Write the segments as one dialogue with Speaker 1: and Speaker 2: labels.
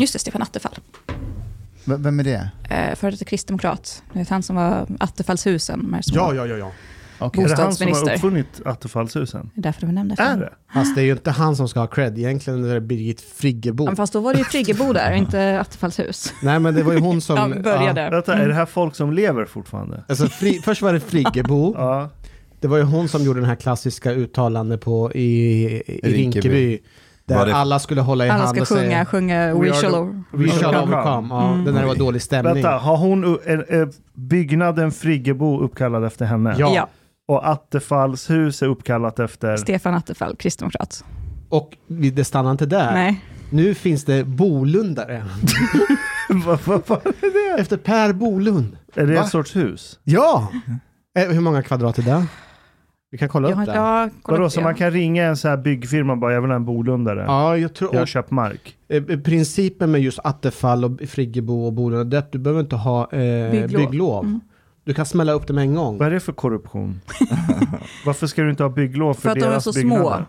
Speaker 1: Just det, Stefan Attefall.
Speaker 2: V- vem är det?
Speaker 1: Eh, Före detta kristdemokrat. Det är han som var Attefallshusen. de
Speaker 3: Ja, ja, ja, ja.
Speaker 2: Okej.
Speaker 4: Är det han som har uppfunnit Attefallshusen?
Speaker 1: Det är därför vi nämnde
Speaker 4: Är det?
Speaker 3: Fast det är ju inte han som ska ha cred. Egentligen är det Birgit Friggebo.
Speaker 1: Ja, Fast då var det ju Friggebo där, inte Attefallshus.
Speaker 3: Nej, men det var ju hon som...
Speaker 1: Ja, började.
Speaker 3: Ja.
Speaker 4: Vänta, är det här folk som lever fortfarande?
Speaker 3: Alltså, fri, först var det Friggebo.
Speaker 4: Ja.
Speaker 3: Det var ju hon som gjorde den här klassiska uttalande på i, i
Speaker 2: Rinkeby.
Speaker 3: Rinkeby. Där
Speaker 5: det-
Speaker 3: alla skulle hålla i
Speaker 1: Alla
Speaker 3: hand
Speaker 1: ska
Speaker 3: och
Speaker 1: sjunga,
Speaker 3: säga
Speaker 1: sjunga
Speaker 4: We
Speaker 1: We
Speaker 4: are
Speaker 1: shall.
Speaker 3: We shall
Speaker 4: overcome.
Speaker 3: overcome. Ja,
Speaker 1: Mm.
Speaker 3: Den där var dålig stämning.
Speaker 4: Vänta, har hon är, är byggnaden Friggebo uppkallad efter henne?
Speaker 3: Ja.
Speaker 1: Ja,
Speaker 4: Och Attefalls hus är uppkallat efter...
Speaker 1: Stefan Attefall, kristdemokrat.
Speaker 3: Och det stannar inte där.
Speaker 1: Nej,
Speaker 3: Nu finns det Bolundare.
Speaker 4: vad, vad, vad är det?
Speaker 3: Efter Per Bolund.
Speaker 4: Är det
Speaker 2: Va?
Speaker 4: en sorts hus?
Speaker 3: Ja! Eh, hur många kvadrat är det? Vi kan kolla
Speaker 1: jag
Speaker 3: upp det.
Speaker 1: inte... Ja, kolla
Speaker 4: Vadå, så
Speaker 1: det.
Speaker 4: man kan ringa en sån här byggfirma och bara, jag vill ha en Bolundare.
Speaker 3: Ja, jag tror...
Speaker 4: Jag har
Speaker 3: Och,
Speaker 4: köpt mark.
Speaker 3: eh, principen med just Attefall och Friggebo och Bolund, det är att du behöver inte ha eh,
Speaker 1: Bygglov.
Speaker 3: bygglov.
Speaker 1: Mm.
Speaker 3: Du kan smälla upp dem en gång.
Speaker 4: Vad är det för korruption? Varför ska du inte ha bygglov för,
Speaker 1: För att de är
Speaker 4: deras
Speaker 1: så
Speaker 4: byggnader?
Speaker 1: små.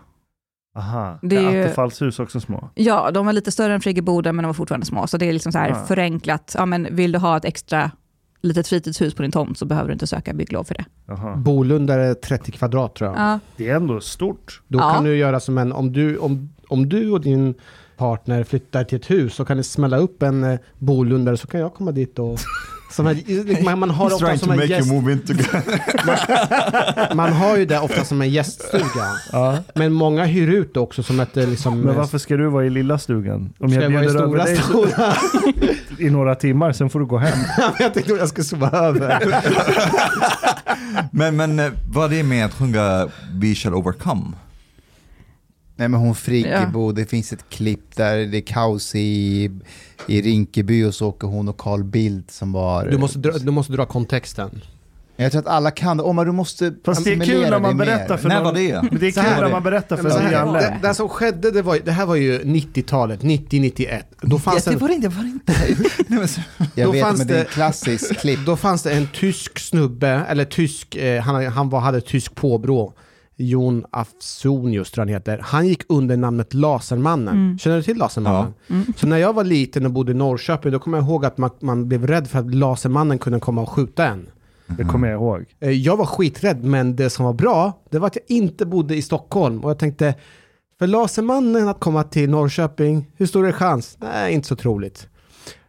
Speaker 4: Aha,
Speaker 1: Det
Speaker 4: är
Speaker 1: är
Speaker 4: Attefalls hus också små?
Speaker 1: Ja, de var lite större än Friggeboden, men de var fortfarande små. Så det är liksom så här
Speaker 4: Ah.
Speaker 1: förenklat. Ja, men vill du ha ett extra litet fritidshus på din tomt så behöver du inte söka bygglov för det.
Speaker 4: Jaha.
Speaker 3: Bolund är 30 kvadrat tror jag.
Speaker 1: Ja,
Speaker 4: Det är ändå stort.
Speaker 3: Då
Speaker 1: Ja.
Speaker 3: kan du göra som en, om du, om, om du och din partner flyttar till ett hus så kan ni smälla upp en eh, bolundare så kan jag komma dit och som en, man, man har
Speaker 5: He's
Speaker 3: ofta som en gäst,
Speaker 5: together.
Speaker 3: man har ju det ofta som en gäststuga.
Speaker 4: Ja.
Speaker 3: Men många hyr ut det också som ett eh, liksom...
Speaker 4: Men varför ska du vara i lilla stugan? Om
Speaker 3: ska
Speaker 4: jag
Speaker 3: jag vara i stora stora?
Speaker 4: i några timmar, sen får du gå hem.
Speaker 3: jag tänkte att jag skulle sova över.
Speaker 5: men, men eh, vad är det med att sjunga We shall overcome?
Speaker 2: Nej men hon Friggebo, det finns ett klipp där det är kaos i, i Rinkeby och så åker hon och Carl Bildt som var...
Speaker 3: Du måste, dra, du måste dra kontexten.
Speaker 2: Jag tror att alla kan det. Omar du måste
Speaker 4: Fast det är kul när man berättar för någon.
Speaker 5: var det?
Speaker 4: Det är kul när man berättar för en nyanländ.
Speaker 3: det, det som skedde, det, var, det här var ju 90-talet, 90-91. Då fanns
Speaker 5: det
Speaker 3: en
Speaker 5: var det inte, det var det inte. Nej,
Speaker 2: Jag
Speaker 3: Då
Speaker 2: vet
Speaker 3: fanns
Speaker 2: men det är
Speaker 3: det-
Speaker 2: klassiskt klipp.
Speaker 3: Då fanns det en tysk snubbe, eller tysk, eh, han, han var, hade tysk påbrå. Jon Afsonius tror han heter. Han gick under namnet Lasermannen.
Speaker 1: Mm.
Speaker 3: Känner du till Lasermannen?
Speaker 1: Mm.
Speaker 3: Så när jag var liten och bodde i Norrköping, då kommer jag ihåg att man, man blev rädd för att Lasermannen kunde komma och skjuta en.
Speaker 4: Det kommer jag ihåg.
Speaker 3: Eh, Jag var skiträdd, men det som var bra, det var att jag inte bodde i Stockholm. Och jag tänkte, för Lasermannen att komma till Norrköping, hur stor är chans? Nej, inte så troligt.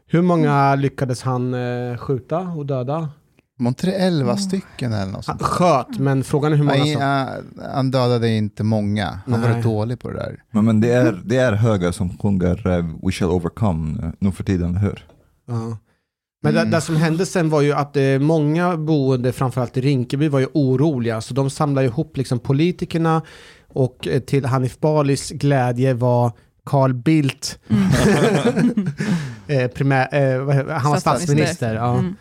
Speaker 3: Hur många lyckades han eh, skjuta och döda?
Speaker 2: Var inte det 11 stycken eller något
Speaker 3: Han
Speaker 2: sånt?
Speaker 3: sköt, men frågan är hur många
Speaker 2: Nej,
Speaker 3: som...
Speaker 2: ja, han dödade inte många. Han var
Speaker 3: Nej.
Speaker 2: rätt dålig på det där.
Speaker 5: Men, men det, är, det är höger som sjunger eh, We shall overcome eh, nu för tiden, hör.
Speaker 3: Ja. Men
Speaker 2: Mm.
Speaker 3: det, det som hände sen var ju att eh, många boende, framförallt i Rinkeby, var ju oroliga. Så de samlade ihop liksom politikerna och eh, till Hanif Balis glädje var Carl Bildt eh, primär, eh, han var statsminister. Ja.
Speaker 1: Mm.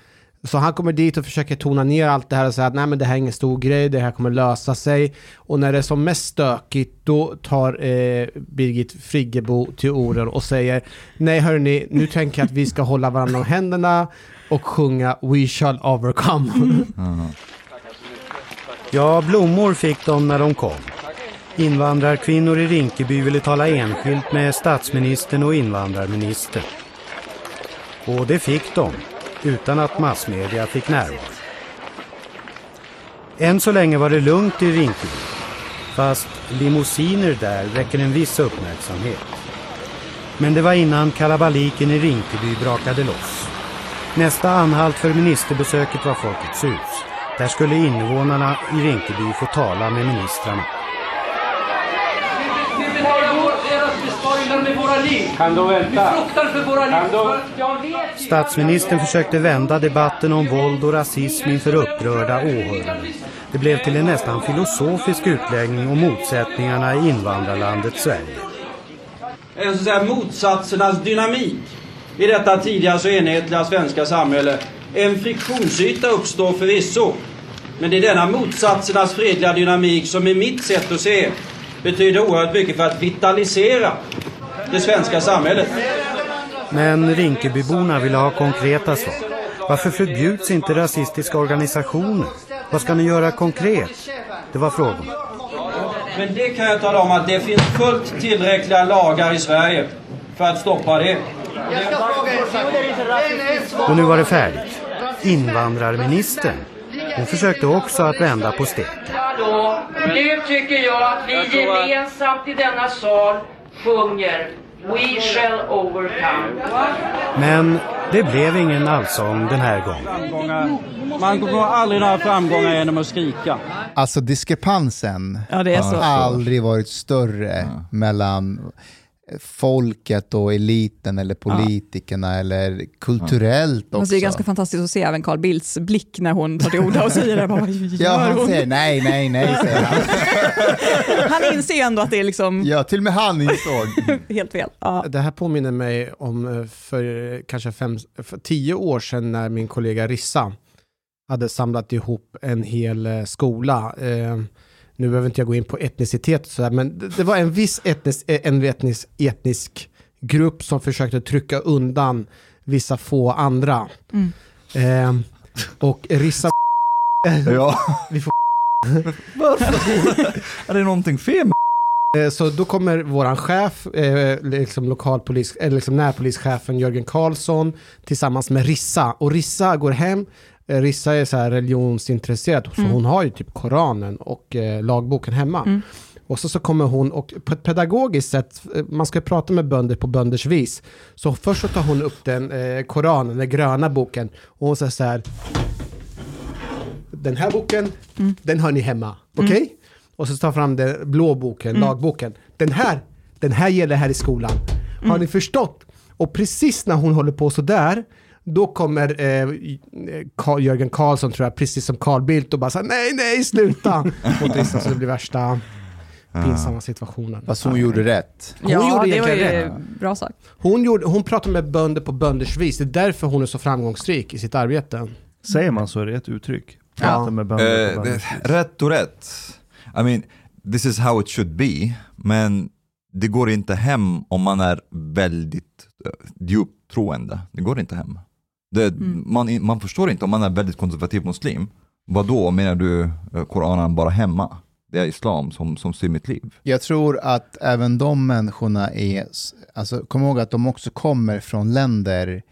Speaker 3: Så han kommer dit och försöker tona ner allt det här och säga att nej men det här är ingen stor grej, det här kommer lösa sig. Och när det är som mest stökigt då tar eh, Birgit Friggebo till orden och säger nej hörni, nu tänker jag att vi ska hålla varandra om händerna och sjunga We shall overcome.
Speaker 5: Mm.
Speaker 6: Ja, blommor fick de när de kom. Invandrarkvinnor i Rinkeby ville tala enskilt med statsministern och invandrarministern. Och det fick de, utan att massmedia fick närvaro. Än så länge var det lugnt i Rinkeby. Fast limousiner där väcker en viss uppmärksamhet. Men det var innan kalabaliken i Rinkeby brakade loss. Nästa anhalt för ministerbesöket var Folkets hus. Där skulle invånarna i Rinkeby få tala med ministrarna.
Speaker 7: Vi betalar vår, besparingar med våra liv.
Speaker 6: Kan du
Speaker 7: Vi
Speaker 6: vänta?
Speaker 7: fruktar för våra liv.
Speaker 6: Kan du- Statsministern försökte vända debatten om våld och rasism inför upprörda åhörare. Det blev till en nästan filosofisk utläggning om motsättningarna i invandrarlandet Sverige.
Speaker 8: en så att säga, motsatsernas dynamik i detta tidigare så enhetliga svenska samhälle. En friktionsyta uppstår förvisso. Men det är denna motsatsernas fredliga dynamik som i mitt sätt att se betyder oerhört mycket för att vitalisera det svenska samhället.
Speaker 6: Men Rinkebyborna ville ha konkreta svar. Varför förbjuds inte rasistiska organisationer? Vad ska ni göra konkret? Det var frågan.
Speaker 8: Men det kan jag tala om att det finns fullt tillräckliga lagar i Sverige för att stoppa det.
Speaker 6: Och nu var det färdigt. Invandrarministern. Hon försökte också att vända på steken.
Speaker 7: Nu tycker jag att vi gemensamt i denna sal sjunger We shall overcome.
Speaker 6: Men det blev ingen allsång den här gången.
Speaker 8: Man kommer aldrig några framgångar genom att skrika.
Speaker 2: Alltså diskrepansen
Speaker 1: Ja, det är så.
Speaker 2: har aldrig varit större mellan folket och eliten eller politikerna eller kulturellt
Speaker 1: Alltså,
Speaker 2: också.
Speaker 1: det är ganska fantastiskt att se även Carl Bildts blick när hon tar till orda och säger det. Bara,
Speaker 2: Ja, han
Speaker 1: hon?
Speaker 2: säger nej, nej, nej, säger han.
Speaker 1: Han inser ändå att det är liksom
Speaker 2: Ja, till och med han insåg.
Speaker 1: helt fel. Ja.
Speaker 3: Det här påminner mig om eh, för kanske fem, för tio år sedan när min kollega Rissa hade samlat ihop en hel eh, skola. Eh, nu behöver inte jag gå in på etnicitet och sådär, men det, det var en viss etnisk, eh, en etnisk, etnisk grupp som försökte trycka undan vissa få andra.
Speaker 1: Mm.
Speaker 3: Eh, och Rissa...
Speaker 5: Ja.
Speaker 3: Vi får
Speaker 5: Varför? är det någonting fel med
Speaker 3: Eh, Så då kommer våran chef, eh, liksom lokalpolis, eller liksom närpolischefen Jörgen Karlsson tillsammans med Rissa. Och Rissa går hem, eh, Rissa är så här religionsintresserad, så hon har ju typ Koranen och eh, lagboken hemma. Och så, så kommer hon och på ett pedagogiskt sätt, eh, man ska prata med bönder på bönders vis. Så först så tar hon upp den eh, Koranen, den gröna boken, och hon säger så här. Den här boken, den har ni hemma, okej? Och så tar fram den blå boken, lagboken. Den här, den här gäller här i skolan. Har ni förstått? Och precis när hon håller på sådär, då kommer eh, Jörgen Karlsson tror jag, precis som Carl Bildt och bara säger nej, nej, sluta! Mot så det blir värsta pinsamma situationen.
Speaker 2: Fast hon gjorde rätt.
Speaker 3: Hon
Speaker 1: ja,
Speaker 3: gjorde
Speaker 1: det var ju
Speaker 3: rätt.
Speaker 1: bra sagt.
Speaker 3: Hon, gjorde, hon pratar med bönder på bönders vis, det är därför hon är så framgångsrik i sitt arbete.
Speaker 4: Säger man så är det ett uttryck.
Speaker 3: Ja.
Speaker 4: Med bönder
Speaker 5: Eh,
Speaker 4: på
Speaker 5: det,
Speaker 4: bönder.
Speaker 5: rätt och rätt. I mean, this is how it should be. Men det går inte hem om man är väldigt uh, djupt troende. Det går inte hem. Det, man, man förstår inte om man är väldigt konservativ muslim. Vad då menar du uh, Koranen bara hemma? Det är islam som, som styr mitt liv.
Speaker 2: Jag tror att även de människorna är, alltså kom ihåg att de också kommer från länder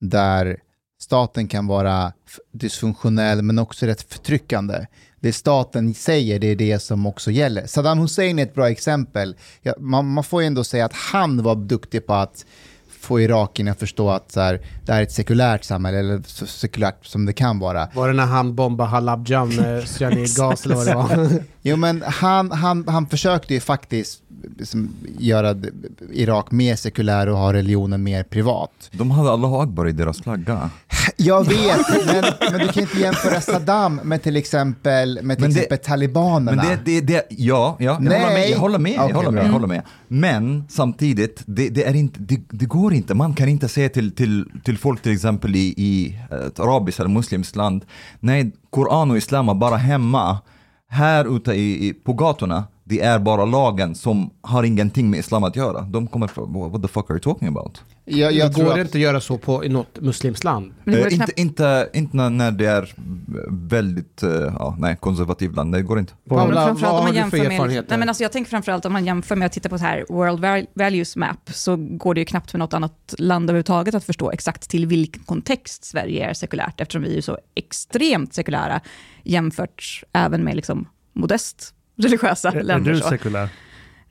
Speaker 2: där staten kan vara dysfunktionell men också rätt förtryckande. Det staten säger, det är det som också gäller. Saddam Hussein är ett bra exempel. Ja, man, man får ju ändå säga att han var duktig på att få irakierna att förstå att så här, det här är ett sekulärt samhälle, eller så sekulärt som det kan vara.
Speaker 3: Var det när han bombade Halabja med cyanidgas eller vad det var?
Speaker 2: Jo men han, han, han försökte ju faktiskt liksom, göra Irak mer sekulär och ha religionen mer privat.
Speaker 5: De hade Allahu Akbar i deras flagga.
Speaker 2: Jag vet, men, men du kan inte jämföra Saddam med till exempel, med till
Speaker 5: Men det-
Speaker 2: exempel talibanerna.
Speaker 5: Men det, det, det, ja, ja jag, håller med, jag håller med.
Speaker 2: Okej,
Speaker 5: jag, håller med jag håller med. Men samtidigt, det, det, är inte, det, det går inte. Man kan inte säga till, till, till folk till exempel i, i eh, ett arabiskt eller muslimskt land, nej, Koran och Islam är bara hemma. Här ute i, i, på gatorna, det är bara lagen som har ingenting med Islam att göra. De kommer från, what the fuck are you talking about?
Speaker 2: Jag, jag
Speaker 3: det går
Speaker 2: att,
Speaker 3: inte att göra så på, i något muslimskt land.
Speaker 1: Det
Speaker 5: Eh, inte, inte, inte när- det är väldigt eh, ja, nej, konservativt land, det går inte.
Speaker 1: Ja, men framförallt om man jämför med, nej men alltså jag tänker framförallt om man jämför med att titta på så här World Val- Values Map så går det ju knappt för något annat land överhuvudtaget att förstå exakt till vilken kontext Sverige är sekulärt eftersom vi är så extremt sekulära jämfört även med liksom modest religiösa
Speaker 4: Är, är
Speaker 1: länder.
Speaker 4: du
Speaker 1: så.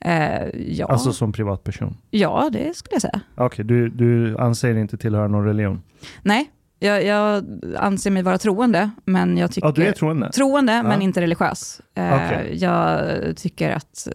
Speaker 1: Eh, ja.
Speaker 4: Alltså som privatperson?
Speaker 1: ja, det skulle jag säga.
Speaker 4: Okej, du, du anser inte tillhöra någon religion?
Speaker 1: Nej, jag, jag anser mig vara troende, men jag tycker...
Speaker 4: Ja, du är troende?
Speaker 1: Troende, men
Speaker 4: Ja.
Speaker 1: inte religiös. Eh,
Speaker 4: Okej.
Speaker 1: Jag tycker att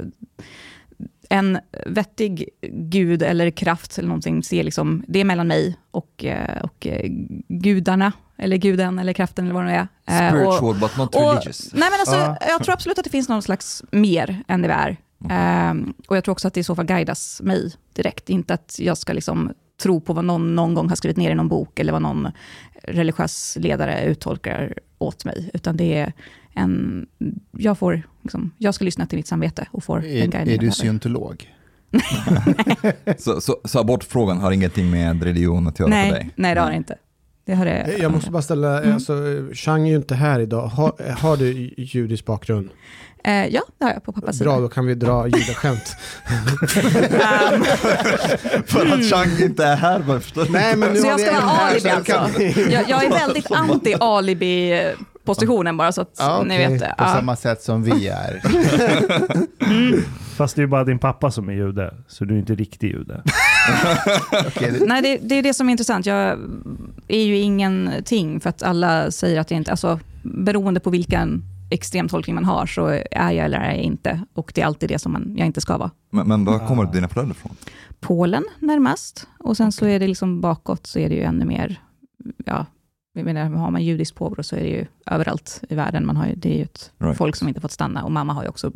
Speaker 1: en vettig gud eller kraft eller någonting, ser liksom, det är mellan mig och, eh, och eh, gudarna, eller guden eller kraften eller vad det är. Eh,
Speaker 5: Spiritual but not
Speaker 1: och,
Speaker 5: religious.
Speaker 1: nej men alltså,
Speaker 4: Ja.
Speaker 1: jag tror absolut att det finns någon slags mer än det vi är. Ehm, och jag tror också att det i så fall guidas mig direkt. Inte att jag ska liksom tro på vad någon någon gång har skrivit ner i någon bok eller vad någon religiös ledare uttolkar åt mig. Utan det är en... Jag, får, liksom, jag ska lyssna till mitt samvete och får den
Speaker 2: är,
Speaker 1: guidningen
Speaker 2: är
Speaker 1: jag
Speaker 2: du scientolog?
Speaker 5: Så, så, så abortfrågan har ingenting med religion att göra för
Speaker 1: Nej,
Speaker 5: dig?
Speaker 1: nej, det har det inte. Det har det,
Speaker 3: Jag måste bara ställa,
Speaker 1: Mm.
Speaker 3: alltså, Chang är ju inte här idag. Har, har du judisk bakgrund?
Speaker 1: Eh, ja, det har jag på pappas
Speaker 3: Bra,
Speaker 1: sida.
Speaker 3: då kan vi dra judaskämt.
Speaker 1: Ehm,
Speaker 5: För att Chang inte är här, förstår du?
Speaker 3: Nej, men nu
Speaker 1: så jag ska vara alibi
Speaker 3: så
Speaker 1: alltså?
Speaker 3: kan
Speaker 1: Jag, jag är väldigt anti alibi-positionen bara så att
Speaker 3: Ja,
Speaker 1: ni vet det.
Speaker 2: På
Speaker 1: Ja.
Speaker 2: samma sätt som vi är.
Speaker 4: Fast det är bara din pappa som är jude, så du är inte riktig jude.
Speaker 2: Det-
Speaker 1: Nej, det, det är det som är intressant. Jag är ju ingenting för att alla säger att jag inte... Alltså, beroende på vilken extremtolkning man har så är jag eller är jag inte. Och det är alltid det som man, jag inte ska vara.
Speaker 5: Men, men var kommer dina föräldrar ifrån?
Speaker 1: Polen närmast och sen så är det liksom bakåt så är det ju ännu mer, ja, jag menar, har man judiskt påbrå så är det ju överallt i världen. Man har ju, det är ju ett
Speaker 5: Right.
Speaker 1: folk som inte fått stanna och mamma har ju också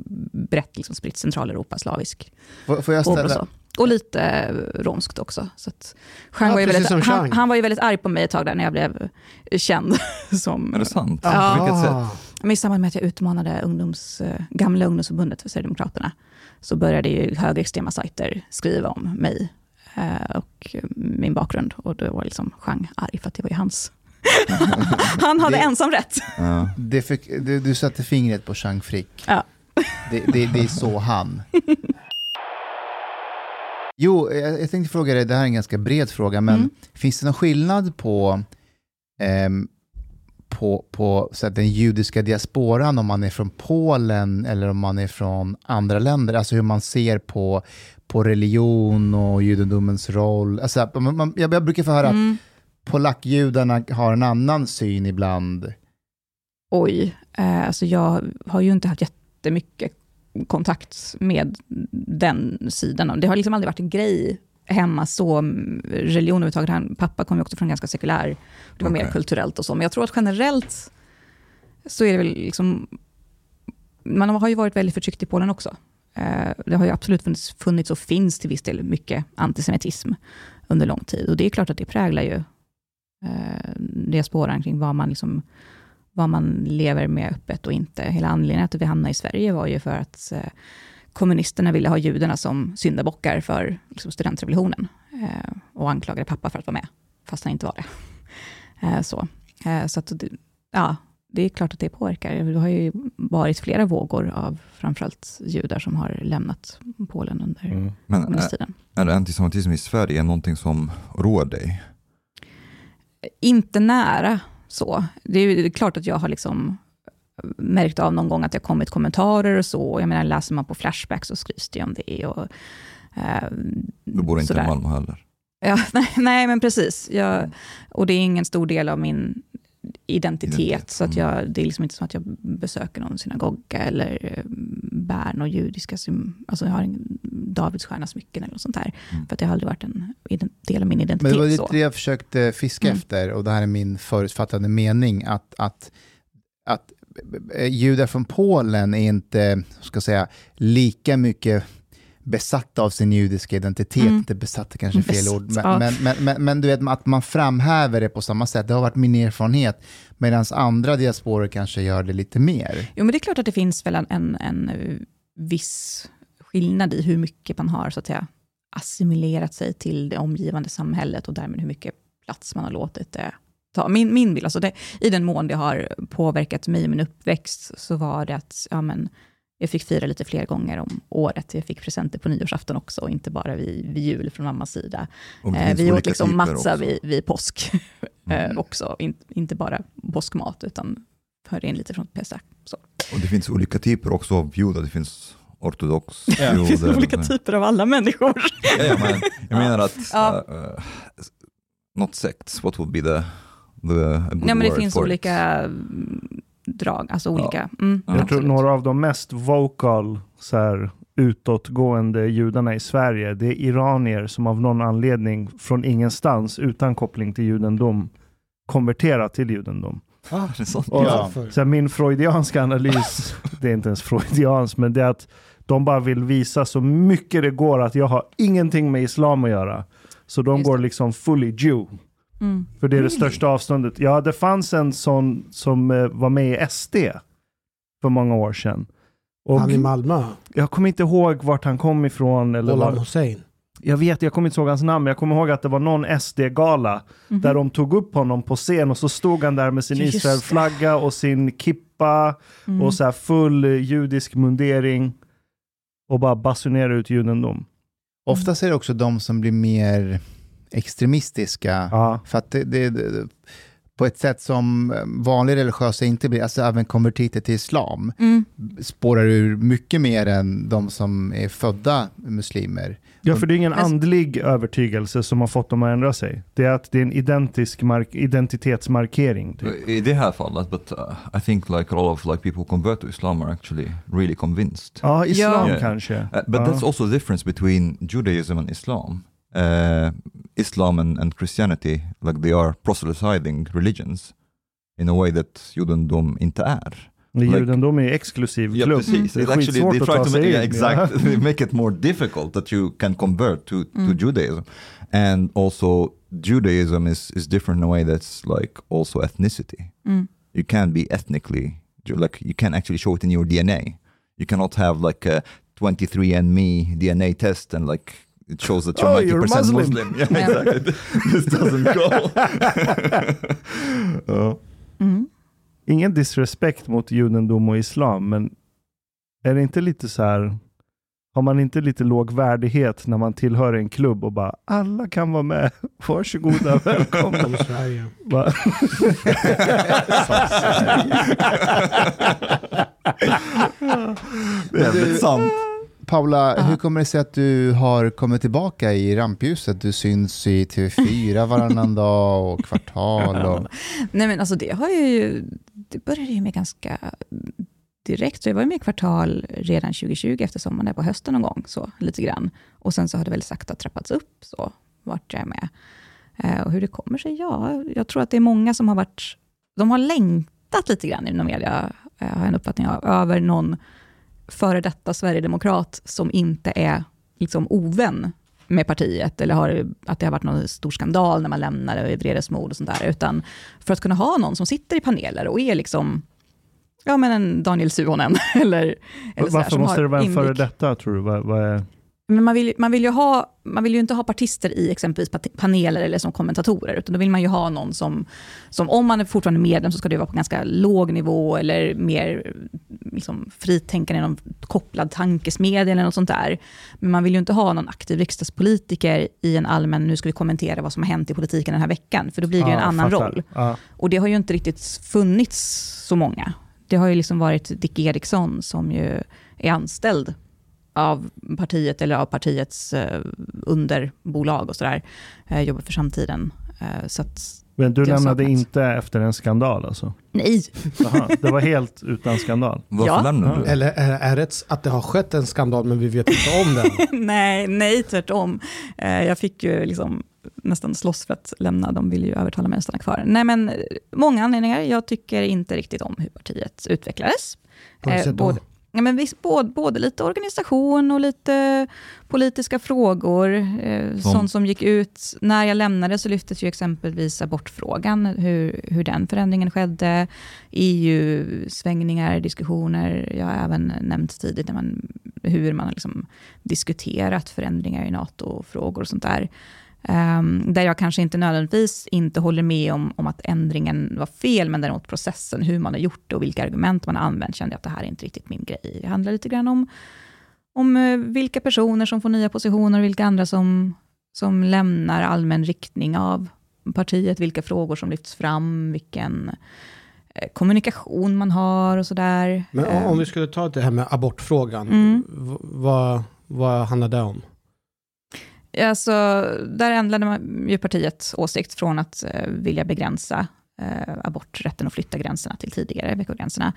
Speaker 1: brett liksom spritt Centraleuropa, slavisk
Speaker 2: Får, får jag ställa...
Speaker 1: Och lite eh, romskt också. Så att
Speaker 3: Ja,
Speaker 1: var väldigt, han, han var ju väldigt arg på mig ett tag där när jag blev känd. Som,
Speaker 5: Är det sant?
Speaker 1: Ja.
Speaker 5: På vilket sätt?
Speaker 1: Men I samband med att jag utmanade ungdoms, eh, gamla ungdomsförbundet för Sverigedemokraterna, så började ju högerextrema sajter skriva om mig eh, och min bakgrund. Och då var liksom Jean arg, för att det var ju hans. Han hade
Speaker 2: Det-
Speaker 1: ensam rätt.
Speaker 5: Ja.
Speaker 2: Det fick, du, du satte fingret på Jean Frick.
Speaker 1: Ja.
Speaker 2: Det, det, det är så han. Jo, jag, jag tänkte fråga dig, det här är en ganska bred fråga, men
Speaker 1: Mm.
Speaker 2: finns det någon skillnad på, ehm, på, på så att den judiska diasporan, om man är från Polen eller om man är från andra länder, alltså hur man ser på, på religion och judendomens roll. Alltså, man, man, jag, jag brukar få höra att
Speaker 1: Mm.
Speaker 2: polackjudarna har en annan syn ibland.
Speaker 1: Oj, eh, alltså jag har ju inte haft jättemycket kontakt med den sidan. Det har liksom aldrig varit en grej hemma så, mm, religion överhuvudtaget. Han, pappa kom ju också från ganska sekulär, det var mer
Speaker 5: Okej.
Speaker 1: kulturellt och så. Men jag tror att generellt så är det väl liksom, man har ju varit väldigt förtryckt i Polen också. Eh, Det har ju absolut funnits, funnits och finns till viss del mycket antisemitism under lång tid. Och det är klart att det präglar ju eh, diasporan kring vad man liksom vad man lever med öppet och inte. Hela anledningen till att vi hamnade i Sverige var ju för att eh, kommunisterna ville ha judarna som syndabockar för liksom, studentrevolutionen eh, och anklagade pappa för att vara med, fast han inte var det. Eh, så eh, så att, det- ja, det är klart att det påverkar. Det har ju varit flera vågor av framförallt judar som har lämnat Polen under
Speaker 4: Mm.
Speaker 5: Men är,
Speaker 1: kommunisttiden.
Speaker 5: är antisemitism i Sverige någonting som roar dig?
Speaker 1: inte nära så. Det är ju klart att jag har liksom märkt av någon gång att det har kommit kommentarer och så. Jag menar, läser man på Flashback så skrivs det ju om det. Och, eh,
Speaker 5: Du bor inte
Speaker 1: sådär.
Speaker 5: i Malmö heller.
Speaker 1: Ja, nej, nej, men precis. Jag, och det är ingen stor del av min identitet.
Speaker 5: Identitet,
Speaker 1: Så att
Speaker 5: mm.
Speaker 1: jag, det är liksom inte så att jag besöker någon synagoga eller eh, bär några judiska, alltså jag har en Davidsstjärna smycken eller något sånt där.
Speaker 5: Mm.
Speaker 1: För att det har aldrig varit en del av min
Speaker 2: Men
Speaker 1: identitet.
Speaker 2: det var lite det jag försökte fiska
Speaker 1: Mm.
Speaker 2: efter, och det här är min förutfattade mening, att, att, att judar från Polen är inte, ska säga, lika mycket besatta av sin judiska identitet,
Speaker 1: Mm.
Speaker 2: inte besatta kanske är fel
Speaker 1: Besatt,
Speaker 2: ord, men,
Speaker 1: ja.
Speaker 2: men, men, men, men du vet att man framhäver det på samma sätt, det har varit min erfarenhet, medan andra diasporer kanske gör det lite mer.
Speaker 1: Jo, men det är klart att det finns väl en, en, en eh, viss skillnad i hur mycket man har så att säga, assimilerat sig till det omgivande samhället och därmed hur mycket plats man har låtit det ta. Min, min bild, alltså det, i den mån det har påverkat mig i min uppväxt, så var det att ja, men, jag fick fira lite fler gånger om året. Jag fick presenter på nyårsafton också, och inte bara vid, vid jul från mammas sida.
Speaker 5: Och
Speaker 1: Eh, vi åt liksom matza vid, vid påsk
Speaker 5: Mm.
Speaker 1: eh, också, In, inte bara påskmat, utan förde in lite från Pesach. Så.
Speaker 5: Och det finns olika typer också av judar. Det finns ortodox
Speaker 2: Ja.
Speaker 1: Det finns olika typer av alla människor.
Speaker 5: Ja, ja, men, jag menar att,
Speaker 1: Ja.
Speaker 5: uh, not sects, what would be the, the good
Speaker 1: Ja, men det
Speaker 5: word
Speaker 1: finns olika mm, drag, alltså olika. Mm,
Speaker 5: Ja.
Speaker 4: Jag tror några av de mest vocal, så här, utåtgående judarna i Sverige, det är iranier som av någon anledning från ingenstans, utan koppling till judendom, konverterat till judendom.
Speaker 5: Ah, är det sant?
Speaker 4: Och
Speaker 2: Ja.
Speaker 4: så här, min freudianska analys, det är inte ens freudians, men det är att de bara vill visa så mycket det går att jag har ingenting med islam att göra. Så de
Speaker 1: Just
Speaker 4: går liksom fully Jew.
Speaker 1: Mm.
Speaker 4: För det är det största avståndet. Ja, det fanns en sån som eh, var med i SD för många år sedan. Och
Speaker 3: Han i Malmö,
Speaker 4: jag kommer inte ihåg vart han kom ifrån. Eller
Speaker 3: Olam
Speaker 4: var,
Speaker 3: Hussein.
Speaker 4: jag vet, jag kommer inte ihåg hans namn, men jag kommer ihåg att det var någon SD-gala
Speaker 1: Mhm.
Speaker 4: där de tog upp honom på scen och så stod han där med sin. Israel-flagga och sin kippa
Speaker 1: Mm.
Speaker 4: och så här full eh, judisk mundering och bara basunera ut judendom.
Speaker 2: Oftast är det också de som blir mer extremistiska.
Speaker 4: Ja.
Speaker 2: För att det, det, det, på ett sätt som vanliga religiösa inte blir, alltså även konvertiter till islam,
Speaker 1: Mm.
Speaker 2: spårar ur mycket mer än de som är födda muslimer.
Speaker 4: Ja, för det är ingen andlig övertygelse som har fått dem att ändra sig. Det är att det är en identisk mark- identitetsmarkering. Typ.
Speaker 5: I det här fallet, but uh, I think like a lot of like people who convert to Islam are actually really convinced.
Speaker 4: Ja, islam
Speaker 5: Ja.
Speaker 4: kanske.
Speaker 5: Uh, but
Speaker 4: ja.
Speaker 5: that's also the difference between Judaism and Islam. Uh, Islam and, and Christianity, like they are proselytizing religions in a way that judendom inte är.
Speaker 4: Men
Speaker 5: like-
Speaker 4: Judendom är ju exklusiv
Speaker 5: Ja,
Speaker 4: klubb.
Speaker 5: precis.
Speaker 4: Det är
Speaker 5: It actually,
Speaker 4: skitsvårt
Speaker 5: they try to make, yeah, exact,
Speaker 4: Ja.
Speaker 5: they make it more difficult that you can convert to,
Speaker 1: Mm.
Speaker 5: to Judaism. And also Judaism is, is different in a way that's like also ethnicity.
Speaker 1: Mm.
Speaker 5: You can't be ethnically, like you can't actually show it in your DNA. You cannot have like a 23andMe DNA test and like it shows that you're
Speaker 4: Oh, you're
Speaker 5: 90%
Speaker 4: Muslim.
Speaker 5: Muslim. Yeah,
Speaker 1: Yeah.
Speaker 5: exactly. This doesn't go. Ja.
Speaker 1: Mm.
Speaker 4: Ingen disrespekt mot judendom och islam, men är det inte lite så här, har man inte lite låg värdighet när man tillhör en klubb och bara alla kan vara med, varsågoda, välkomna.
Speaker 3: Sverige.
Speaker 5: Väldigt sant.
Speaker 2: Paula,
Speaker 1: Ja.
Speaker 2: hur kommer det sig att du har kommit tillbaka i rampljuset? Du syns i TV4 varannan dag och kvartal. Och...
Speaker 1: Nej men alltså det har jag ju, det började ju med ganska direkt, så jag var ju med i kvartal redan 2020 efter sommaren, där på hösten någon gång, så lite grann. Och sen så har det väl sakta trappats upp, så vart jag är med. Eh, och hur det kommer sig, ja, jag tror att det är många som har varit, de har längtat lite grann inom media, eh, har jag en uppfattning av, över någon före detta sverigedemokrat som inte är liksom ovän med partiet, eller har, att det har varit någon stor skandal när man lämnar i vredesmod och sånt där, utan för att kunna ha någon som sitter i paneler och är liksom, ja men en Daniel Suhonen, eller, eller
Speaker 4: Varför måste det vara en före detta tror du? Vad, vad är...
Speaker 1: Men man vill, man, vill ju ha, man vill ju inte ha partister i exempelvis paneler eller som kommentatorer, utan då vill man ju ha någon som, som om man är fortfarande medlem, så ska det vara på ganska låg nivå, eller mer liksom, fritänkande, någon kopplad tankesmedja eller något sånt där. Men man vill ju inte ha någon aktiv riksdagspolitiker i en allmän, nu ska vi kommentera vad som har hänt i politiken den här veckan, för då blir det ju en
Speaker 4: Ja,
Speaker 1: annan
Speaker 4: fattar.
Speaker 1: roll.
Speaker 4: Ja.
Speaker 1: Och det har ju inte riktigt funnits så många. Det har ju liksom varit Dick Eriksson som ju är anställd av partiet eller av partiets eh, underbolag och sådär. Eh, jobbar för samtiden. Eh, så att,
Speaker 4: Men du lämnade inte efter en skandal alltså?
Speaker 1: nej,
Speaker 4: Jaha, det var helt utan skandal?
Speaker 5: Varför
Speaker 1: Ja.
Speaker 5: lämnar du?
Speaker 3: Eller är, är det att det har skett en skandal men vi vet inte om den?
Speaker 1: nej, nej, tvärtom. Eh, jag fick ju liksom nästan slåss för att lämna. De ville ju övertala mig att stanna kvar. Nej, men eh, många anledningar. Jag tycker inte riktigt om hur partiet utvecklades.
Speaker 3: På vilket
Speaker 1: Eh,
Speaker 3: sätt då?
Speaker 1: Ja, men visst, både, både lite organisation och lite politiska frågor. Eh,
Speaker 5: Som?
Speaker 1: sånt som gick ut. När jag lämnade så lyftes ju exempelvis abortfrågan, hur, hur den förändringen skedde. EU-svängningar, diskussioner. Jag har även nämnt tidigt när man, hur man har liksom diskuterat förändringar i NATO-frågor och sånt där. Um, där jag kanske inte nödvändigtvis inte håller med om, om att ändringen var fel, men däremot processen, hur man har gjort det och vilka argument man har använt, kände jag att det här är inte riktigt min grej. Det handlar lite grann om, om eh, vilka personer som får nya positioner och vilka andra som, som lämnar allmän riktning av partiet, vilka frågor som lyfts fram, vilken eh, kommunikation man har och sådär.
Speaker 3: Men om,
Speaker 1: Ehm,
Speaker 3: vi skulle ta det här med abortfrågan,
Speaker 1: Mm.
Speaker 3: vad, vad handlar det om?
Speaker 1: Alltså, där ändrade man ju partiets åsikt från att eh, vilja begränsa eh, aborträtten och flytta gränserna till tidigare veckogränserna,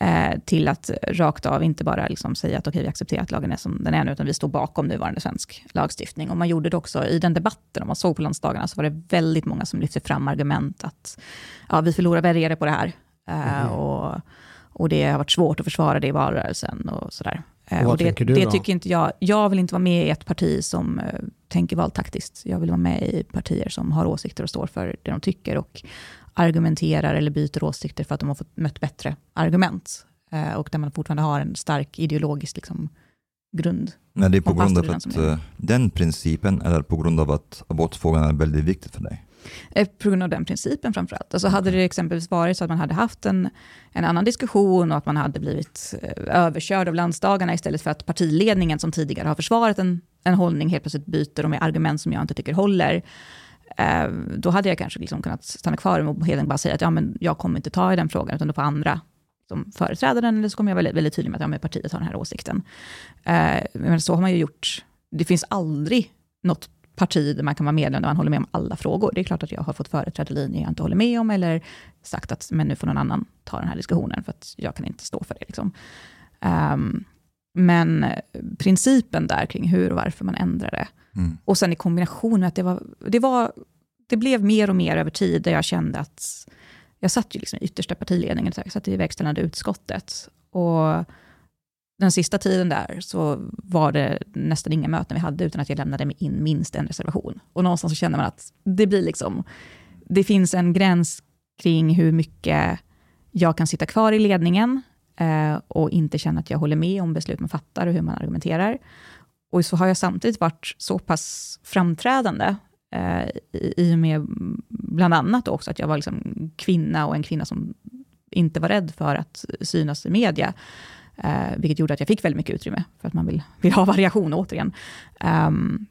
Speaker 1: eh, till att rakt av inte bara liksom säga att okej, vi accepterar att lagen är som den är nu, utan vi står bakom nuvarande svensk lagstiftning. Och man gjorde det också i den debatten, om man såg på landsdagarna, så var det väldigt många som lyfte fram argument att ja, vi förlorar väljare på det här. Eh,
Speaker 3: Mhm.
Speaker 1: och, och det har varit svårt att försvara det i valrörelsen och sådär. Eh,
Speaker 3: Och
Speaker 1: och det, det tycker inte jag. Jag vill inte vara med i ett parti som eh, tänker valtaktiskt. Jag vill vara med i partier som har åsikter och står för det de tycker och argumenterar eller byter åsikter för att de har fått mött bättre argument. Eh, och där man fortfarande har en stark ideologisk liksom, grund.
Speaker 5: Nej, det är på grund av
Speaker 1: den
Speaker 5: att
Speaker 1: som
Speaker 5: eh, den principen eller på grund av att abortfrågan är väldigt viktig för dig?
Speaker 1: Eh, På grund av den principen framförallt. Alltså hade det exempelvis varit så att man hade haft en, en annan diskussion och att man hade blivit eh, överkörd av landsdagarna istället för att partiledningen som tidigare har försvarat en, en hållning helt plötsligt byter och med argument som jag inte tycker håller. Eh, då hade jag kanske liksom kunnat stanna kvar och helt enkelt bara säga att ja, men jag kommer inte ta i den frågan, utan då får andra som företräder den, eller så kommer jag vara väldigt, väldigt tydlig med att ja, men partiet har den här åsikten. Eh, men så har man ju gjort. Det finns aldrig något parti där man kan vara medlem där man håller med om alla frågor. Det är klart att jag har fått företräda linjer jag inte håller med om, eller sagt att men nu får någon annan ta den här diskussionen, för att jag kan inte stå för det. Liksom. Ehm, men principen där kring hur och varför man ändrade,
Speaker 5: Mm.
Speaker 1: och sen i kombination med att det var, det var, det blev mer och mer över tid, där jag kände att, jag satt ju liksom i yttersta partiledningen, jag satt i verkställande utskottet, och den sista tiden där så var det nästan inga möten vi hade, utan att jag lämnade in minst en reservation. Och någonstans så känner man att det blir liksom, det finns en gräns kring hur mycket jag kan sitta kvar i ledningen, Eh, och inte känna att jag håller med om beslut man fattar och hur man argumenterar. Och så har jag samtidigt varit så pass framträdande, eh, i, i och med bland annat också att jag var liksom kvinna och en kvinna som inte var rädd för att synas i media, eh, vilket gjorde att jag fick väldigt mycket utrymme, för att man vill, vill ha variation återigen. Um,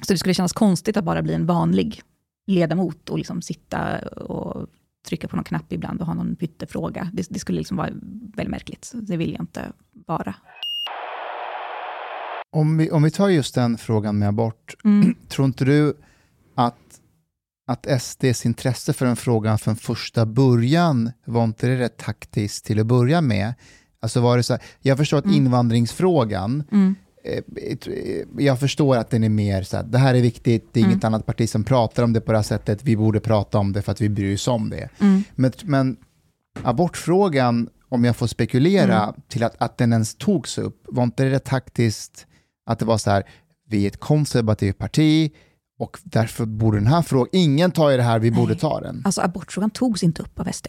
Speaker 1: så det skulle kännas konstigt att bara bli en vanlig ledamot och liksom sitta och trycka på någon knapp ibland och ha någon pyttefråga. Det, det skulle liksom vara väldigt märkligt. Det vill jag inte vara.
Speaker 2: Om vi, om vi tar just den frågan med abort,
Speaker 1: Mm.
Speaker 2: tror inte du att, att SDs intresse för den frågan från första början, var inte det rätt taktiskt till att börja med? Alltså var det så här, jag förstår att
Speaker 1: Mm.
Speaker 2: invandringsfrågan,
Speaker 1: Mm.
Speaker 2: Eh, eh, jag förstår att den är mer så här, det här är viktigt, det är inget
Speaker 1: Mm.
Speaker 2: annat parti som pratar om det på det här sättet, vi borde prata om det för att vi bryr oss om det.
Speaker 1: Mm.
Speaker 2: Men, men abortfrågan, om jag får spekulera,
Speaker 1: Mm.
Speaker 2: till att, att den ens togs upp, var inte det taktiskt att det var så här, vi är ett konservativt parti och därför borde den här frågan, ingen tar i det här, vi borde ta den.
Speaker 1: Alltså abortfrågan togs inte upp av SD.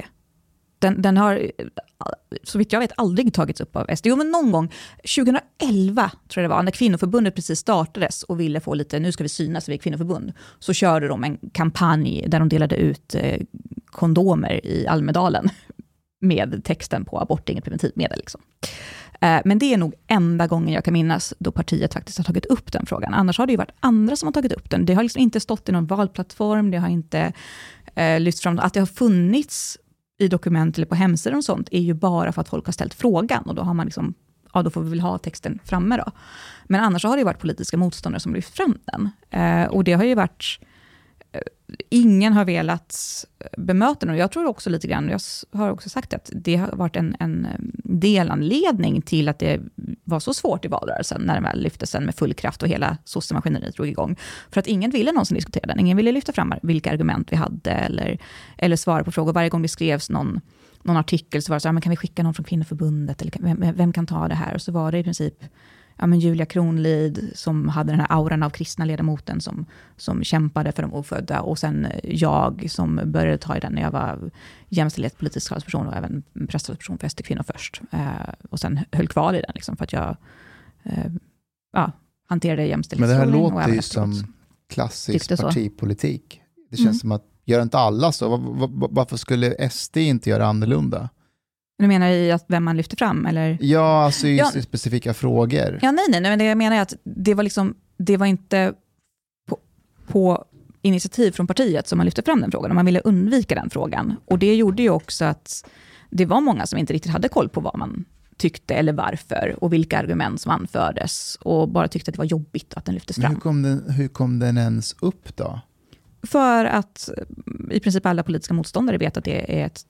Speaker 1: Den, den har, så vitt jag vet, aldrig tagits upp av SD. Jo, men någon gång, 2011 tror jag det var, när kvinnoförbundet precis startades och ville få lite, nu ska vi synas, vi är kvinnoförbund, så körde de en kampanj där de delade ut eh, kondomer i Almedalen med texten på abort är inget preventivmedel. Liksom. Eh, men det är nog enda gången jag kan minnas då partiet faktiskt har tagit upp den frågan. Annars har det ju varit andra som har tagit upp den. Det har liksom inte stått i någon valplattform, det har inte eh, lyfts fram. Att det har funnits i dokument eller på hemsidor och sånt är ju bara för att folk har ställt frågan och då har man liksom, ja då får vi väl ha texten framme då. Men annars har det ju varit politiska motståndare som lyft fram den. Eh, och det har ju varit, eh, Eh, ingen har velat bemöta den och jag tror också lite grann, jag har också sagt att det har varit en, en eh, delanledning till att det var så svårt i valrörelsen när den väl lyftes sen med full kraft och hela sossemaskineriet drog igång. För att ingen ville någonsin diskutera den, ingen ville lyfta fram vilka argument vi hade eller, eller svara på frågor. Varje gång det skrevs någon, någon artikel så var det så här, ah, men kan vi skicka någon från kvinnoförbundet, eller vem, vem kan ta det här? Och så var det i princip ja, men Julia Kronlid som hade den här auran av kristna ledamoten som, som kämpade för de ofödda och sen jag som började ta i den när jag var jämställdhetspolitisk talesperson och även presstalesperson för SD Kvinnor först. Eh, och sen höll kvar i den liksom, för att jag eh, ja, hanterade
Speaker 2: Men det här låter ju som klassisk partipolitik. Det känns
Speaker 1: Mm.
Speaker 2: som att, gör inte alla så? Var- var- Varför skulle SD inte göra annorlunda?
Speaker 1: Du menar i att vem man lyfter fram? Eller?
Speaker 2: Ja, alltså i
Speaker 1: Ja.
Speaker 2: specifika frågor.
Speaker 1: Ja, nej, nej, nej, men det jag menar är att det var, liksom, det var inte på, på initiativ från partiet som man lyfte fram den frågan, och man ville undvika den frågan. Och det gjorde ju också att det var många som inte riktigt hade koll på vad man tyckte eller varför och vilka argument som anfördes och bara tyckte att det var jobbigt att den lyftes
Speaker 2: Men hur,
Speaker 1: fram.
Speaker 2: kom den, hur kom den ens upp då?
Speaker 1: För att i princip alla politiska motståndare vet att det är ett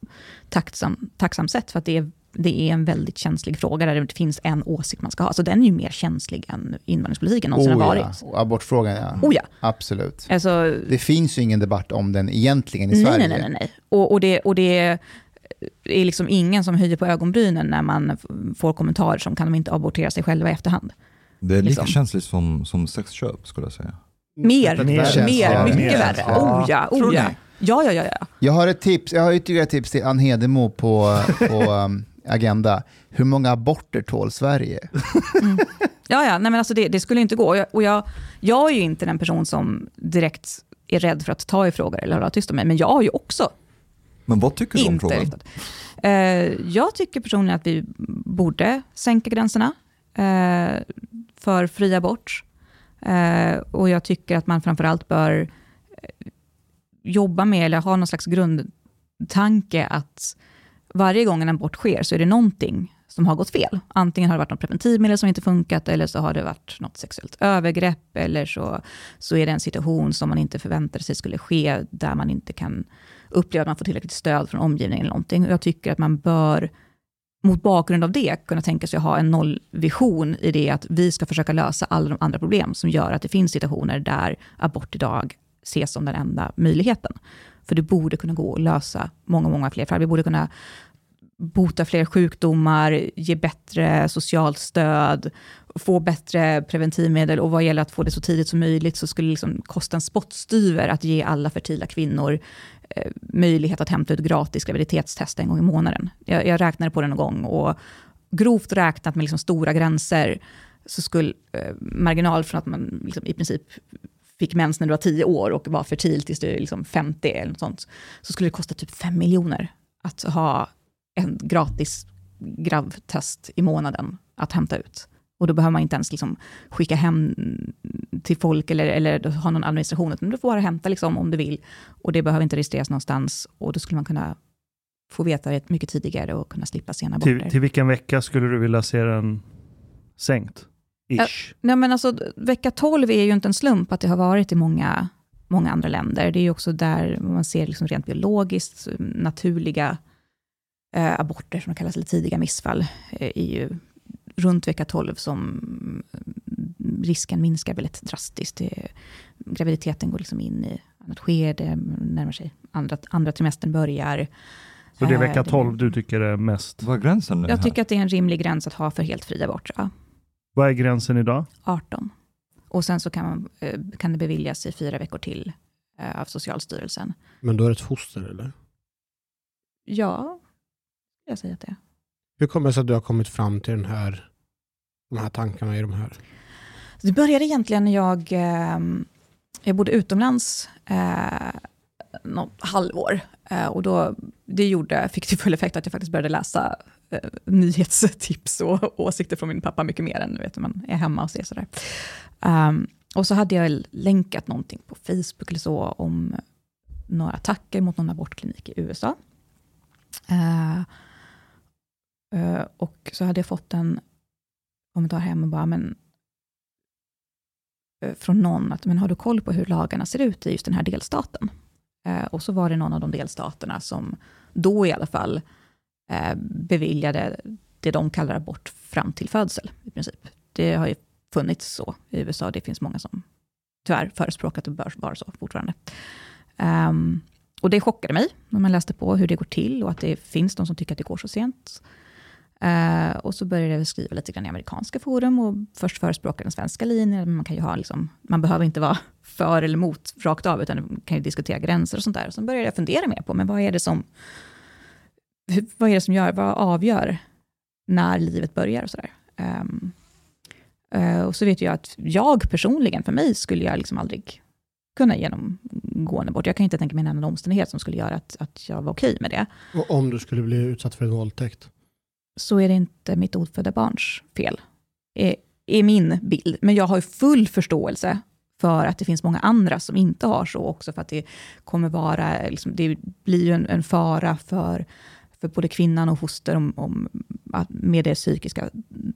Speaker 1: tacksam, tacksamt sätt, för att det är, det är en väldigt känslig fråga där det finns en åsikt man ska ha. Så den är ju mer känslig än invandringspolitiken någonsin har
Speaker 2: ja.
Speaker 1: varit.
Speaker 2: Och abortfrågan ja.
Speaker 1: Oh ja.
Speaker 2: Absolut.
Speaker 1: Alltså,
Speaker 2: Det finns ju ingen debatt om den egentligen i
Speaker 1: nej,
Speaker 2: Sverige.
Speaker 1: nej, nej, nej, nej. Och, och, det, och det är liksom ingen som höjer på ögonbrynen när man får kommentarer som kan de inte abortera sig själva i efterhand.
Speaker 5: Det är lika
Speaker 1: Liksom.
Speaker 5: känsligt som, som sexköp skulle jag säga.
Speaker 1: Mer,
Speaker 4: Mer
Speaker 1: mer,
Speaker 2: ja,
Speaker 1: mycket
Speaker 2: mer.
Speaker 1: värre. Oh ja, oh ja. Ja, ja, ja, ja.
Speaker 2: Jag har ett tips, jag har ytterligare ett tips till Ann Hedemo på, på um, Agenda. Hur många aborter tål Sverige?
Speaker 1: Ja, ja, nej men alltså det, det skulle inte gå. Och jag, och jag, jag är ju inte den person som direkt är rädd för att ta i frågor eller hålla tyst om mig. Men jag har ju också
Speaker 5: Men vad tycker du om
Speaker 1: inte
Speaker 5: frågan?
Speaker 1: Eh, jag tycker personligen att vi borde sänka gränserna eh, för fri abort. Eh, och jag tycker att man framförallt bör eh, jobba med, eller ha någon slags grundtanke att varje gång en abort sker så är det någonting som har gått fel. Antingen har det varit något preventivmedel som inte funkat, eller så har det varit något sexuellt övergrepp, eller så, så är det en situation som man inte förväntade sig skulle ske, där man inte kan uppleva att man får tillräckligt stöd från omgivningen eller någonting. Och jag tycker att man bör, mot bakgrund av det, kunna tänka sig att ha en nollvision i det att vi ska försöka lösa alla de andra problem som gör att det finns situationer där abort idag ses som den enda möjligheten. För det borde kunna gå att lösa många, många fler fall. Vi borde kunna bota fler sjukdomar, ge bättre socialt stöd, få bättre preventivmedel och vad gäller att få det så tidigt som möjligt så skulle det liksom kosta en spottstyver att ge alla fertila kvinnor Eh, möjlighet att hämta ut gratis graviditetstest en gång i månaden. Jag, jag räknade på det någon gång och grovt räknat med liksom stora gränser så skulle eh, marginal från att man liksom i princip fick mens när du var 10 år och var fertil tills du är liksom 50 eller något sånt, så skulle det kosta typ 5 miljoner att ha en gratis gravtest i månaden att hämta ut. Och då behöver man inte ens liksom skicka hem till folk eller, eller ha någon administration, utan du får bara hämta liksom om du vill. Och det behöver inte registreras någonstans. Och då skulle man kunna få veta det mycket tidigare och kunna slippa sena aborter.
Speaker 4: Till, till vilken vecka skulle du vilja se den sänkt? Ish.
Speaker 1: Nej, men alltså, vecka 12 är ju inte en slump att det har varit i många, många andra länder. Det är ju också där man ser liksom rent biologiskt naturliga eh, aborter, som de kallas, eller tidiga missfall, eh, är ju runt vecka 12 som mm, risken minskar väldigt drastiskt. Det, graviditeten går liksom in i annat skede, närmar sig andra, andra trimestern börjar.
Speaker 4: Så det är
Speaker 1: Eh,
Speaker 4: vecka 12 du tycker är mest?
Speaker 5: Vad är gränsen nu
Speaker 1: Jag
Speaker 5: här?
Speaker 1: tycker att det är en rimlig gräns att ha för helt fri abort. Ja.
Speaker 4: Vad är gränsen idag?
Speaker 1: 18. Och sen så kan, man, eh, kan det beviljas i fyra veckor till eh, av Socialstyrelsen.
Speaker 3: Men då är det ett foster eller?
Speaker 1: Ja, jag säger att det är.
Speaker 3: Hur kommer det sig att du har kommit fram till den här, de här tankarna i de här?
Speaker 1: Det började egentligen när jag, ehm, jag bodde utomlands eh, något halvår. Eh, och då, det gjorde, fick till full effekt att jag faktiskt började läsa eh, nyhetstips och åsikter från min pappa mycket mer än vet, när man är hemma och ser sådär. Um, och så hade jag länkat någonting på Facebook eller så om några attacker mot någon abortklinik i USA. Eh, Eh, och så hade jag fått en kommentar hem och bara, men eh, från någon att, men har du koll på hur lagarna ser ut i just den här delstaten? Eh, och så var det någon av de delstaterna som då i alla fall beviljade det de kallar abort fram till födsel i princip. Det har ju funnits så i USA, det finns många som tyvärr förespråkar att det bör vara så fortfarande. Um, och det chockade mig när man läste på hur det går till och att det finns de som tycker att det går så sent. Uh, och så började jag skriva lite grann i amerikanska forum och först förespråka den svenska linjen. Man, kan ju ha liksom, man behöver inte vara för eller emot rakt av, utan man kan ju diskutera gränser och sånt där. Och sen började jag fundera mer på, men vad är det som, vad är det som gör, vad avgör när livet börjar och sådär. Um, uh, och så vet jag att jag personligen, för mig skulle jag liksom aldrig kunna genomgå en abort. Jag kan inte tänka mig en annan omständighet som skulle göra att, att jag var okej med det.
Speaker 3: Och om du skulle bli utsatt för en våldtäkt?
Speaker 1: Så är det inte mitt ofödda barns fel, är, är min bild. Men jag har ju full förståelse för att det finns många andra som inte har så också, för att det kommer vara, liksom, det blir ju en, en fara för, för både kvinnan och foster om, om, att, med det psykiska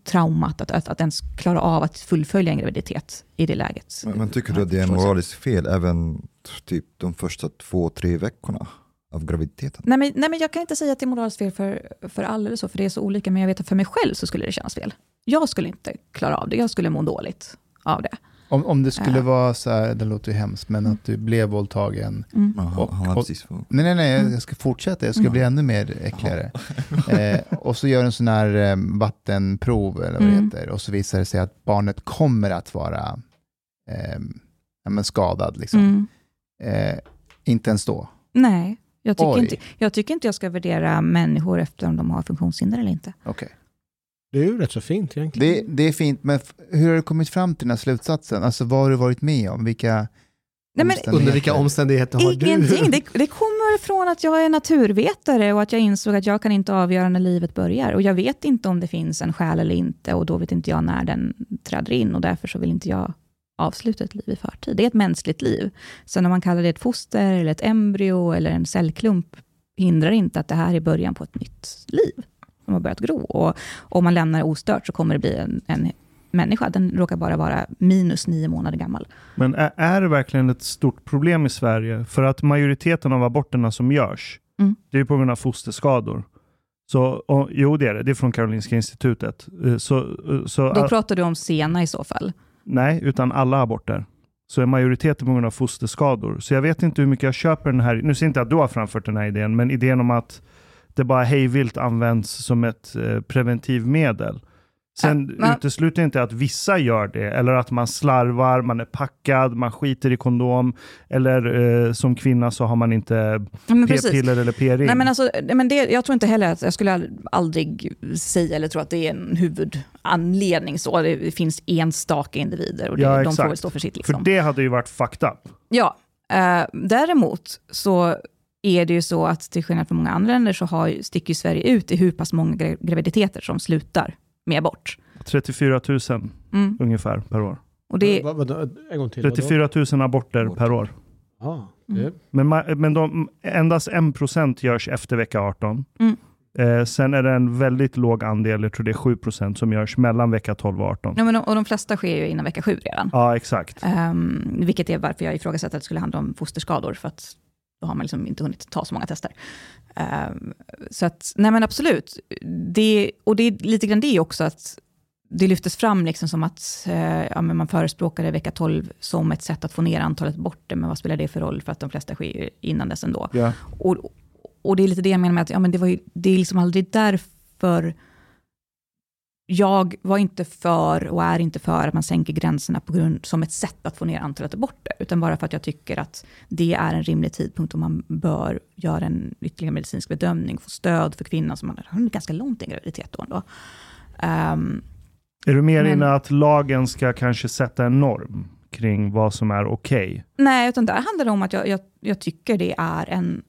Speaker 1: traumat, att, att, att ens klara av att fullfölja en graviditet i det läget.
Speaker 5: Men, men tycker du att det är moraliskt fel även typ de första två, tre veckorna av graviditeten?
Speaker 1: Nej men, nej men jag kan inte säga att det är moraliskt fel för, för alla eller så, för det är så olika, men jag vet att för mig själv så skulle det kännas fel. Jag skulle inte klara av det, jag skulle må dåligt av det.
Speaker 2: Om, om det skulle
Speaker 1: Ja.
Speaker 2: vara så här, det låter ju hemskt, men att du blev våldtagen.
Speaker 1: Mm.
Speaker 2: Och-
Speaker 5: han
Speaker 2: och-. Nej, nej, nej,
Speaker 1: Mm.
Speaker 2: jag ska fortsätta, jag ska
Speaker 1: Mm.
Speaker 2: bli ännu mer äckligare. eh, och så gör en sån här eh, vattenprov, eller vad det
Speaker 1: Mm.
Speaker 2: heter, och så visar det sig att barnet kommer att vara eh, ja, men skadad. Liksom.
Speaker 1: Mm.
Speaker 2: Eh, inte ens då.
Speaker 1: Nej, jag tycker,
Speaker 2: Oj.
Speaker 1: inte, jag tycker inte jag ska värdera människor efter om de har funktionshinder eller inte.
Speaker 2: Okej.
Speaker 3: Det är ju rätt så fint egentligen.
Speaker 2: Det, det är fint, men f- hur har du kommit fram till den här slutsatsen? Alltså vad har du varit med om? Vilka,
Speaker 1: Nej, men-?
Speaker 3: Under vilka omständigheter har
Speaker 1: Ingenting.
Speaker 3: du?
Speaker 1: Det, det kommer från att jag är naturvetare och att jag insåg att jag kan inte avgöra när livet börjar. Och jag vet inte om det finns en själ eller inte och då vet inte jag när den träder in och därför så vill inte jag avsluta ett liv i förtid. Det är ett mänskligt liv. Sen om man kallar det ett foster, eller ett embryo eller en cellklump hindrar inte att det här är början på ett nytt liv som har börjat gro. Och om man lämnar det ostört så kommer det bli en, en människa. Den råkar bara vara minus nio månader gammal.
Speaker 4: Men är, är det verkligen ett stort problem i Sverige? För att majoriteten av aborterna som görs,
Speaker 1: Mm.
Speaker 4: det är på grund av fosterskador. Så, och, jo, det är det. Det är från Karolinska institutet. Eh, Så, eh, så,
Speaker 1: Då pratar du om sena i så fall
Speaker 4: nej, utan alla aborter. Så är majoriteten på grund av fosterskador. Så jag vet inte hur mycket jag köper den här. Nu ser inte att du har framfört den här idén, men idén om att det bara hejvilt används som ett eh, preventivmedel. Sen
Speaker 1: Ja, men-
Speaker 4: utesluter inte att vissa gör det, eller att man slarvar, man är packad, man skiter i kondom, eller eh, som kvinna så har man inte p-piller eller p-ring.
Speaker 1: Nej, men alltså, men det, jag tror inte heller att jag skulle ald- aldrig säga eller tro att det är en huvudanledning. Så. Det finns enstaka individer och det,
Speaker 4: Ja,
Speaker 1: de får väl stå för sitt.
Speaker 4: För
Speaker 1: Liksom.
Speaker 4: det hade ju varit fucked up.
Speaker 1: Ja, eh, däremot så är det ju så att till skillnad från många andra länder så har, sticker Sverige ut i hur pass många gra- graviditeter som slutar med abort.
Speaker 4: 34 000
Speaker 1: Mm.
Speaker 4: ungefär per år.
Speaker 1: Och det,
Speaker 3: Vad- vadå? en gång till. vadå?
Speaker 4: 34 000 aborter per år.
Speaker 3: Ja,
Speaker 1: Mm.
Speaker 4: Men, men de, endast 1% görs efter vecka 18.
Speaker 1: Mm.
Speaker 4: Eh, sen är det en väldigt låg andel, jag tror det är 7% som görs mellan vecka 12 och 18.
Speaker 1: ja, men, de- och de flesta sker ju innan vecka sju redan.
Speaker 4: Ja, exakt.
Speaker 1: Um, vilket är varför jag ifrågasätter att det skulle handla om fosterskador, för att då har man liksom inte hunnit ta så många tester. Ehm, så att, nej men absolut. Det, och det är lite grann det också, att det lyftes fram liksom som att eh, ja, man förespråkade vecka 12 som ett sätt att få ner antalet aborter, men vad spelar det för roll, för att de flesta sker innan dess ändå.
Speaker 4: Ja.
Speaker 1: Och, och det är lite det jag menar med att ja, men det, var ju, det är liksom aldrig därför jag var inte för och är inte för att man sänker gränserna på grund, som ett sätt att få ner antalet aborter, utan bara för att jag tycker att det är en rimlig tidpunkt och man bör göra en ytterligare medicinsk bedömning, få stöd för kvinnan som har hunnit ganska långt i en graviditet då ändå. Ehm,
Speaker 4: Är du mer
Speaker 1: Men-
Speaker 4: inne att lagen ska kanske sätta en norm kring vad som är okej?
Speaker 1: nej, utan där handlar det om att jag, jag, jag tycker det är en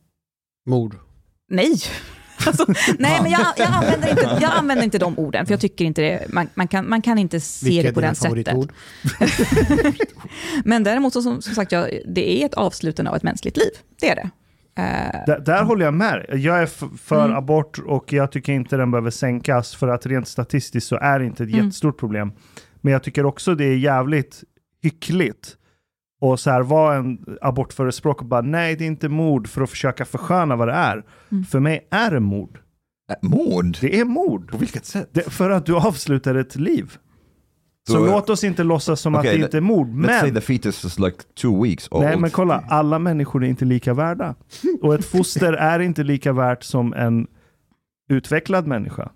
Speaker 3: mord.
Speaker 1: Nej. Alltså, nej, men jag, jag, använder inte, jag använder inte de orden, för jag tycker inte det, man, man, kan, man kan inte se
Speaker 3: Vilka
Speaker 1: det på det sättet. Men däremot, så, som, som sagt, jag, det är ett avslutande av ett mänskligt liv. Det är det. Eh,
Speaker 4: Där, där håller jag med. Jag är för
Speaker 1: Mm.
Speaker 4: abort och jag tycker inte den behöver sänkas för att rent statistiskt så är det inte ett
Speaker 1: Mm.
Speaker 4: jättestort problem. Men jag tycker också det är jävligt hyckligt och så här vara en abortförespråkare och bara nej det är inte mord för att försöka försköna vad det är.
Speaker 1: Mm.
Speaker 4: För mig är det mord.
Speaker 5: Äh, Mord?
Speaker 4: Det är mord.
Speaker 5: På vilket sätt?
Speaker 4: Det, för att du avslutar ett liv. Så
Speaker 5: Så-
Speaker 4: låt oss inte låtsas som
Speaker 5: Okej,
Speaker 4: att det inte är mord.
Speaker 5: Let's say
Speaker 4: Men,
Speaker 5: the fetus is like two weeks old.
Speaker 4: nej men kolla, alla människor är inte lika värda. Och ett foster är inte lika värt som en utvecklad människa.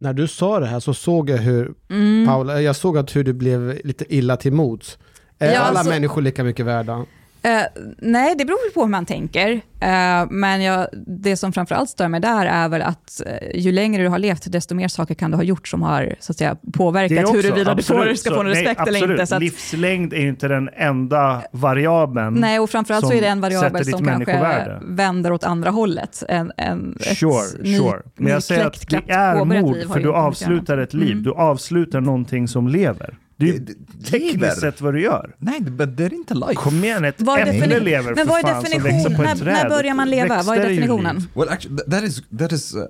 Speaker 3: När du sa det här så såg jag hur,
Speaker 1: mm.
Speaker 3: Paula, jag såg att hur du blev lite illa till mots. Är
Speaker 1: Ja,
Speaker 3: alla
Speaker 1: alltså-
Speaker 3: människor lika mycket värda?
Speaker 1: Eh, nej, det beror på hur man tänker. Eh, men jag, det som framförallt stör mig där är väl att eh, ju längre du har levt, desto mer saker kan du ha gjort som har så att säga, påverkat huruvida du får, ska få en
Speaker 4: Så, nej,
Speaker 1: respekt eller inte. Så att,
Speaker 4: Livslängd är inte den enda variabeln.
Speaker 1: nej, och framförallt så
Speaker 4: som
Speaker 1: är det en variabel som kanske vänder åt andra hållet. En, en,
Speaker 4: Sure,
Speaker 1: ny-
Speaker 4: sure. Men jag säger att det är mord för du avslutar ett liv.
Speaker 1: Mm.
Speaker 4: Du avslutar någonting som lever. Det är ju tekniskt sett vad du gör.
Speaker 5: Nej, men det är inte life.
Speaker 4: Kom igen, ett
Speaker 1: Vad
Speaker 4: äpple lever
Speaker 1: Men
Speaker 4: för
Speaker 1: vad är
Speaker 4: fan som växer
Speaker 1: definition?
Speaker 4: på ett
Speaker 1: När, när börjar man leva? Vad är definitionen?
Speaker 5: Well, actually, that is, that is, uh,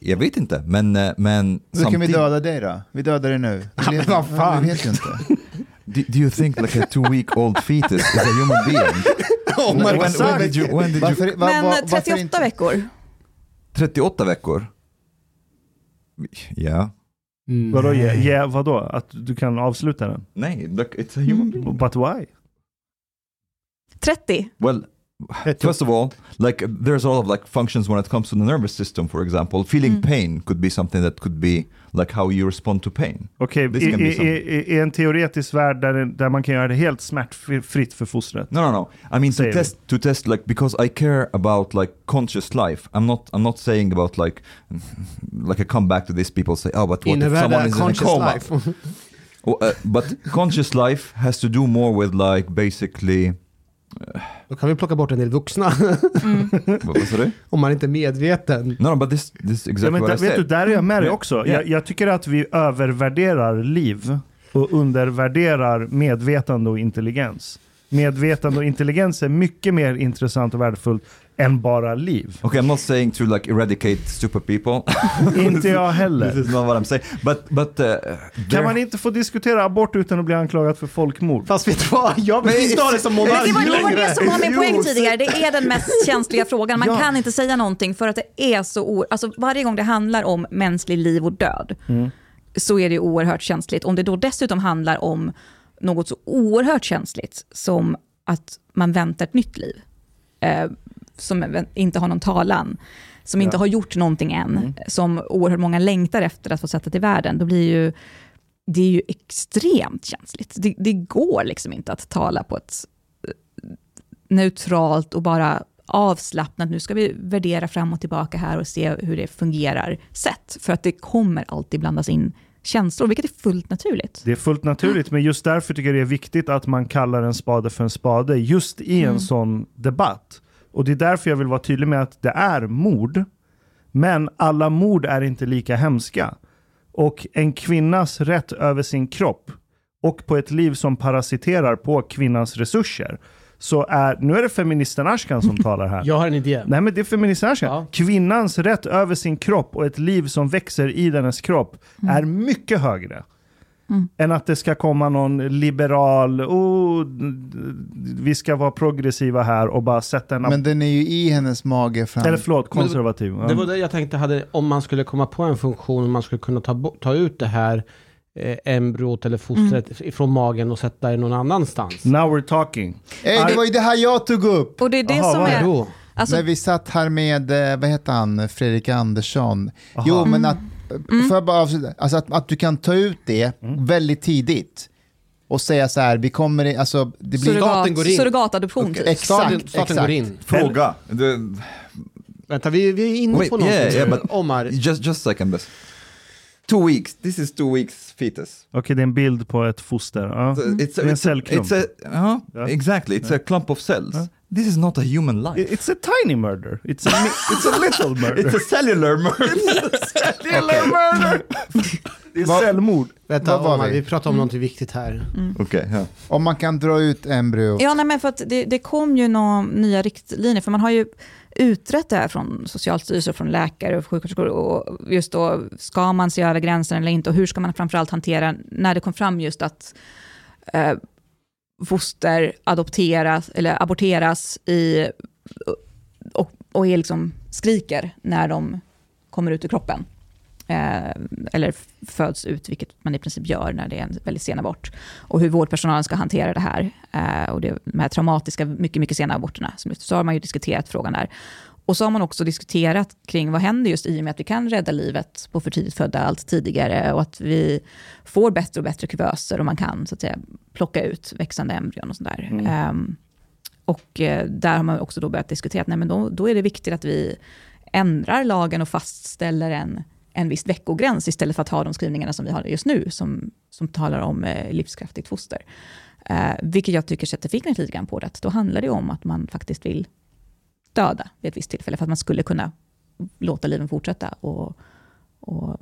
Speaker 5: jag vet inte, men, uh, men
Speaker 2: Då kan vi döda dig då. Vi dödar dig nu.
Speaker 3: Ja, men vad fan.
Speaker 2: Vi vet ju inte.
Speaker 5: do, do you think like a two week old fetus is a human being?
Speaker 3: Oh
Speaker 5: when,
Speaker 3: my
Speaker 5: when,
Speaker 3: God.
Speaker 5: did you, when did you,
Speaker 2: Varför, va,
Speaker 1: Men
Speaker 2: va,
Speaker 1: eh,
Speaker 2: varför
Speaker 1: 38
Speaker 2: inte?
Speaker 1: veckor.
Speaker 5: 38 veckor? Ja.
Speaker 3: Mm.
Speaker 4: Vadå, ja, ja, vadå? Att du kan avsluta den?
Speaker 5: Nej, look, it's a human being.
Speaker 4: But why?
Speaker 1: 30.
Speaker 5: Well, first of all, like there's a lot of like functions when it comes to the nervous system, for example. Feeling
Speaker 1: Mm.
Speaker 5: pain could be something that could be like how you respond to pain.
Speaker 4: Okej, i,
Speaker 5: be
Speaker 4: i,
Speaker 5: some-
Speaker 4: i, i en teoretisk värld där, där man kan göra det helt smärtfritt för fostret.
Speaker 5: No, no, no. I mean to
Speaker 4: it.
Speaker 5: test to test like because I care about like conscious life. I'm not I'm not saying about like like I come back to this. People say, oh, but what if
Speaker 3: Innebär
Speaker 5: someone is in a
Speaker 3: conscious
Speaker 5: coma?
Speaker 3: life?
Speaker 5: Oh, uh, but conscious life has to do more with like basically
Speaker 3: Då kan vi plocka bort en del vuxna.
Speaker 5: Vad, vad sa du?
Speaker 3: om man inte är medveten.
Speaker 5: No, no, but this, this is
Speaker 4: Ja,
Speaker 5: exactly
Speaker 4: men
Speaker 5: what I
Speaker 4: vet du, där är jag med dig också.
Speaker 5: Ja.
Speaker 4: Jag, jag tycker att vi övervärderar liv och undervärderar medvetande och intelligens. Medvetande och intelligens är mycket mer intressant och värdefullt än bara liv.
Speaker 5: Okay, I'm not saying to like eradicate stupid people.
Speaker 4: Inte jag
Speaker 5: this
Speaker 4: heller.
Speaker 5: is not what I'm saying. But, but uh,
Speaker 4: Kan man inte få diskutera abort utan att bli anklagad för folkmord?
Speaker 3: Fast vet du vad? Jag vill inte ha det som
Speaker 1: Men det
Speaker 3: monark
Speaker 1: var, det var
Speaker 3: längre.
Speaker 1: det som var min poäng tidigare. Det är den mest känsliga frågan. Man
Speaker 4: Ja.
Speaker 1: kan inte säga någonting för att det är så... o- Alltså varje gång det handlar om mänsklig liv och död så är det oerhört känsligt. Om det då dessutom handlar om något så oerhört känsligt som att man väntar ett nytt liv, eh, som inte har någon talan, som inte har gjort någonting än, som oerhört många längtar efter att få sätta till världen, då blir ju det är ju extremt känsligt. Det, det går liksom inte att tala på ett eh, neutralt och bara avslappnat, nu ska vi värdera fram och tillbaka här och se hur det fungerar sätt. För att det kommer alltid blandas in känslor, vilket är fullt naturligt.
Speaker 4: Det är fullt naturligt, men just därför tycker jag det är viktigt att man kallar en spade för en spade just i en sån debatt. Och det är därför jag vill vara tydlig med att det är mord, men alla mord är inte lika hemska. Och en kvinnas rätt över sin kropp och på ett liv som parasiterar på kvinnans resurser. Så är, nu är det feministen Ashkan som talar här.
Speaker 3: Jag har en idé.
Speaker 4: Nej men det är feministen Ashkan.
Speaker 3: Ja.
Speaker 4: Kvinnans rätt över sin kropp och ett liv som växer i dennes kropp är mycket högre. Än att det ska komma någon liberal, oh, vi ska vara progressiva här och bara sätta en...
Speaker 2: Men den är ju i hennes mage fram.
Speaker 4: eller förlåt, konservativ.
Speaker 3: Det var
Speaker 4: Ja.
Speaker 3: det jag tänkte hade, om man skulle komma på en funktion, om man skulle kunna ta, ta ut det här eh, embryot eller fostret ifrån magen och sätta det någon annanstans.
Speaker 4: Now we're talking.
Speaker 2: Ey, det var ju det här jag tog upp!
Speaker 1: Och det är det
Speaker 4: Jaha,
Speaker 1: som är...
Speaker 3: Då.
Speaker 1: Alltså,
Speaker 2: När vi satt här med, eh, vad heter han, Fredrik Andersson.
Speaker 4: Aha.
Speaker 2: Jo, men att, får jag bara avsluta? Alltså att, att du kan ta ut det väldigt tidigt och säga så här, vi kommer i, alltså det blir...
Speaker 3: Staten
Speaker 1: surrogat,
Speaker 3: går in.
Speaker 1: surrogatadoption. Typ.
Speaker 3: Staten,
Speaker 2: Exakt,
Speaker 3: staten går
Speaker 2: exakt.
Speaker 3: in.
Speaker 5: Fråga. The,
Speaker 3: Vänta, vi, vi är inne
Speaker 5: Wait,
Speaker 3: på någonting.
Speaker 5: yeah, yeah, but-
Speaker 3: Omar.
Speaker 5: just, just a second, best. Two weeks. This is two weeks fetus.
Speaker 4: Okej, det är en bild på ett foster. Ja.
Speaker 5: So It's,
Speaker 4: Det är en
Speaker 5: a, a,
Speaker 4: cellklump.
Speaker 5: it's a, uh-huh,
Speaker 4: Ja.
Speaker 5: exactly. It's a clump of cells. This is not a human life.
Speaker 4: It's a tiny murder. It's a, it's a little murder.
Speaker 5: It's a cellular murder.
Speaker 4: cellular murder! Det är självmord.
Speaker 3: Vänta,
Speaker 2: var
Speaker 3: Omar,
Speaker 2: vi?
Speaker 3: vi pratar om någonting viktigt här.
Speaker 5: Okej, ja.
Speaker 2: Om man kan dra ut embryo.
Speaker 1: Ja, nej, men för att det, det kom ju några nya riktlinjer, för man har ju utrett det här från Socialstyrelsen, från läkare och sjuksköterskor, och just då, ska man se över gränsen eller inte, och hur ska man framförallt hantera när det kom fram just att eh, foster adopteras, eller aborteras i, och, och är liksom, skriker när de kommer ut ur kroppen. Eh, eller föds ut, vilket man i princip gör när det är en väldigt sen abort. Och hur vårdpersonalen ska hantera det här. Eh, och det, de här traumatiska, mycket, mycket sena aborterna. Så har man ju diskuterat frågan där. Och så har man också diskuterat kring vad händer just i och med att vi kan rädda livet på för tidigt födda allt tidigare och att vi får bättre och bättre kuvöser och man kan så att säga plocka ut växande embryon och sådär. Ehm, och eh, där har man också då börjat diskutera att nej, men då, då är det viktigt att vi ändrar lagen och fastställer en, en viss veckogräns istället för att ha de skrivningarna som vi har just nu som, som talar om eh, livskraftigt foster. Eh, vilket jag tycker sätter fingret lite grann på det. Att Då handlar det om att man faktiskt vill döda vid ett visst tillfälle för att man skulle kunna låta liven fortsätta och, och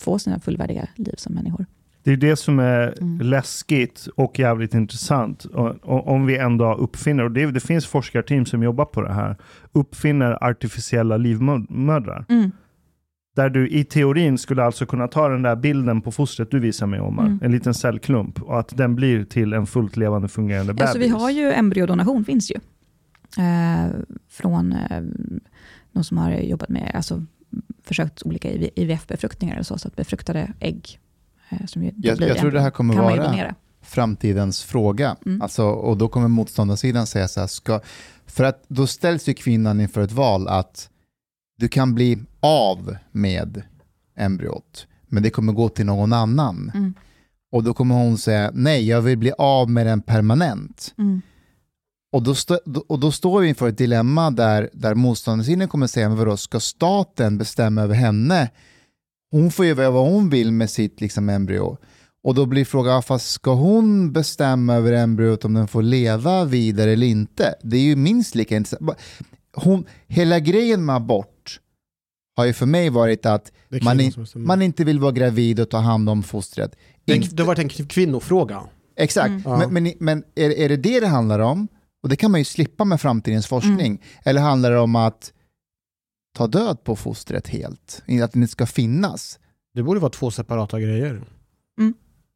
Speaker 1: få sina fullvärdiga liv som människor.
Speaker 4: Det är det som är
Speaker 1: Mm.
Speaker 4: läskigt och jävligt intressant. Och, och, om vi ändå uppfinner, och det, det finns forskarteam som jobbar på det här, uppfinner artificiella livmödrar.
Speaker 1: Mm.
Speaker 4: Där du i teorin skulle alltså kunna ta den där bilden på fostret du visar mig Omar,
Speaker 1: Mm.
Speaker 4: en liten cellklump, och att den blir till en fullt levande fungerande bebis.
Speaker 1: Alltså, vi har ju embryodonation, finns ju. Eh, från eh, någon som har jobbat med, alltså försökt olika IVF-befruktningar och så, så att befruktade ägg eh, som ju
Speaker 2: Jag,
Speaker 1: blir
Speaker 2: jag tror det här kommer
Speaker 1: kan
Speaker 2: vara framtidens fråga.
Speaker 1: Mm.
Speaker 2: Alltså, och då kommer motståndarsidan säga så här, ska, för att då ställs ju kvinnan inför ett val att du kan bli av med embryot, men det kommer gå till någon annan.
Speaker 1: Mm.
Speaker 2: Och då kommer hon säga, nej, jag vill bli av med den permanent.
Speaker 1: Mm.
Speaker 2: Och då, stå, och då står vi inför ett dilemma där, där motståndarsidan kommer säga, men vadå, ska staten bestämma över henne? Hon får ju göra vad hon vill med sitt liksom, embryo. Och då blir frågan, fast ska hon bestämma över embryot om den får leva vidare eller inte? Det är ju minst lika intressant. Hon, hela grejen med abort har ju för mig varit att man, in, man inte vill vara gravid och ta hand om fostret.
Speaker 3: Det, det har varit en kvinnofråga.
Speaker 2: Exakt,
Speaker 1: Mm.
Speaker 2: Men, men, men är, är det det det handlar om? Och det kan man ju slippa med framtidens forskning.
Speaker 1: Mm.
Speaker 2: Eller handlar det om att ta död på fostret helt? Att det inte ska finnas?
Speaker 3: Det borde vara två separata grejer.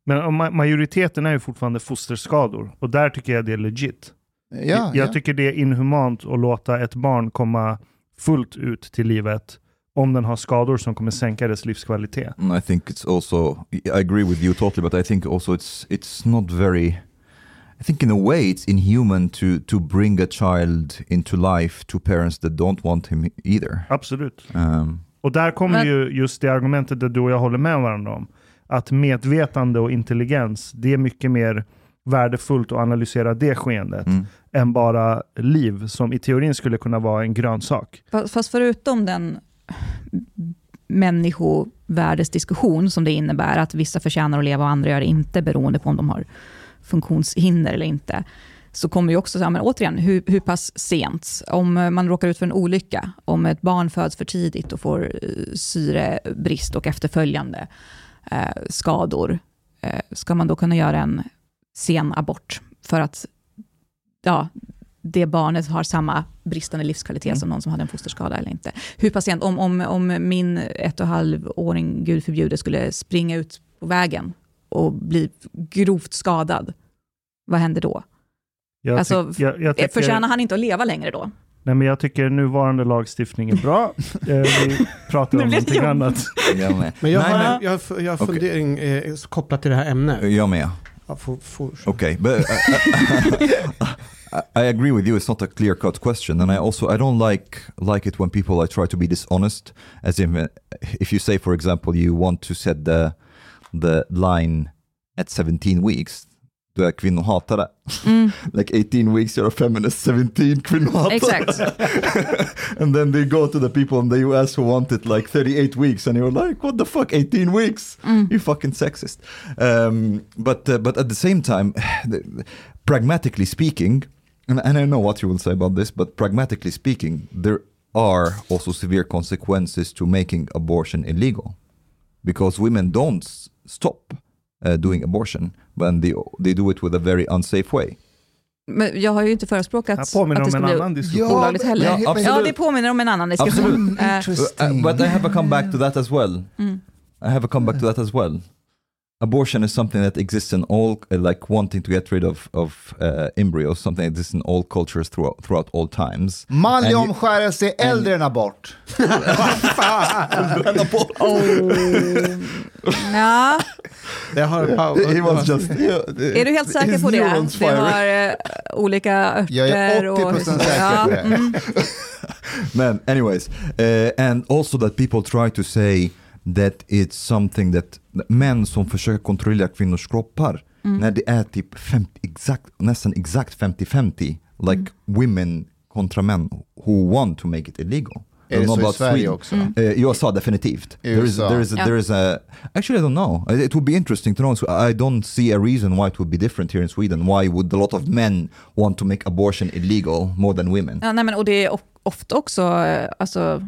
Speaker 4: Men om ma- majoriteten är ju fortfarande fosterskador och där tycker jag det är legit.
Speaker 2: Ja,
Speaker 4: jag
Speaker 2: ja.
Speaker 4: tycker det är inhumant att låta ett barn komma fullt ut till livet om den har skador som kommer sänka dess livskvalitet.
Speaker 5: I think it's also I agree with you totally, but I think also it's it's not very. I think in a way it's inhuman to to bring a child into life to parents that don't want him either.
Speaker 4: Absolut.
Speaker 5: Um,
Speaker 4: Och där kommer ju just det argumentet där du och jag håller med varandra om. Att medvetande och intelligens, det är mycket mer värdefullt att analysera det skeendet
Speaker 5: mm.
Speaker 4: än bara liv som i teorin skulle kunna vara en grönsak.
Speaker 1: Fa- Fast förutom den människovärdesdiskussion som det innebär, att vissa förtjänar att leva och andra gör det inte, beroende på om de har funktionshinder eller inte, så kommer ju också, så här, men återigen, hur, hur pass sent? Om eh, man råkar ut för en olycka, om ett barn föds för tidigt och får eh, syrebrist och efterföljande eh, skador, eh, ska man då kunna göra en sen abort för att ja, det barnet har samma bristande livskvalitet
Speaker 5: Mm.
Speaker 1: som någon som hade en fosterskada eller inte. Hur patient, om, om, om min ett och en halv åring, gud förbjude, skulle springa ut på vägen och bli grovt skadad, vad händer då?
Speaker 4: Jag,
Speaker 1: Alltså,
Speaker 4: tyck- jag, jag tycker,
Speaker 1: Förtjänar han inte att leva längre då?
Speaker 4: nej, men jag tycker nuvarande lagstiftning är bra. Eh, Vi pratar om någonting
Speaker 1: jobb.
Speaker 4: annat.
Speaker 5: Jag med.
Speaker 3: Men jag
Speaker 5: Nej,
Speaker 3: har,
Speaker 5: men-
Speaker 3: jag har, jag har
Speaker 5: Okej.
Speaker 3: fundering eh, kopplat till det här ämnet.
Speaker 5: Jag med.
Speaker 3: Ja, for, for,
Speaker 5: Okay, but uh, I, I agree with you. It's not a clear-cut question, and I also I don't like like it when people like try to be dishonest. As if if you say, for example, you want to set the the line at 17 weeks. Du är kvinnohatare.
Speaker 1: Mm,
Speaker 5: Like 18 weeks, you're a feminist. 17 kvinnohatare.
Speaker 1: exakt.
Speaker 5: and then they go to the people in the US who want it like 38 weeks, and you're like, what the fuck, 18 weeks?
Speaker 1: Mm.
Speaker 5: You fucking sexist. Um, but uh, but at the same time, pragmatically speaking, and, and I know what you will say about this, but pragmatically speaking, there are also severe consequences to making abortion illegal, because women don't stop uh, doing abortion when they they do it with a very unsafe way.
Speaker 1: Men jag har ju inte förespråkat
Speaker 4: Det här påminner
Speaker 1: att det
Speaker 4: om en
Speaker 1: skulle
Speaker 4: annan
Speaker 1: bli
Speaker 4: diskussion.
Speaker 1: olagligt heller.
Speaker 5: Ja,
Speaker 1: Ja, det påminner om en annan diskussion.
Speaker 5: Absolut. Uh, but I have a comeback to that as well.
Speaker 1: mm.
Speaker 5: I have a comeback to that as well. Abortion is something that exists in all, uh, like wanting to get rid of of uh, embryos, something that exists in all cultures throughout throughout all times.
Speaker 2: Manlig omskärelse är äldre än abort.
Speaker 1: Ja,
Speaker 3: det har,
Speaker 5: He was just.
Speaker 1: är du helt säker på det? Det har eh, olika örter
Speaker 2: Jag är 80%
Speaker 1: och...
Speaker 2: säker på det.
Speaker 5: Man, anyways, uh, and also that people try to say that it's something that män som försöker kontrollera kvinnors kroppar när det är typ 50, exakt, nästan exakt 50-50, like women kontra män who want to make it illegal. I
Speaker 2: Är det så i Sverige
Speaker 5: Sweden.
Speaker 2: också?
Speaker 5: Uh, USA definitivt. There is,
Speaker 2: USA.
Speaker 5: there is, there is a. Actually, I don't know. It would be interesting to know. So I don't see a reason why it would be different here in Sweden. Why would a lot of men want to make abortion illegal more than women?
Speaker 1: Ja, nej, men, och det är of- ofta också, eh, alltså,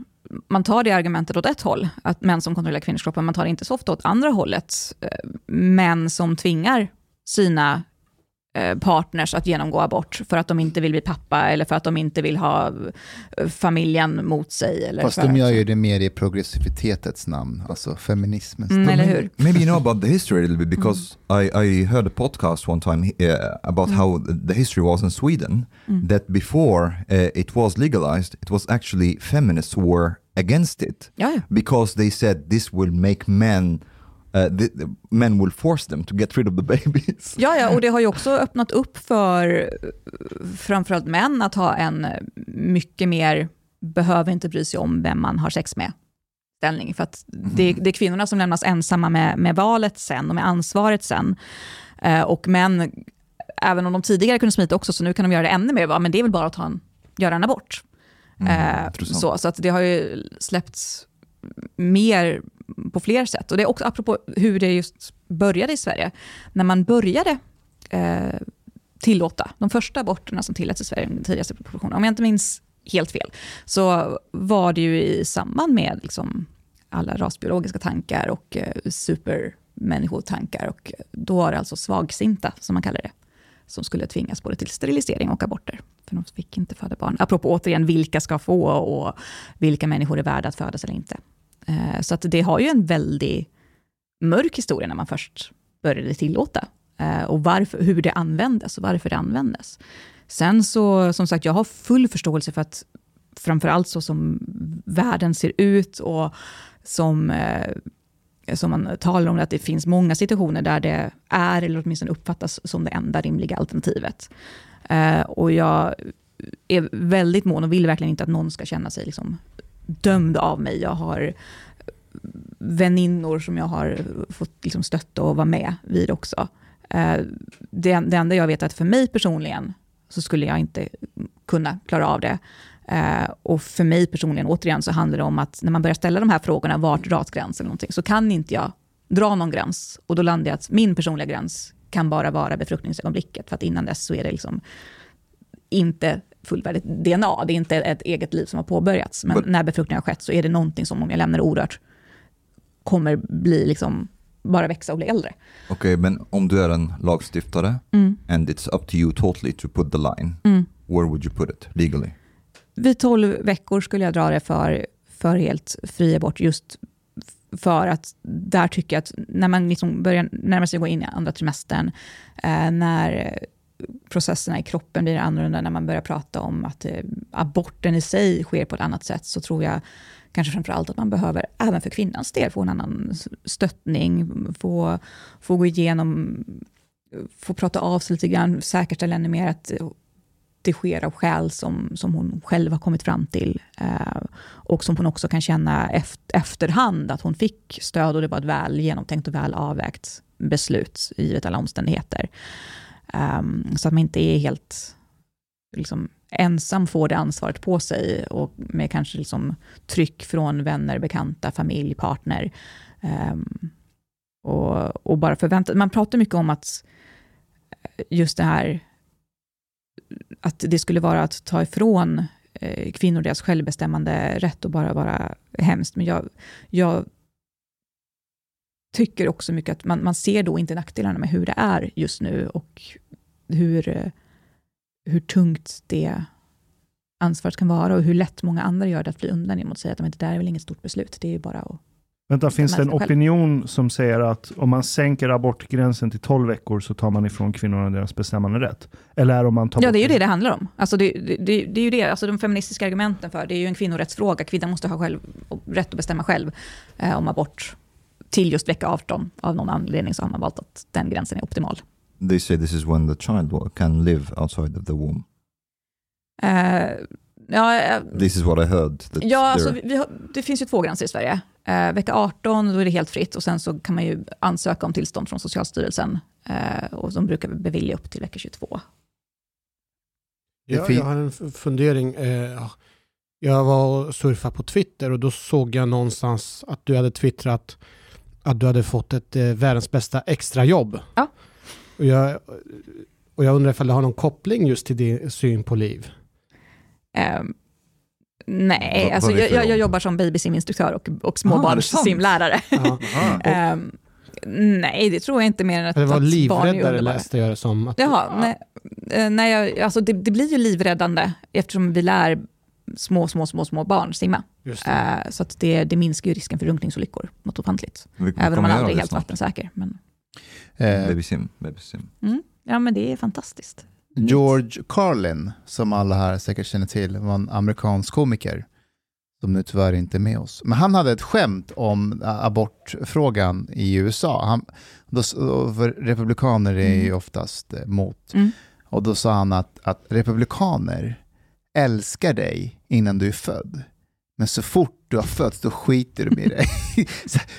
Speaker 1: man tar det argumentet åt ett håll, att män som kontrollerar kvinnors kroppar, man tar det inte så ofta åt andra hållet. Eh, Män som tvingar sina eh, partners att genomgå abort för att de inte vill bli pappa eller för att de inte vill ha eh, familjen mot sig. Eller
Speaker 2: Fast
Speaker 1: för
Speaker 2: de gör ju det mer i progressivitetets namn, alltså feminismens
Speaker 1: Mm, eller hur?
Speaker 5: Maybe you know about the history a little bit because I, I heard a podcast one time uh, about how the history was in Sweden. That before uh, it was legalized, it was actually feminists who were against it
Speaker 1: ja.
Speaker 5: because they said this will make men. Uh, the, the men will force them to get rid of the babies.
Speaker 1: Ja, ja, och det har ju också öppnat upp för eh, framförallt män att ha en mycket mer, behöver inte bry sig om vem man har sex med, ställning. För att det, det är kvinnorna som lämnas ensamma med, med valet sen och med ansvaret sen. Eh, och män, även om de tidigare kunde smita också, så nu kan de göra det ännu mer, va? men det är väl bara att ta en, göra en abort.
Speaker 5: Mm,
Speaker 1: Eh, så, så att det har ju släppts mer på fler sätt. Och det är också apropå hur det just började i Sverige. När man började eh, tillåta de första aborterna som tilläts i Sverige, den tidigaste propositionen, om jag inte minns helt fel, så var det ju i samband med liksom alla rasbiologiska tankar och eh, supermänniskotankar. Och då var det alltså svagsinta, som man kallar det, som skulle tvingas både till sterilisering och aborter. För de fick inte föda barn. Apropå återigen, vilka ska få och vilka människor är värda att födas eller inte. Eh, så att det har ju en väldigt mörk historia när man först började tillåta. Eh, och varför, hur det användes och varför det användes. Sen så, som sagt, jag har full förståelse för att framförallt så som världen ser ut och som, eh, Eh, som man talar om, att det finns många situationer där det är, eller åtminstone uppfattas som det enda rimliga alternativet. Eh, och jag är väldigt mån och vill verkligen inte att någon ska känna sig liksom dömd av mig. Jag har väninnor som jag har fått liksom stötta och vara med vid också. Eh, det, det enda jag vet är att för mig personligen så skulle jag inte kunna klara av det. Uh, och för mig personligen, återigen, så handlar det om att när man börjar ställa de här frågorna, vart dras gränsen, någonting, så kan inte jag dra någon gräns. Och då landar jag att min personliga gräns kan bara vara befruktningsögonblicket, för att innan dess så är det liksom inte fullvärdigt DNA, det är inte ett eget liv som har påbörjats. Men när befruktningen har skett så är det någonting som, om jag lämnar det orört, kommer bli liksom bara växa och bli äldre.
Speaker 5: Okej, okay, men om du är en lagstiftare mm. and it's up to you totally to put the line, mm. where would you put it legally?
Speaker 1: Vid 12 veckor skulle jag dra det för, för helt fri abort, just för att där tycker jag att när man liksom börjar närma sig att gå in i andra trimestern, eh, när processerna i kroppen blir annorlunda, när man börjar prata om att eh, aborten i sig sker på ett annat sätt, så tror jag kanske framför allt att man behöver, även för kvinnans del, få en annan stöttning, få, få gå igenom, få prata av sig lite grann, säkerställa ännu mer att det sker av skäl som, som hon själv har kommit fram till. Eh, och som hon också kan känna efter, efterhand att hon fick stöd och det var ett väl genomtänkt och väl avvägt beslut, givet alla omständigheter. Eh, så att man inte är helt liksom, ensam får det ansvaret på sig och med kanske liksom tryck från vänner, bekanta, familj, partner. Eh, och, och, bara förvänta Man pratar mycket om att just det här att det skulle vara att ta ifrån eh, kvinnor deras självbestämmande rätt och bara vara hemskt. Men jag, jag tycker också mycket att man, man ser då inte nackdelarna med hur det är just nu och hur, eh, hur tungt det ansvaret kan vara och hur lätt många andra gör det att fly undan genom att säga att det där är väl inget stort beslut, det är ju bara att
Speaker 4: Vänta, finns det en opinion som säger att om man sänker abortgränsen till 12 veckor så tar man ifrån kvinnorna deras bestämmande rätt? Eller om man tar
Speaker 1: ja, det är ju det det handlar om. Alltså det, det, det, det är ju det, alltså de feministiska argumenten för det är ju en kvinnorättsfråga. Kvinnan måste ha själv, rätt att bestämma själv eh, om abort till just vecka 18. Av någon anledning så har man valt att den gränsen är optimal.
Speaker 5: They say this is when the child can live outside of the womb.
Speaker 1: Uh, ja, uh,
Speaker 5: this is what I heard.
Speaker 1: Ja, alltså, vi, vi har, det finns ju två gränser i Sverige. Uh, vecka 18, då är det helt fritt och sen så kan man ju ansöka om tillstånd från Socialstyrelsen och de brukar bevilja upp till vecka 22.
Speaker 3: Ja, jag har en fundering. Jag var och surfade på Twitter och då såg jag någonstans att du hade twittrat att du hade fått ett världens bästa extrajobb.
Speaker 1: Ja.
Speaker 3: Och jag, och jag undrar ifall det har någon koppling just till din syn på liv?
Speaker 1: Um, nej, Va, alltså jag, jag, jobbar som babysiminstruktör och, och småbarnssimlärare. um, nej, det tror jag inte mer än att
Speaker 3: Det var livräddare läste jag det som.
Speaker 1: Att, Jaha, nej, eh, nej, alltså det, det, blir ju livräddande eftersom vi lär små, små, små, små barn simma. Uh, så att det, det minskar ju risken för drunkningsolyckor något ofantligt. Även om man aldrig är helt vattensäker. Men...
Speaker 5: Eh, babysim. babysim.
Speaker 1: Mm. Ja, men det är fantastiskt.
Speaker 2: George Carlin, som alla här säkert känner till, var en amerikansk komiker som nu tyvärr inte är med oss. Men han hade ett skämt om abortfrågan i USA. Han, då, republikaner är ju mm. oftast eh, mot. Mm. Och då sa han att, att republikaner älskar dig innan du är född. Men så fort du har fötts, då skiter de i dig.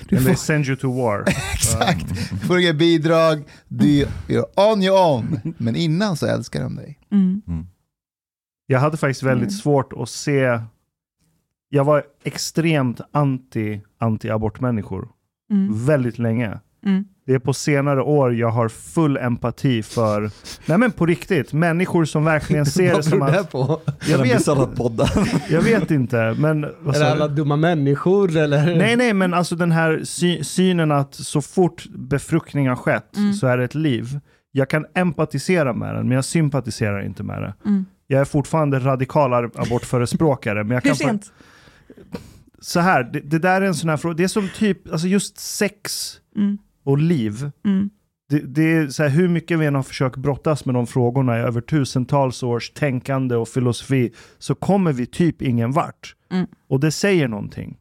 Speaker 4: du får... they send you to war.
Speaker 2: Exakt. Du får inga bidrag, du är on your own. Men innan så älskar de dig.
Speaker 1: Mm. Mm.
Speaker 4: Jag hade faktiskt väldigt mm. svårt att se Jag var extremt anti, anti-abortmänniskor.
Speaker 1: Mm.
Speaker 4: Väldigt länge. Det är på senare år jag har full empati för, nej men på riktigt, människor som verkligen ser det
Speaker 3: Vad
Speaker 4: som
Speaker 3: beror det
Speaker 4: att,
Speaker 3: på?
Speaker 4: jag vet, jag vet inte, men vad
Speaker 3: Är det alla dumma människor eller?
Speaker 4: Nej, nej, men alltså den här sy synen att så fort befruktning har skett
Speaker 1: Mm.
Speaker 4: så är det ett liv. Jag kan empatisera med den, men jag sympatiserar inte med det.
Speaker 1: Mm.
Speaker 4: Jag är fortfarande radikal ar- abortförespråkare, men jag
Speaker 1: Hur
Speaker 4: kan... fa-
Speaker 1: sent?
Speaker 4: Så här, det, det där är en sån här fråga, det är som typ, alltså just sex
Speaker 1: Mm.
Speaker 4: Och liv.
Speaker 1: Mm.
Speaker 4: Det, det är så här, hur mycket vi än har försökt brottas med de frågorna i över tusentals års tänkande och filosofi, så kommer vi typ ingen vart.
Speaker 1: Mm.
Speaker 4: Och det säger någonting.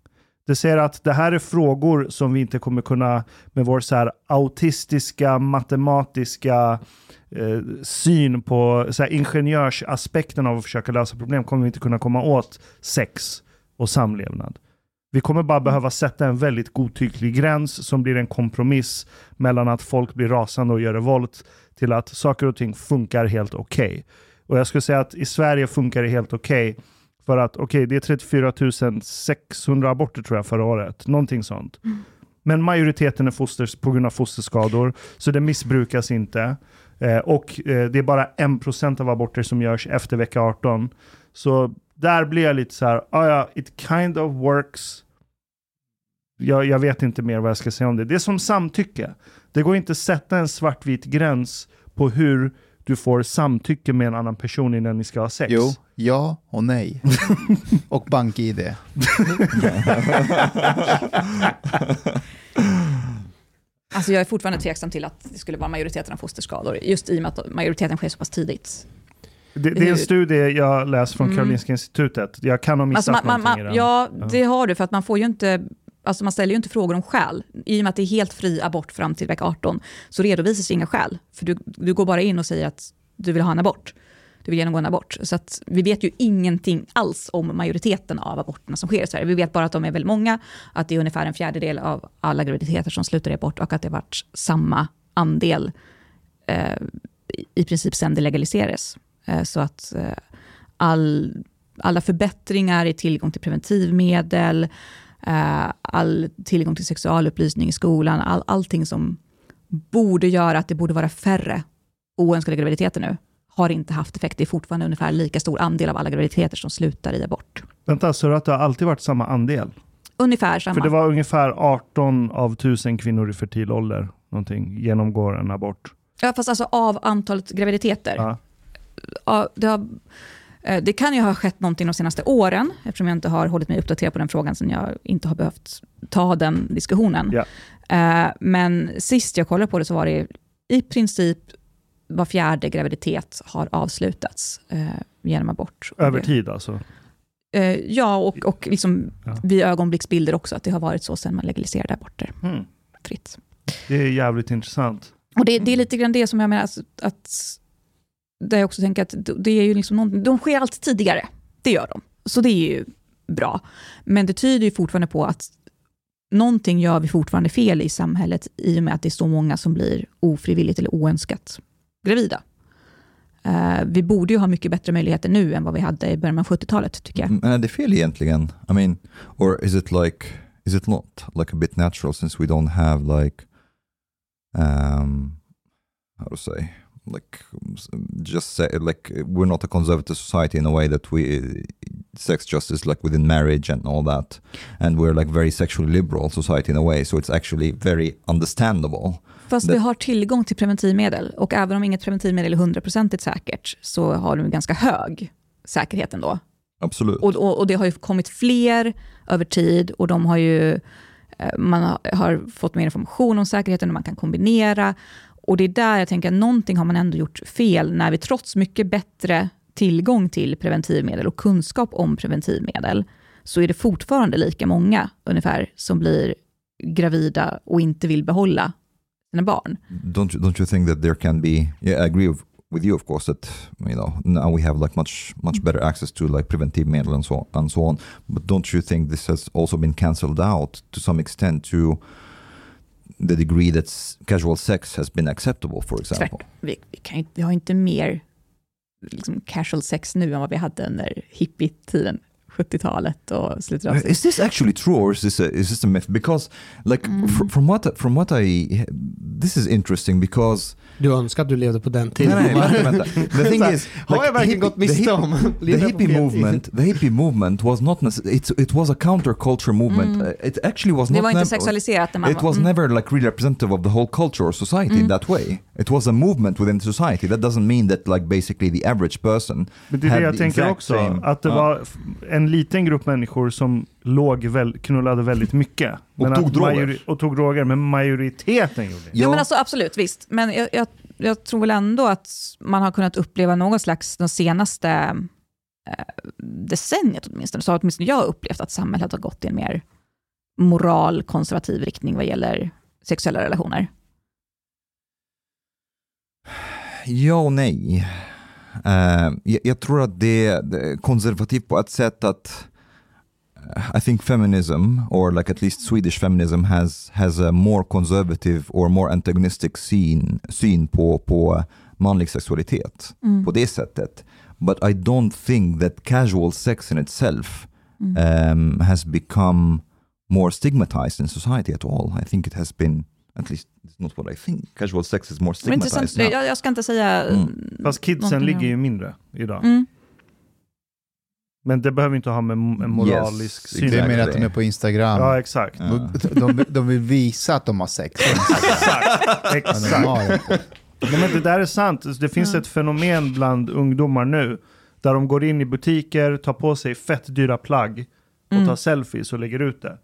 Speaker 4: Det säger att det här är frågor som vi inte kommer kunna, med vår så här autistiska, matematiska eh, syn på så här, ingenjörsaspekten av att försöka lösa problem, kommer vi inte kunna komma åt sex och samlevnad. Vi kommer bara behöva sätta en väldigt godtycklig gräns som blir en kompromiss mellan att folk blir rasande och gör revolt till att saker och ting funkar helt okej. Och jag skulle säga att i Sverige funkar det helt okej för att okej, det är 34 600 aborter tror jag förra året, någonting sånt. Men majoriteten är foster, på grund av fosterskador, så det missbrukas inte. Eh, och eh, det är bara 1% av aborter som görs efter vecka 18. Så där blir jag lite så här, ah, ja, it kind of works. Jag, jag vet inte mer vad jag ska säga om det. Det är som samtycke. Det går inte att sätta en svartvit gräns på hur du får samtycke med en annan person innan ni ska ha sex.
Speaker 2: Jo, ja och nej. och bank-id.
Speaker 1: Alltså jag är fortfarande tveksam till att det skulle vara majoriteten av fosterskador, just i och med att majoriteten sker så pass tidigt.
Speaker 4: Det, det är en studie jag läst från
Speaker 1: Mm.
Speaker 4: Karolinska institutet. Jag kan ha missat
Speaker 1: Alltså man, man,
Speaker 4: någonting i
Speaker 1: man,
Speaker 4: den.
Speaker 1: ja, det har du, för att man får ju inte Alltså man ställer ju inte frågor om skäl. I och med att det är helt fri abort fram till vecka 18 så redovisas inga skäl. För du, du går bara in och säger att du vill ha en abort. Du vill genomgå en abort. Så att vi vet ju ingenting alls om majoriteten av aborterna som sker i Sverige. Vi vet bara att de är väldigt många, att det är ungefär en fjärdedel av alla graviditeter som slutar i abort och att det har varit samma andel eh, i- i princip sen det legaliserades. Eh, så att eh, all, alla förbättringar i tillgång till preventivmedel, eh, all tillgång till sexualupplysning i skolan, all, allting som borde göra att det borde vara färre oönskade graviditeter nu, har inte haft effekt. Det är fortfarande ungefär lika stor andel av alla graviditeter som slutar i abort.
Speaker 4: Vänta, så att det har alltid varit samma andel?
Speaker 1: Ungefär samma.
Speaker 4: För det var ungefär 18 av 1000 kvinnor i fertil ålder någonting, genomgår en abort.
Speaker 1: Ja, fast alltså av antalet graviditeter.
Speaker 4: Ja.
Speaker 1: Det, har, eh, det kan ju ha skett någonting de senaste åren, eftersom jag inte har hållit mig uppdaterad på den frågan, sen jag inte har behövt ta den diskussionen. Eh, Men sist jag kollade på det så var det i princip var fjärde graviditet har avslutats eh, genom abort.
Speaker 4: Över tid alltså.
Speaker 1: Eh, ja, och, och liksom
Speaker 4: Ja.
Speaker 1: vid ögonblicksbilder också, att det har varit så sedan man legaliserade aborter
Speaker 4: Hmm.
Speaker 1: fritt.
Speaker 4: Det är jävligt intressant.
Speaker 1: Och det, det är lite grann det som jag menar, att, att där jag också tänker att det är ju liksom någon, de sker alltid tidigare. Det gör de. Så det är ju bra. Men det tyder ju fortfarande på att någonting gör vi fortfarande fel i samhället i och med att det är så många som blir ofrivilligt eller oönskat gravida. Uh, vi borde ju ha mycket bättre möjligheter nu än vad vi hade i början av 70-talet, tycker jag.
Speaker 5: Mm, men är det fel egentligen? I mean, or is it like, is it not like a bit natural since we don't have like, um, how to say, like, just say, like, we're not a conservative society in a way that we, sex justice like within marriage and all that. And we're like very sexually liberal society in a way, so it's actually very understandable.
Speaker 1: Fast vi har tillgång till preventivmedel och även om inget preventivmedel är hundraprocentigt säkert så har de ganska hög säkerhet ändå.
Speaker 5: Absolut.
Speaker 1: Och, och, och det har ju kommit fler över tid och de har ju, eh, man har fått mer information om säkerheten och man kan kombinera. Och det är där jag tänker att någonting har man ändå gjort fel när vi trots mycket bättre tillgång till preventivmedel och kunskap om preventivmedel så är det fortfarande lika många ungefär som blir gravida och inte vill behålla sina barn.
Speaker 5: don't don't you think that there can be yeah i agree with, you of course that you know now we have like much much better access to like preventive medicine and so and so on but don't you think this has also been cancelled out to some extent to the degree that casual sex has been acceptable for example.
Speaker 1: Vi, vi, kan vi har inte mer liksom, casual sex nu än vad vi hade under hippie-tiden, 70-talet och slutet av
Speaker 5: Is this actually true or is this a, is this a myth? Because like fr- from what from what I this is interesting because
Speaker 3: Du önskar att du levde på den
Speaker 5: nej,
Speaker 3: tiden.
Speaker 5: nej, vänta, vänta. The thing is,
Speaker 3: Har jag verkligen gått miste om?
Speaker 5: the hippie movement, the hippie movement was not necessarily, it, it was a counterculture movement. Uh, It actually was
Speaker 1: Det
Speaker 5: not
Speaker 1: var inte sexualiserat när man
Speaker 5: It was
Speaker 1: mm.
Speaker 5: never like really representative of the whole culture or society in that way. It was a movement within society. That doesn't mean that like basically the average person
Speaker 4: Men det är det jag tänker också.
Speaker 5: same-
Speaker 4: Att det
Speaker 5: Ja.
Speaker 4: var en liten grupp människor som låg väl, knullade väldigt mycket. Men
Speaker 5: tog droger.
Speaker 4: och tog droger. Men majoriteten gjorde det.
Speaker 1: Ja, men alltså, absolut, visst. Men jag, jag, jag tror väl ändå att man har kunnat uppleva någon slags, de senaste eh, decenniet åtminstone, så har åtminstone jag upplevt att samhället har gått i en mer moralkonservativ riktning vad gäller sexuella relationer.
Speaker 5: Ja och nej. Eh, jag, jag tror att det är konservativt på ett sätt att I think feminism, or like at least Swedish feminism, has has a more conservative or more antagonistic syn, syn på, på manlig sexualitet
Speaker 1: Mm.
Speaker 5: på det sättet. But I don't think that casual sex in itself
Speaker 1: Mm.
Speaker 5: um, has become more stigmatized in society at all. I think it has been, at least it's not what I think. Casual sex is more
Speaker 1: Men intressant,
Speaker 5: stigmatized now.
Speaker 1: jag, jag ska inte säga...
Speaker 5: Mm.
Speaker 4: Fast kidsen ligger ju mindre idag.
Speaker 1: Mm.
Speaker 4: Men det behöver inte ha med en moralisk
Speaker 5: Yes,
Speaker 4: syn
Speaker 2: Det är mer
Speaker 5: Exactly.
Speaker 2: att de är på Instagram.
Speaker 4: Ja, exakt.
Speaker 5: Ja.
Speaker 2: De, de, de vill visa att de har sex.
Speaker 4: Exakt.
Speaker 2: Men de
Speaker 4: exakt. Nej, men det där är sant. Det finns
Speaker 1: Ja.
Speaker 4: ett fenomen bland ungdomar nu där de går in i butiker, tar på sig fett dyra plagg och
Speaker 1: Mm.
Speaker 4: tar selfies och lägger ut det.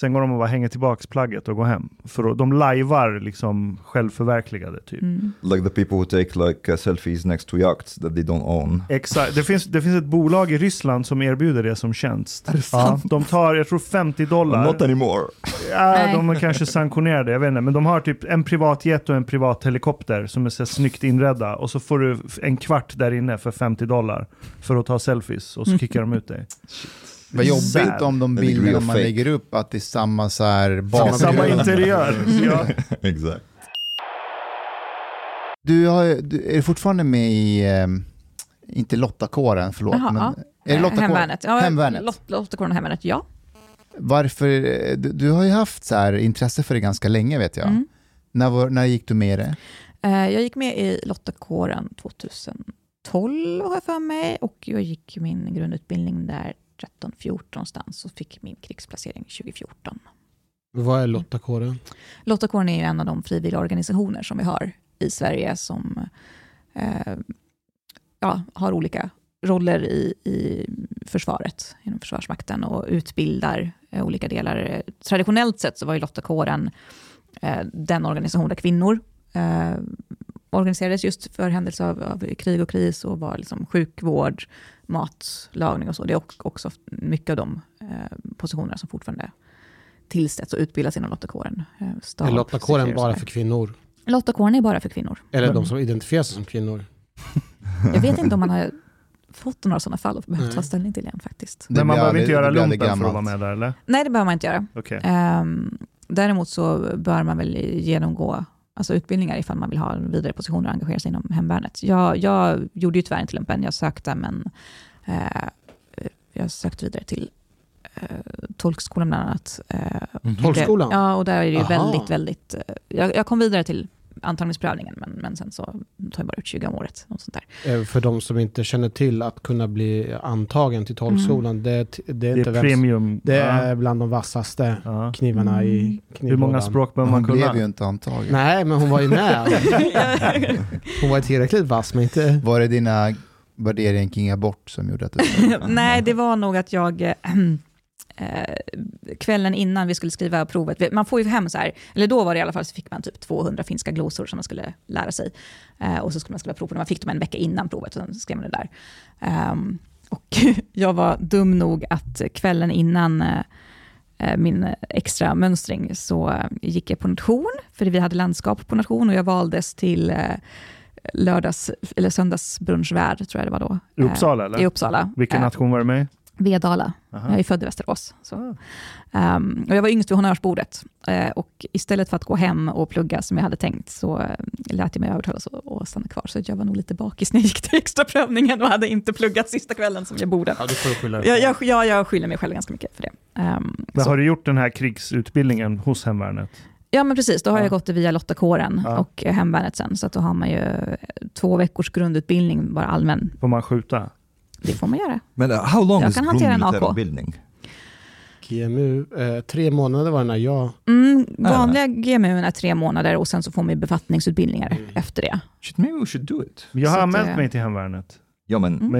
Speaker 4: Sen går de och bara hänger tillbaks plagget och går hem. För de lajvar liksom självförverkligade typ.
Speaker 1: Mm.
Speaker 5: Like the people who take like uh, selfies next to yachts that they don't own.
Speaker 4: Exakt. Det finns, det finns ett bolag i Ryssland som erbjuder det som tjänst. Ja, de tar, jag tror 50 dollar.
Speaker 5: Not anymore.
Speaker 4: Ja, de är kanske sanktionerade, jag vet inte. Men de har typ en privat jet och en privat helikopter som är så snyggt inredda. Och så får du en kvart där inne för 50 dollar för att ta selfies och så kickar de ut dig.
Speaker 2: Vad jobbigt om de bilderna man lägger upp att det är samma så här bakgrund.
Speaker 4: samma interiör. Ja.
Speaker 5: exactly.
Speaker 2: Du, har, du är fortfarande med i, eh, inte Lottakåren, förlåt.
Speaker 1: Jaha,
Speaker 2: men,
Speaker 1: ja.
Speaker 2: är det
Speaker 1: Eh,
Speaker 2: Lottakåren?
Speaker 1: Hemvärnet. Ja,
Speaker 2: Hemvärnet.
Speaker 1: Lot- Lottakåren och Hemvärnet, ja.
Speaker 2: Varför, eh, du, du har ju haft så här intresse för det ganska länge vet jag.
Speaker 1: Mm.
Speaker 2: När, när gick du med i det?
Speaker 1: Eh, Jag gick med i Lottakåren 2012 har jag för mig och jag gick min grundutbildning där 13-14 någonstans och fick min krigsplacering 2014.
Speaker 3: Vad är Lottakåren?
Speaker 1: Lottakåren är ju en av de frivilliga organisationer som vi har i Sverige som eh, ja, har olika roller i, i försvaret, inom Försvarsmakten och utbildar eh, olika delar. Traditionellt sett så var ju Lottakåren eh, den organisation där kvinnor eh, organiserades just för händelse av, av krig och kris och var liksom sjukvård, matlagning och så. Det är också- också mycket av de eh, positionerna som fortfarande tillsätts och utbildas inom Lottakåren. Eh, stab,
Speaker 3: Är Lottakåren bara för kvinnor?
Speaker 1: Lottakåren är bara för kvinnor.
Speaker 3: Eller de som identifierar sig som kvinnor?
Speaker 1: Jag vet inte om man har fått några sådana fall och behövt ta ställning till igen faktiskt.
Speaker 4: Men man behöver inte göra lumpen för att vara med där eller?
Speaker 1: Nej, det behöver man inte göra.
Speaker 4: Okej.
Speaker 1: Ehm, däremot så bör man väl genomgå alltså utbildningar ifall man vill ha en vidare position och engagera sig inom hemvärnet. Jag, jag gjorde ju tyvärr inte lumpen, jag sökte men eh, jag sökte vidare till eh, tolkskolan bland annat. Eh,
Speaker 3: Tolkskolan?
Speaker 1: Ja, och där är det ju
Speaker 3: Aha.
Speaker 1: väldigt, väldigt... eh, Jag, jag kom vidare till antagningsprövningen, men, men sen så tar jag bara ut 20 om året. Något sånt där.
Speaker 3: Eh, För de som inte känner till att kunna bli antagen till tolkskolan, det, det är
Speaker 4: Det
Speaker 3: inte
Speaker 4: är premium.
Speaker 3: Det
Speaker 4: Ja.
Speaker 3: är bland de vassaste
Speaker 4: Ja.
Speaker 3: knivarna i
Speaker 1: Mm.
Speaker 3: knivlådan.
Speaker 4: Hur många språk behöver man
Speaker 2: Hon blev ju
Speaker 4: kunna?
Speaker 2: inte antagen.
Speaker 3: Nej, men hon var ju med. Hon var tillräckligt vass, men inte...
Speaker 2: Var det dina värderingar kring abort som gjorde att du...
Speaker 1: Nej, det var nog att jag eh, kvällen innan vi skulle skriva provet, man får ju hem så här, eller då var det i alla fall, så fick man typ 200 finska glosor som man skulle lära sig. Eh, och så skulle man skriva prov på det, man fick dem en vecka innan provet, och sen skrev man det där. Ehm, och jag var dum nog att kvällen innan eh, eh, min extra mönstring så eh, gick jag på nation, för vi hade landskap på nation och jag valdes till eh, lördags eller söndagsbrunchvärd, tror jag det var då.
Speaker 4: I Uppsala
Speaker 1: Eh,
Speaker 4: eller?
Speaker 1: I Uppsala.
Speaker 4: Vilken
Speaker 1: Eh,
Speaker 4: nation var du med?
Speaker 1: Vedala.
Speaker 4: Aha.
Speaker 1: Jag är född i Västerås. Så. Ehm, och jag var yngst vid honnörsbordet. Eh, och istället för att gå hem och plugga som jag hade tänkt, så uh, lät jag mig övertalas att stanna kvar. Så jag var nog lite bakis när jag gick till extra prövningen och hade inte pluggat sista kvällen som jag borde.
Speaker 3: Ja, du får skylla dig
Speaker 1: Jag, jag, jag, jag skyller mig själv ganska mycket för det.
Speaker 4: Men
Speaker 1: så.
Speaker 4: har du gjort den här krigsutbildningen hos hemvärnet?
Speaker 1: Ja, men precis. Då har
Speaker 4: Ja.
Speaker 1: jag gått det via Lottakåren
Speaker 4: Ja.
Speaker 1: och eh, hemvärnet sen. Så att då har man ju två veckors grundutbildning, bara allmän.
Speaker 4: Får man skjuta?
Speaker 1: Det får man göra.
Speaker 5: Men uh, how long
Speaker 1: Jag
Speaker 5: is
Speaker 1: kan hantera en AK.
Speaker 5: grundmilitärutbildning?
Speaker 3: GMU, eh, tre månader var det när jag...
Speaker 1: Mm, vanliga GMU är tre månader och sen så får man ju befattningsutbildningar
Speaker 3: Mm.
Speaker 1: efter det.
Speaker 5: Shit, maybe we should do it.
Speaker 4: Jag har anmält
Speaker 1: eh,
Speaker 4: mig till hemvärnet.
Speaker 5: Ja, men
Speaker 1: Mm.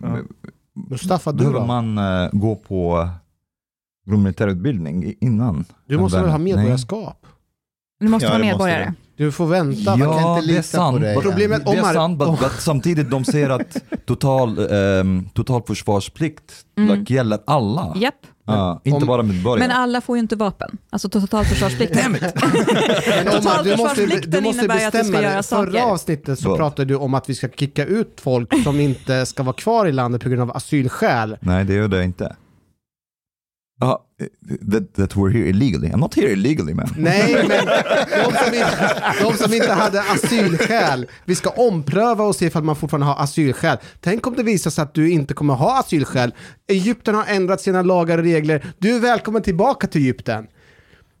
Speaker 4: Men, ja.
Speaker 3: Mustafa, du
Speaker 5: behöver
Speaker 3: då?
Speaker 5: man uh, gå på grundmilitärutbildning innan?
Speaker 3: Du måste väl ha
Speaker 5: Nej.
Speaker 3: medborgarskap?
Speaker 1: Du måste
Speaker 2: Ja,
Speaker 1: vara
Speaker 2: det måste
Speaker 1: medborgare.
Speaker 3: Du får vänta.
Speaker 2: man kan
Speaker 5: Ja,
Speaker 2: inte
Speaker 5: det är
Speaker 2: lita
Speaker 5: sant.
Speaker 2: på dig.
Speaker 5: But
Speaker 3: Problemet-
Speaker 5: det är sant, but samtidigt de säger att total, um, totalförsvarsplikt
Speaker 1: Mm.
Speaker 5: like, gäller alla.
Speaker 1: Japp,
Speaker 5: Ja, inte
Speaker 3: Om-
Speaker 5: bara medborgare.
Speaker 1: men alla får ju inte vapen. Alltså totalförsvarsplikten.
Speaker 3: Men Omar, du måste, du
Speaker 1: Totalförsvarsplikten
Speaker 3: måste
Speaker 1: innebär att du ska
Speaker 3: bestämma
Speaker 1: göra
Speaker 3: dig. Förra
Speaker 1: saker.
Speaker 3: avsnittet så pratade du om att vi ska kicka ut folk som inte ska vara kvar i landet på grund av asylskäl.
Speaker 5: Nej, det gör det inte. Ja, that, that we're here illegally. I'm not here illegally man.
Speaker 3: Nej, men de som, inte, de som inte hade asylskäl, vi ska ompröva och se ifall man fortfarande har asylskäl. Tänk om det visar sig att du inte kommer ha asylskäl. Egypten har ändrat sina lagar och regler. Du är välkommen tillbaka till Egypten.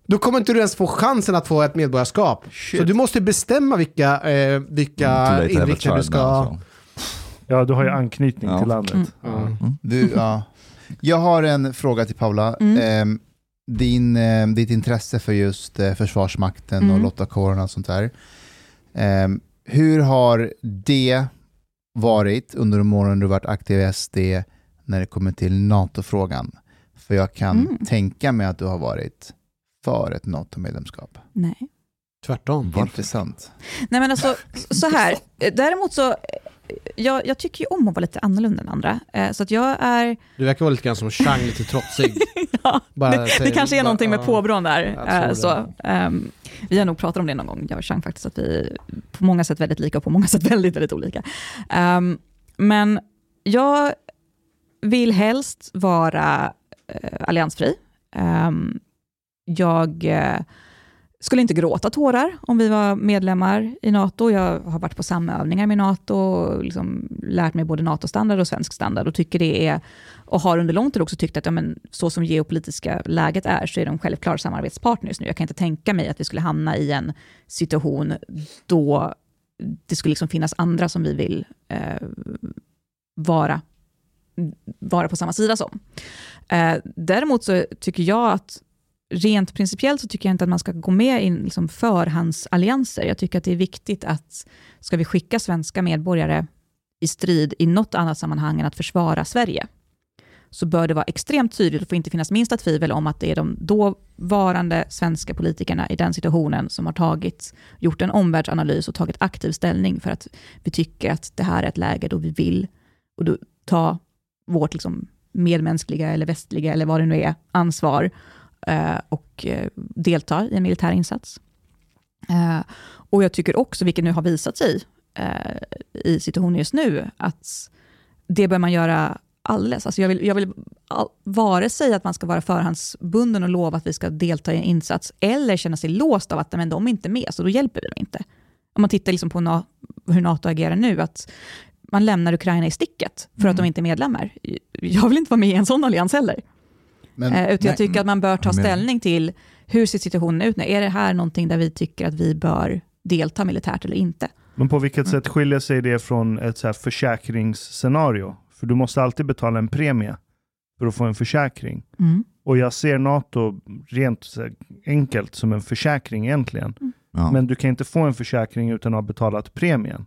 Speaker 3: Då kommer inte du ens få chansen att få ett medborgarskap. Så du måste bestämma vilka, eh, vilka
Speaker 5: a
Speaker 3: inriktningar du ska...
Speaker 5: so.
Speaker 4: Ja, du har ju anknytning
Speaker 5: Ja.
Speaker 4: till landet.
Speaker 1: Mm.
Speaker 3: Ja.
Speaker 2: Du, ja. Jag har en fråga till Paula.
Speaker 1: Mm.
Speaker 2: Ehm, din, eh, ditt intresse för just eh, Försvarsmakten och
Speaker 1: Mm.
Speaker 2: lottakåren och sånt där. Ehm, hur har det varit under de åren du varit aktiv i SD när det kommer till NATO-frågan? För jag kan
Speaker 1: Mm.
Speaker 2: tänka mig att du har varit för ett NATO-medlemskap.
Speaker 1: Nej.
Speaker 3: Tvärtom.
Speaker 2: Intressant.
Speaker 1: Nej men alltså, så här. Däremot så, jag, jag tycker ju om att vara lite annorlunda än andra. Eh, Så att jag är,
Speaker 3: Du verkar vara lite grann som Chang, lite trotsig.
Speaker 1: ja,
Speaker 3: Bara
Speaker 1: det, det
Speaker 3: säger-
Speaker 1: kanske är
Speaker 3: bara-
Speaker 1: någonting med påbrån där. Eh,
Speaker 3: det.
Speaker 1: Så, ehm, vi har nog pratat om det någon gång, jag och Chang faktiskt, att vi på många sätt väldigt lika och på många sätt väldigt, väldigt olika. Ehm, men jag vill helst vara eh, alliansfri. Ehm, jag eh, skulle inte gråta tårar om vi var medlemmar i NATO. Jag har varit på samövningar med NATO och liksom lärt mig både NATO-standard och svensk standard och tycker det är, och har under lång tid också tyckt att ja, men, så som geopolitiska läget är så är de självklara samarbetspartners nu. Jag kan inte tänka mig att vi skulle hamna i en situation då det skulle liksom finnas andra som vi vill eh, vara, vara på samma sida som. Eh, däremot så tycker jag att rent principiellt så tycker jag inte att man ska gå med i liksom förhandsallianser. Jag tycker att det är viktigt att ska vi skicka svenska medborgare i strid i något annat sammanhang än att försvara Sverige, så bör det vara extremt tydligt och får inte finnas minsta tvivel om att det är de dåvarande svenska politikerna i den situationen som har tagit, gjort en omvärldsanalys och tagit aktiv ställning för att vi tycker att det här är ett läge då vi vill och då ta vårt liksom medmänskliga eller västliga eller vad det nu är, ansvar och eh, delta i en militär insats. Eh, och jag tycker också, vilket nu har visat sig eh, i situationen just nu, att det bör man göra alldeles. Alltså jag vill, jag vill all, vare sig att man ska vara förhandsbunden och lova att vi ska delta i en insats, eller känna sig låst av att men de är inte med, så då hjälper vi dem inte. Om man tittar liksom på na, hur NATO agerar nu, att man lämnar Ukraina i sticket för att de inte är medlemmar. Jag vill inte vara med i en sån allians heller.
Speaker 2: Men,
Speaker 1: Eh, utan jag tycker att man bör ta ställning till hur ser situationen ut nu? Är det här någonting där vi tycker att vi bör delta militärt eller inte?
Speaker 4: Men på vilket sätt skiljer sig det från ett så här försäkringsscenario? För du måste alltid betala en premie för att få en försäkring. Och jag ser NATO rent enkelt som en försäkring egentligen.
Speaker 5: Ja.
Speaker 4: Men du kan inte få en försäkring utan att ha betalat premien.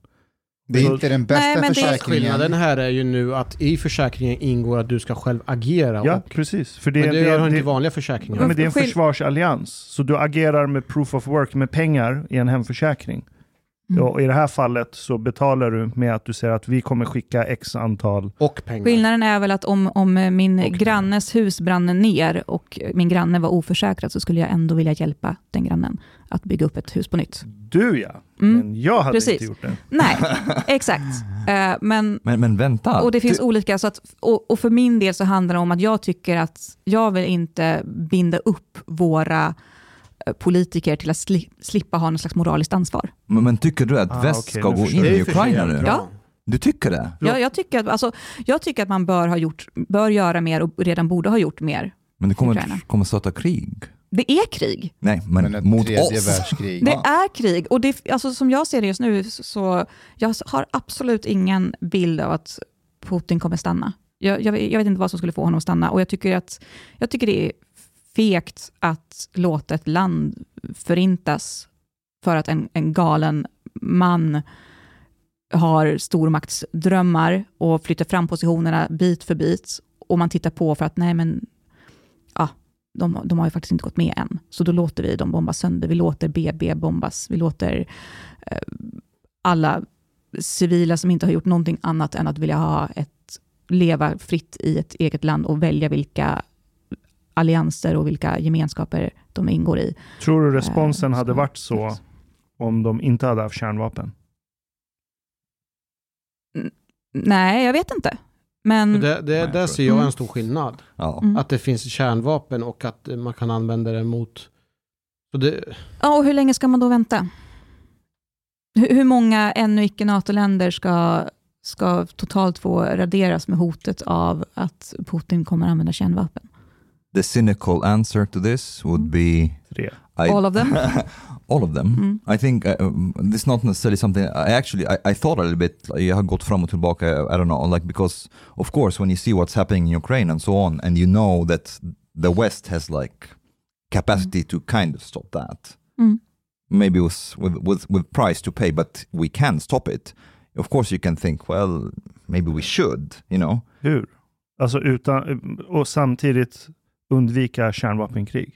Speaker 2: Det är inte den bästa
Speaker 1: Nej, men det-
Speaker 2: försäkringen.
Speaker 3: Skillnaden här är ju nu att i försäkringen ingår att du ska själv agera.
Speaker 4: Ja,
Speaker 3: och,
Speaker 4: precis. För det,
Speaker 3: men det,
Speaker 4: det, det,
Speaker 3: inte vanliga försäkringar.
Speaker 4: men det är en försvarsallians. Så du agerar med proof of work, med pengar i en hemförsäkring.
Speaker 1: Mm.
Speaker 4: Och I det här fallet så betalar du med att du säger att vi kommer skicka x antal.
Speaker 3: Och pengar.
Speaker 1: Skillnaden är väl att om, om min
Speaker 5: Och-
Speaker 1: grannes hus brann ner och min granne var oförsäkrad så skulle jag ändå vilja hjälpa den grannen att bygga upp ett hus på nytt.
Speaker 4: Du ja,
Speaker 1: Mm.
Speaker 4: men jag hade
Speaker 1: Precis.
Speaker 4: inte gjort det.
Speaker 1: Nej, exakt. Eh, men,
Speaker 5: Men, men vänta.
Speaker 1: och det finns
Speaker 5: Du-
Speaker 1: olika, så att, och, och för min del så handlar det om att jag tycker att jag vill inte binda upp våra politiker till att sli, slippa ha någon slags moraliskt ansvar.
Speaker 5: men, men tycker du att
Speaker 4: Ah,
Speaker 5: väst
Speaker 4: okej,
Speaker 5: ska gå in i Ukraina nu?
Speaker 1: Ja.
Speaker 5: Du tycker det?
Speaker 1: Jag, jag, tycker att, alltså, jag tycker att man bör, ha gjort, bör göra mer och redan borde ha gjort mer.
Speaker 5: Men det kommer, kommer starta krig?
Speaker 1: Det är krig.
Speaker 5: Nej, men,
Speaker 2: Men
Speaker 5: mot oss.
Speaker 2: världskrig.
Speaker 1: Det är krig. Och det, alltså, som jag ser det just nu, så- så jag har absolut ingen bild av att Putin kommer stanna. Jag, jag, jag vet inte vad som skulle få honom att stanna. Och jag tycker, att, jag tycker det är fegt att låta ett land förintas för att en, en galen man har stormaktsdrömmar och flyttar fram positionerna bit för bit. Och man tittar på för att nej men, ja, de, de har ju faktiskt inte gått med än. Så då låter vi dem bomba sönder. Vi låter BB bombas. Vi låter eh, alla civila som inte har gjort någonting annat än att vilja ha ett, leva fritt i ett eget land och välja vilka allianser och vilka gemenskaper de ingår i.
Speaker 4: Tror du responsen
Speaker 1: Eh,
Speaker 4: hade
Speaker 1: så-
Speaker 4: varit så om de inte hade haft kärnvapen?
Speaker 1: Nej, jag vet inte. Men
Speaker 3: Det, det,
Speaker 5: Nej,
Speaker 3: där ser jag
Speaker 1: Mm.
Speaker 3: en stor skillnad.
Speaker 5: Ja.
Speaker 1: Mm.
Speaker 3: Att det finns kärnvapen och att man kan använda det mot... Så det,
Speaker 1: Ja, och hur länge ska man då vänta? Hur, hur många ännu icke NATO-länder ska, ska totalt få raderas med hotet av att Putin kommer använda kärnvapen?
Speaker 5: The cynical answer to this would be
Speaker 4: Tre.
Speaker 5: I,
Speaker 1: All of them?
Speaker 5: all of them.
Speaker 1: Mm.
Speaker 5: I think uh, um, this is not necessarily something I actually I, I thought a little bit. like, Jag har gått fram och tillbaka. I don't know, like because of course when you see what's happening in Ukraine and so on, and you know that the West has like capacity to kind of stop that.
Speaker 1: Mm.
Speaker 5: Maybe with, with with with price to pay, but we can stop it. Of course, you can think, well, maybe we should. You know,
Speaker 4: Hur? Alltså utan, och samtidigt undvika kärnvapenkrig.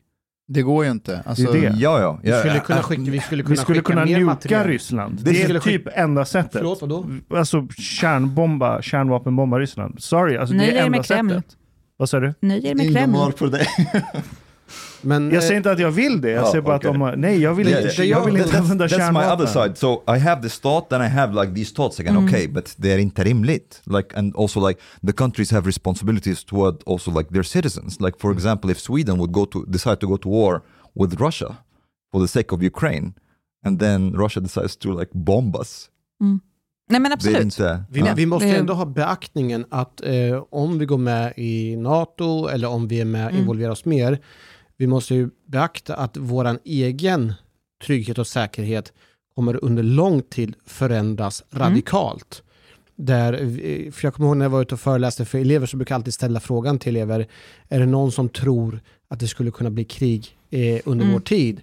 Speaker 2: Det går ju inte. Alltså,
Speaker 4: Det är det.
Speaker 5: ja, ja.
Speaker 3: vi skulle kunna skicka, vi skulle kunna
Speaker 4: Vi skulle
Speaker 3: skicka
Speaker 4: kunna
Speaker 3: mer
Speaker 4: nuka
Speaker 3: material.
Speaker 4: Ryssland.
Speaker 3: Det
Speaker 4: Det, är typ enda sättet.
Speaker 3: Förlåt, vadå?
Speaker 4: Alltså kärnbomba, kärnvapenbomba Ryssland. Sorry, alltså
Speaker 1: Nöj
Speaker 4: det är
Speaker 1: er med
Speaker 4: enda
Speaker 1: Kreml.
Speaker 4: sättet. Vad sa du?
Speaker 1: Nöj er med Kreml.
Speaker 5: på det.
Speaker 3: Men,
Speaker 4: Jag
Speaker 3: eh,
Speaker 4: säger inte att jag vill det. Jag
Speaker 5: Ja,
Speaker 4: säger bara
Speaker 5: okej.
Speaker 4: att de, nej jag vill
Speaker 5: Yeah,
Speaker 4: inte,
Speaker 5: yeah.
Speaker 4: jag vill inte
Speaker 5: That's-
Speaker 4: använda
Speaker 5: That's my
Speaker 4: kärnvapen.
Speaker 5: other side. So I have this thought, then I have like these thoughts again.
Speaker 4: Mm.
Speaker 5: Okay, but they're inte rimligt. Like, and also like the countries have responsibilities toward also like their citizens. Like for example, if Sweden would go to decide to go to war with Russia for the sake of Ukraine, and then Russia decides to like bomb us.
Speaker 1: Nej men
Speaker 5: Det är
Speaker 1: absolut.
Speaker 5: inte...
Speaker 3: Vi,
Speaker 5: ja.
Speaker 3: vi måste
Speaker 1: Det-
Speaker 3: ändå ha beaktningen att eh, om vi går med i NATO eller om vi är med
Speaker 1: Mm.
Speaker 3: involverar oss mer, vi måste ju beakta att våran egen trygghet och säkerhet kommer under lång tid förändras
Speaker 1: Mm.
Speaker 3: radikalt. Där, vi- för jag kommer ihåg när jag var ute och föreläste för elever så brukar jag alltid ställa frågan till elever, är det någon som tror att det skulle kunna bli krig eh, under
Speaker 1: Mm.
Speaker 3: vår tid?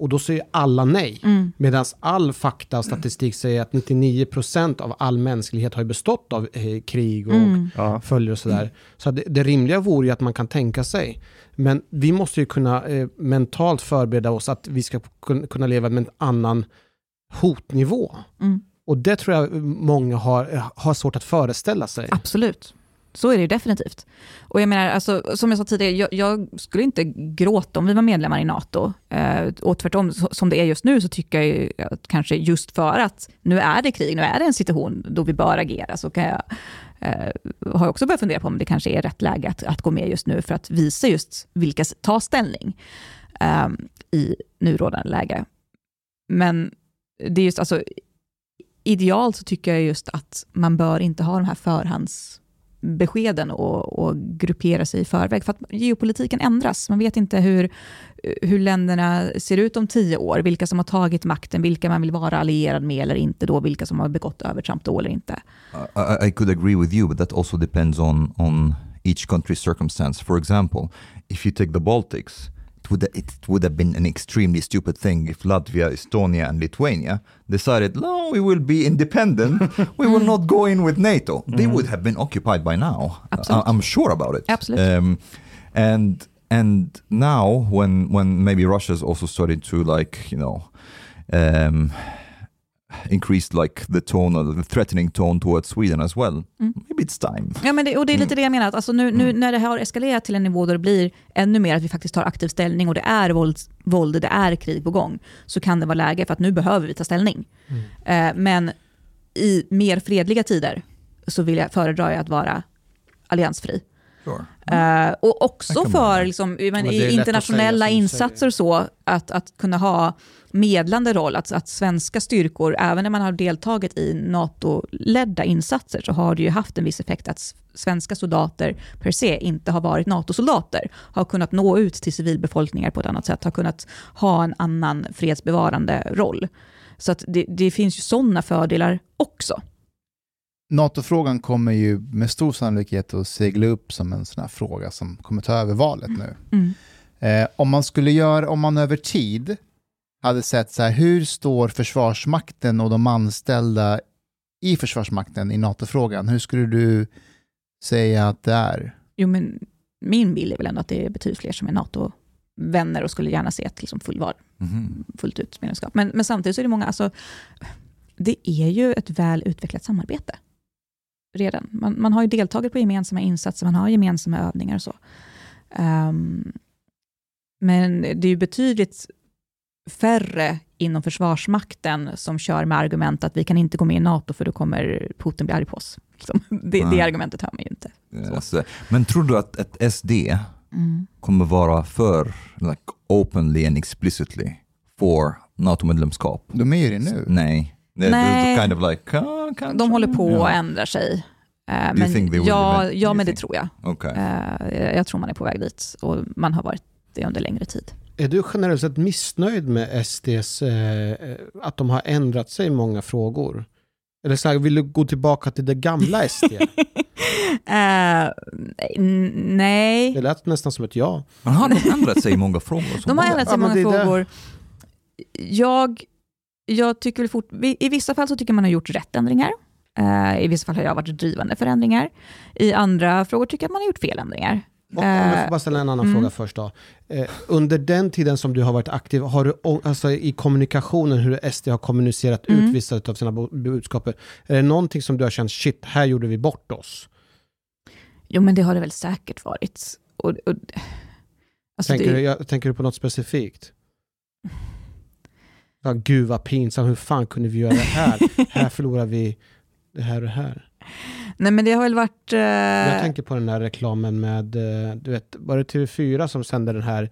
Speaker 3: Och då säger alla nej.
Speaker 1: Mm.
Speaker 3: Medan all fakta och statistik säger att 99% av all mänsklighet har bestått av eh, krig och
Speaker 1: Mm.
Speaker 3: Följer och sådär. Så det, det rimliga vore ju att man kan tänka sig. Men vi måste ju kunna eh, mentalt förbereda oss att vi ska kun- kunna leva med en annan hotnivå.
Speaker 1: Mm.
Speaker 3: Och det tror jag många har, har svårt att föreställa sig.
Speaker 1: Absolut. Så är det ju definitivt. Och jag menar, alltså, som jag sa tidigare, jag, jag skulle inte gråta om vi var medlemmar i NATO. Eh, och tvärtom, så, som det är just nu, så tycker jag ju att kanske just för att nu är det krig, nu är det en situation då vi bör agera, så kan jag, eh, har jag också börjat fundera på om det kanske är rätt läge att, att gå med just nu, för att visa just vilka ta tar ställning eh, i nu rådande läge. Men det är just, alltså, idealt så tycker jag just att man bör inte ha de här förhands beskeden och, och gruppera sig i förväg. För att geopolitiken ändras. Man vet inte hur, hur länderna ser ut om tio år, vilka som har tagit makten, vilka man vill vara allierad med eller inte, då, vilka som har begått övertramp då eller inte.
Speaker 5: I, I could agree with you, but that also depends on on each country's circumstance. For example, if you take the Baltics, it would it would have been an extremely stupid thing if Latvia, Estonia, and Lithuania decided, no, we will be independent. we will not go in with NATO. They would have been occupied by now.
Speaker 1: Absolutely.
Speaker 5: I, am sure about it.
Speaker 1: Absolutely.
Speaker 5: Um, and and now when when maybe Russia's also started to like you know. Um, increased like the tone, or the threatening tone towards Sweden as well.
Speaker 1: Mm.
Speaker 5: Maybe it's time.
Speaker 1: Ja, men det, och det är lite
Speaker 5: Mm.
Speaker 1: det jag menar, att alltså nu, nu
Speaker 5: Mm.
Speaker 1: när det här har eskalerat till en nivå där det blir ännu mer att vi faktiskt tar aktiv ställning och det är våld, våld det är krig på gång, så kan det vara läge för att nu behöver vi ta ställning.
Speaker 3: Mm.
Speaker 1: Eh, men i mer fredliga tider så vill jag föredra att vara alliansfri.
Speaker 5: Sure.
Speaker 1: Eh, och också för liksom, men, i internationella
Speaker 3: säga
Speaker 1: insatser så, att, att kunna ha medlande roll, att, att svenska styrkor, även när man har deltagit i NATO-ledda insatser, så har det ju haft en viss effekt att svenska soldater per se inte har varit NATO-soldater, har kunnat nå ut till civilbefolkningar på ett annat sätt, har kunnat ha en annan fredsbevarande roll. Så att det, det finns ju sådana fördelar också.
Speaker 2: NATO-frågan kommer ju med stor sannolikhet att segla upp som en sån här fråga som kommer ta över valet nu.
Speaker 1: Mm.
Speaker 2: Eh, om man skulle göra, om man över tid hade sett så här, hur står Försvarsmakten och de anställda i Försvarsmakten i NATO-frågan, hur skulle du säga att det är?
Speaker 1: Jo, men min bild är väl ändå att det är betydligt fler som är NATO-vänner och skulle gärna se ett liksom fullval,
Speaker 5: Mhm.
Speaker 1: fullt ut medlemskap. Men, men samtidigt så är det många, alltså, det är ju ett väl utvecklat samarbete redan. Man, man har ju deltagit på gemensamma insatser, man har gemensamma övningar och så. Ehm, men det är ju betydligt färre inom Försvarsmakten som kör med argument att vi kan inte gå med i NATO för då kommer Putin bli arg på oss. Liksom. Det, det argumentet hör man ju inte.
Speaker 5: Yes. Men tror du att ett SD
Speaker 1: Mm.
Speaker 5: kommer vara för like, openly and explicitly for NATO-medlemskap?
Speaker 2: De är ju det nu.
Speaker 5: Nej.
Speaker 1: Nej.
Speaker 5: kind of like, kanske.
Speaker 1: De håller på
Speaker 5: Ja.
Speaker 1: att ändra sig. Eh,
Speaker 5: you
Speaker 1: men ja, ja, men det tror jag.
Speaker 5: Okej.
Speaker 1: Eh, jag tror man är på väg dit och man har varit det under längre tid.
Speaker 3: Är du generellt sett missnöjd med SDs, eh, att de har ändrat sig i många frågor? Eller så här, vill du gå tillbaka till det gamla SD?
Speaker 1: Eh, n- nej,
Speaker 3: Det lät nästan som ett ja.
Speaker 5: Men har de ändrat sig i många frågor?
Speaker 1: de har ändrat sig
Speaker 3: Ja,
Speaker 1: i många
Speaker 3: det är det.
Speaker 1: frågor. Jag, jag tycker väl fort, I vissa fall så tycker man har gjort rätt ändringar. Eh, I vissa fall har jag varit drivande för ändringar. I andra frågor tycker jag att man har gjort fel ändringar.
Speaker 3: Och, om jag
Speaker 1: Eh,
Speaker 3: får bara ställa en annan
Speaker 1: mm.
Speaker 3: fråga först då. Eh, under den tiden som du har varit aktiv, har du alltså, i kommunikationen, hur SD har kommunicerat
Speaker 1: Mm.
Speaker 3: ut vissa av sina budskap, är det någonting som du har känt, shit, här gjorde vi bort oss?
Speaker 1: Jo, men det har det väl säkert varit. Och, och, alltså
Speaker 3: tänker,
Speaker 1: det,
Speaker 3: du, jag, tänker du på något specifikt? Ja, gud vad pinsamt, hur fan kunde vi göra det här? här förlorar vi det här och det här.
Speaker 1: nej, men det har väl varit... eh,
Speaker 3: Jag tänker på den där reklamen med, eh, du vet, var det TV4 som sände den här,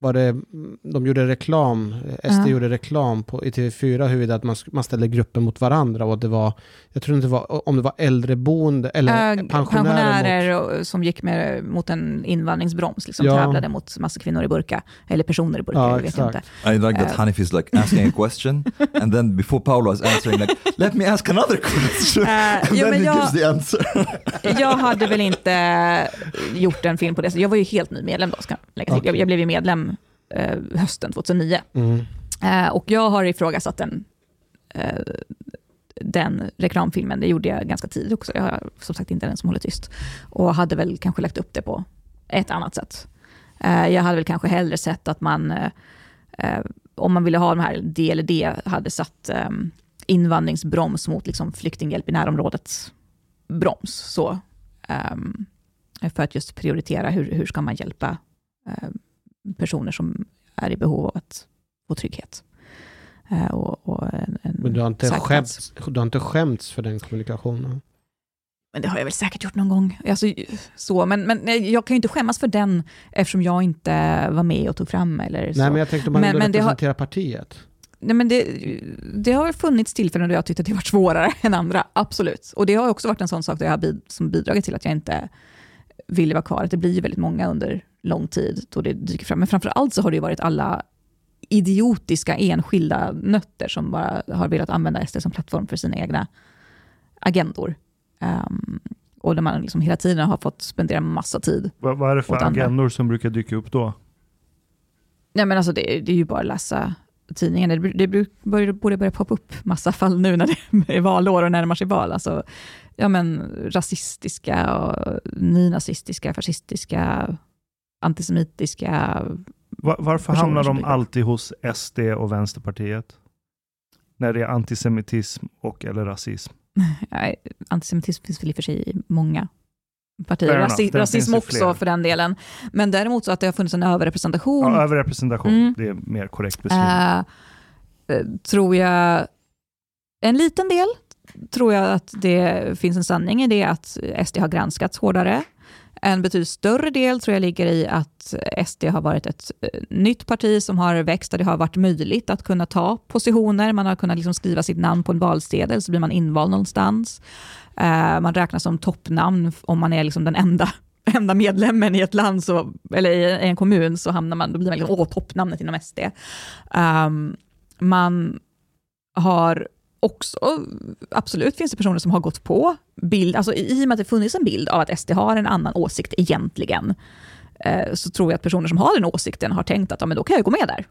Speaker 3: var det, de gjorde reklam, eh, SD
Speaker 1: Ja.
Speaker 3: gjorde reklam på, i TV4 huruvida att man, man ställde grupper mot varandra och det var, jag tror inte det var, om det var äldreboende eller
Speaker 1: Eh,
Speaker 3: pensionärer, mot,
Speaker 1: pensionärer och- som gick med, mot en invandringsbroms, liksom
Speaker 3: Ja.
Speaker 1: tävlade mot massa kvinnor i burka, eller personer i burka,
Speaker 3: Ja,
Speaker 1: jag vet
Speaker 3: exakt.
Speaker 1: inte.
Speaker 5: I like that
Speaker 1: Uh,
Speaker 5: Hanif is like asking a question and then before Paolo is answering like let me ask another question
Speaker 1: Eh,
Speaker 5: and
Speaker 1: jo,
Speaker 5: then he
Speaker 1: jag-
Speaker 5: gives the answer.
Speaker 1: Jag hade väl inte gjort en film på det, så jag var ju helt ny medlem då, ska jag lägga till. Jag, jag blev ju medlem eh, hösten 2009.
Speaker 3: mm.
Speaker 1: Eh, och jag har ifrågasatt den, eh, den reklamfilmen, det gjorde jag ganska tidigt också. Jag har som sagt inte den som håller tyst. Och hade väl kanske lagt upp det på ett annat sätt. Eh, jag hade väl kanske hellre sett att man, eh, eh, om man ville ha de här D eller D, hade satt invandringsbroms mot liksom, flyktinghjälp i närområdet broms. Så, ehm, för att just prioritera hur, hur ska man hjälpa eh, personer som är i behov av att få trygghet. Eh, och, och en, en
Speaker 3: Men du har, inte skämts, du har inte skämts för den kommunikationen?
Speaker 1: Men det har jag väl säkert gjort någon gång. Alltså, så, men, men jag kan ju inte skämmas för den eftersom jag inte var med och tog fram eller så.
Speaker 3: Nej, men jag tänkte om man
Speaker 1: Men- men det har-
Speaker 3: representerar partiet.
Speaker 1: Nej, men det, det har funnits tillfällen då jag tyckte att det varit svårare än andra, absolut. Och det har också varit en sån sak där jag har bid, som bidragit till att jag inte ville vara kvar. Att det blir väldigt många under lång tid då det dyker fram. Men framför allt så har det ju varit alla idiotiska enskilda nötter som bara har velat använda SD som plattform för sina egna agendor. Ehm, och där man liksom hela tiden har fått spendera massa tid.
Speaker 4: Vad, vad är det för
Speaker 1: Åt andra.
Speaker 4: agendor som brukar dyka upp då?
Speaker 1: Nej, men alltså det, det är ju bara att läsa tidningen. Det, det bru- börjar, borde börja poppa upp massa fall nu när det är valår och närmar sig val. Alltså, ja, men, rasistiska, och nynazistiska, fascistiska, antisemitiska.
Speaker 4: Va- varför hamnar de alltid hos SD och Vänsterpartiet? när det är antisemitism och eller rasism.
Speaker 1: Antisemitism finns väl i och för sig i många partier. Rasi- rasism också för den delen. Men däremot så att det har funnits en överrepresentation
Speaker 4: Ja, överrepresentation,
Speaker 1: Mm.
Speaker 4: det är mer korrekt beskrivning.
Speaker 1: eh, tror jag, en liten del tror jag att det finns en sanning i det att SD har granskats hårdare. En betydligt större del tror jag ligger i att SD har varit ett eh, nytt parti som har växt, där det har varit möjligt att kunna ta positioner. Man har kunnat liksom skriva sitt namn på en valsedel, så blir man invald någonstans. Eh, man räknas som toppnamn om man är liksom den enda, enda medlemmen i ett land, så, eller i en kommun, så hamnar man, då blir man liksom, åh, toppnamnet inom SD. Um, ehm, man har också, absolut finns det personer som har gått på bild, alltså i och med att det funnits en bild av att SD har en annan åsikt egentligen, eh, så tror jag att personer som har den åsikten har tänkt att ja, men då kan jag gå med där.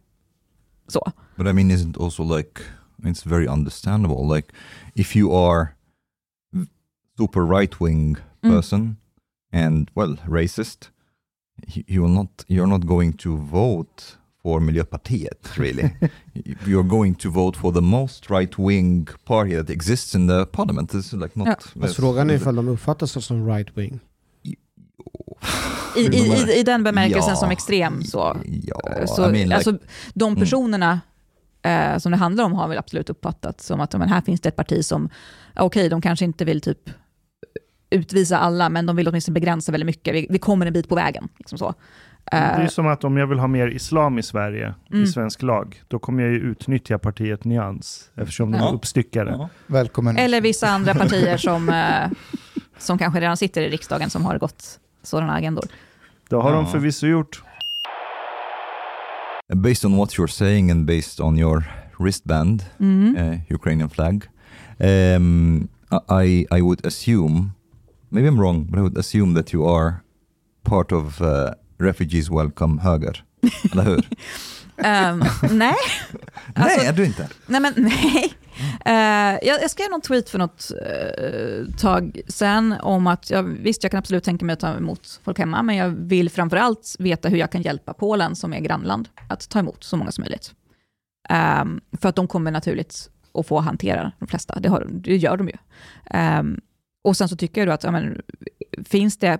Speaker 1: Så.
Speaker 5: But I mean, isn't also like it's very understandable. Like if you are super right wing
Speaker 1: Mm.
Speaker 5: person and well racist, you will not you're not going to vote for Miljöpartiet really. you're going to vote for the most right wing party that exists in the parliament. It's like not.
Speaker 1: Ja.
Speaker 3: Fast frågan är ifall de uppfattas som right wing.
Speaker 1: I, i, i, I den bemärkelsen
Speaker 5: Ja.
Speaker 1: som extrem så.
Speaker 5: Ja,
Speaker 1: så
Speaker 5: I mean, like,
Speaker 1: alltså, de
Speaker 5: Mm.
Speaker 1: personerna eh, som det handlar om har väl absolut uppfattat som att men här finns det ett parti som, okej, de kanske inte vill typ utvisa alla, men de vill åtminstone begränsa väldigt mycket. Vi, vi kommer en bit på vägen. Liksom så.
Speaker 4: Det är
Speaker 1: Eh,
Speaker 4: som att om jag vill ha mer islam i Sverige,
Speaker 1: Mm.
Speaker 4: i svensk lag, då kommer jag ju utnyttja partiet Nyans, eftersom de
Speaker 1: Ja.
Speaker 4: är uppstyckade.
Speaker 5: ja.
Speaker 2: Välkommen.
Speaker 1: eller vissa andra partier som, eh, som kanske redan sitter i riksdagen som har gått sådana agendor.
Speaker 4: Det har de
Speaker 5: Ja.
Speaker 4: förvisso gjort.
Speaker 5: Based on what you're saying and based on your wristband,
Speaker 1: Mm.
Speaker 5: uh, Ukrainian flag. Um, I I would assume, maybe I'm wrong, but I would assume that you are part of uh, refugees welcome höger, eller hur?
Speaker 1: Ehm, nej, Alltså-
Speaker 5: Nej, är du inte?
Speaker 1: Nej, men nej. Eh, jag, jag skrev någon tweet för något eh, tag sen om att jag, visst, jag kan absolut tänka mig att ta emot folk hemma, men jag vill framför allt veta hur jag kan hjälpa Polen, som är grannland, att ta emot så många som möjligt. Ehm, för att de kommer naturligt att få hantera de flesta, det, har, det gör de ju. Ehm, och sen så tycker jag då att, ja, men, finns det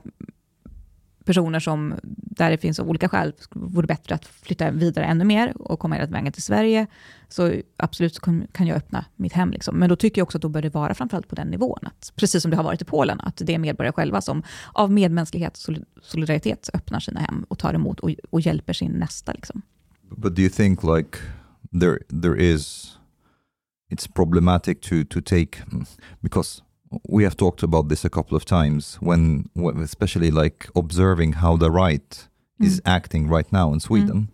Speaker 1: personer som, där det finns av olika skäl, vore bättre att flytta vidare ännu mer och komma hela vägen till Sverige, så absolut så kan jag öppna mitt hem. Liksom. Men då tycker jag också att då bör det vara framförallt på den nivån, att, precis som det har varit i Polen, att det är medborgare själva som av medmänsklighet och solidaritet öppnar sina hem och tar emot och, och hjälper sin nästa. Liksom.
Speaker 5: But do you think like there there is it's problematic to to take because we have talked about this a couple of times when, when especially like observing how the right is acting right now in Sweden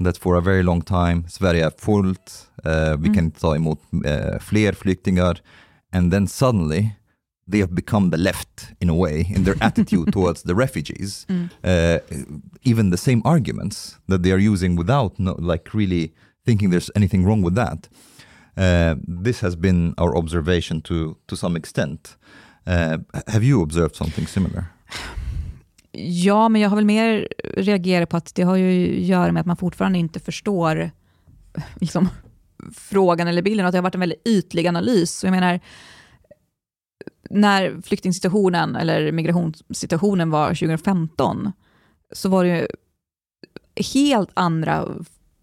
Speaker 5: that for a very long time Sverige är fullt uh, vi
Speaker 1: Mm.
Speaker 5: kan ta emot uh, fler flyktingar and then suddenly they have become the left in a way in their attitude towards the refugees
Speaker 1: Mm.
Speaker 5: uh, even the same arguments that they are using without no, like really thinking there's anything wrong with that. Uh, this has been our observation to to some extent. Uh, have you observed something similar?
Speaker 1: Ja, men jag har väl mer reagerat på att det har ju att göra med att man fortfarande inte förstår liksom, frågan eller bilden, och att det har varit en väldigt ytlig analys. Så jag menar, när flyktingsituationen eller migrationssituationen var 2015, så var det ju helt andra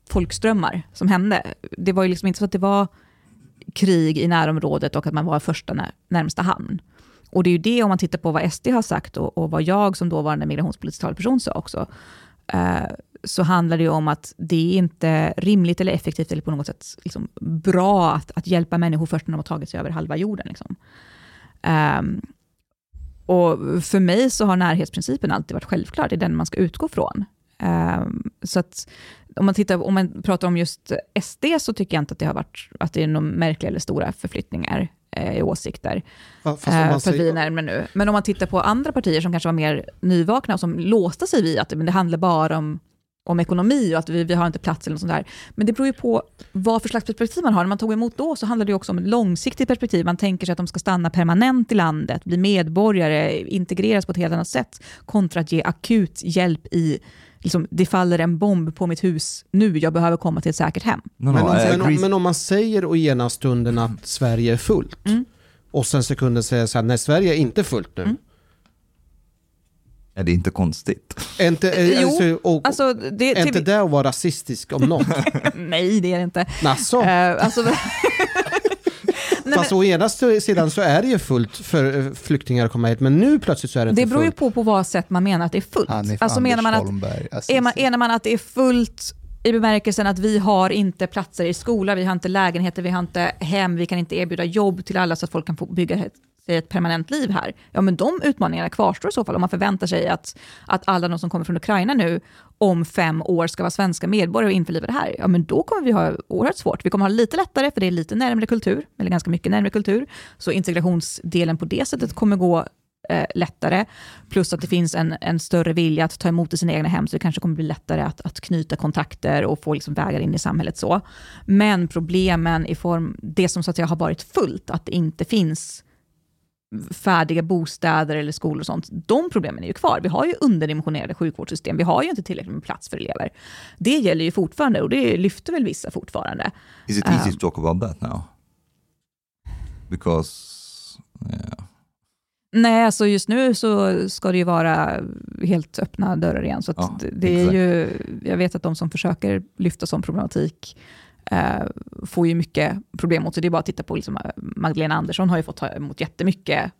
Speaker 1: folkströmmar som hände. Det var ju liksom inte så att det var krig i närområdet och att man var första när, närmsta hamn. Och det är ju det, om man tittar på vad SD har sagt och, och vad jag som dåvarande migrationspolitisk talperson sa också, eh, så handlar det ju om att det är inte rimligt eller effektivt eller på något sätt liksom bra att, att hjälpa människor först när de har tagit sig över halva jorden. Liksom. Eh, och för mig så har närhetsprincipen alltid varit självklar, det är den man ska utgå från. Ehm, så att om man, tittar, om man pratar om just SD så tycker jag inte att det har varit att det är några märkliga eller stora förflyttningar eh, i åsikter.
Speaker 3: Om
Speaker 1: Eh, för att vi är närmare nu. Men om man tittar på andra partier som kanske var mer nyvakna och som låste sig vid att men det handlar bara om, om ekonomi och att vi, vi har inte plats eller något sånt där. Men det beror ju på vad för slags perspektiv man har. När man tog emot då så handlade det också om ett långsiktigt perspektiv. Man tänker sig att de ska stanna permanent i landet, bli medborgare, integreras på ett helt annat sätt kontra att ge akut hjälp i liksom, det faller en bomb på mitt hus nu, jag behöver komma till ett säkert hem.
Speaker 5: No,
Speaker 3: men,
Speaker 5: no,
Speaker 3: om,
Speaker 5: I
Speaker 3: men, om, men om man säger å ena stunden att Sverige är fullt
Speaker 1: Mm.
Speaker 3: och sen sekunden säger så här, nej Sverige är inte fullt nu.
Speaker 1: Mm.
Speaker 5: Är det inte konstigt?
Speaker 3: Är inte, är,
Speaker 1: Jo,
Speaker 3: alltså, och,
Speaker 1: Alltså, det,
Speaker 3: är inte
Speaker 1: till,
Speaker 3: det att vara rasistisk om något?
Speaker 1: nej, det är det inte.
Speaker 3: Nasså?
Speaker 1: Eh, alltså, Nej,
Speaker 3: Fast å ena sidan så är det ju fullt för eh, flyktingar att komma hit, men nu plötsligt så är det inte
Speaker 1: det beror ju
Speaker 3: fullt.
Speaker 1: på på vad sätt man menar att det är fullt.
Speaker 2: Hanif
Speaker 1: Alltså menar man, att,
Speaker 2: Holmberg.
Speaker 1: är man, menar man att det är fullt i bemärkelsen att vi har inte platser i skola, vi har inte lägenheter, vi har inte hem, vi kan inte erbjuda jobb till alla så att folk kan få bygga sig ett permanent liv här. Ja, men de utmaningarna kvarstår i så fall om man förväntar sig att, att alla de som kommer från Ukraina nu om fem år ska vara svenska medborgare och införliva det här. Ja, men då kommer vi ha oerhört svårt. Vi kommer ha lite lättare, för det är lite närmare kultur, eller ganska mycket närmare kultur. Så integrationsdelen på det sättet kommer gå eh, lättare. Plus att det finns en, en större vilja att ta emot i sina egna hem, så det kanske kommer bli lättare att, att knyta kontakter och få liksom vägar in i samhället. så. Men problemen i form, det som så att säga har varit fullt, att det inte finns färdiga bostäder eller skolor och sånt, de problemen är ju kvar. Vi har ju underdimensionerade sjukvårdssystem, vi har ju inte tillräckligt med plats för elever. Det gäller ju fortfarande och det lyfter väl vissa fortfarande.
Speaker 5: Is it easy
Speaker 1: Um,
Speaker 5: to talk about that now? Because, yeah.
Speaker 1: Nej, alltså just nu så ska det ju vara helt öppna dörrar igen. Så
Speaker 5: Ja,
Speaker 1: det- är
Speaker 5: exakt.
Speaker 1: ju, jag vet att de som försöker lyfta sån problematik Eh, får ju mycket problem mot sig. Det är bara att titta på liksom, eh, Magdalena Andersson har ju fått ta emot jättemycket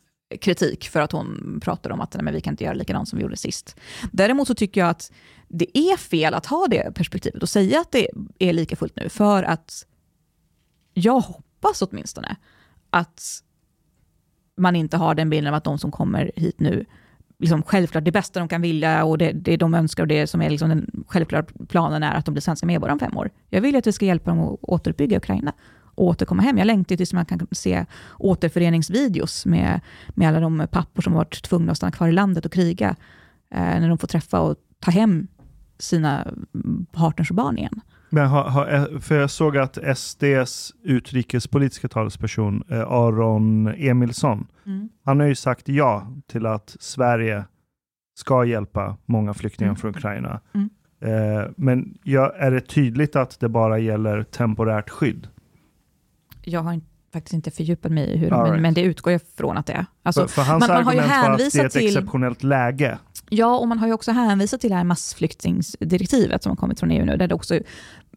Speaker 1: kritik för att hon pratar om att nej, men vi kan inte göra likadant som vi gjorde sist. Däremot så tycker jag att det är fel att ha det perspektivet och säga att det är lika fullt nu, för att jag hoppas åtminstone att man inte har den bilden av att de som kommer hit nu, liksom självklart det bästa de kan vilja och det, det de önskar och det som är liksom den självklara planen är att de blir svenska medborgare om fem år. Jag vill att vi ska hjälpa dem att återuppbygga Ukraina och återkomma hem. Jag längtar tills man kan se återföreningsvideos med, med alla de pappor som varit tvungna att stanna kvar i landet och kriga, eh, när de får träffa och ta hem sina partners och barn igen.
Speaker 4: Men har, har, för jag såg att SDs utrikespolitiska talesperson eh, Aron Emilsson, han har ju sagt ja till att Sverige ska hjälpa många flyktingar
Speaker 1: Mm.
Speaker 4: från Ukraina.
Speaker 1: Mm.
Speaker 4: Eh, men ja, är det tydligt att det bara gäller temporärt skydd?
Speaker 1: Jag har inte- faktiskt inte fördjupat mig i hur,
Speaker 4: All
Speaker 1: men,
Speaker 4: right.
Speaker 1: men det utgår jag från att det är. Alltså,
Speaker 4: för, för hans
Speaker 1: man- man har ju
Speaker 4: argument var att det är
Speaker 1: hänvisat
Speaker 4: ett
Speaker 1: till-
Speaker 4: exceptionellt läge.
Speaker 1: Ja, och man har ju också hänvisat till det här massflyktingsdirektivet som har kommit från EU nu, där det också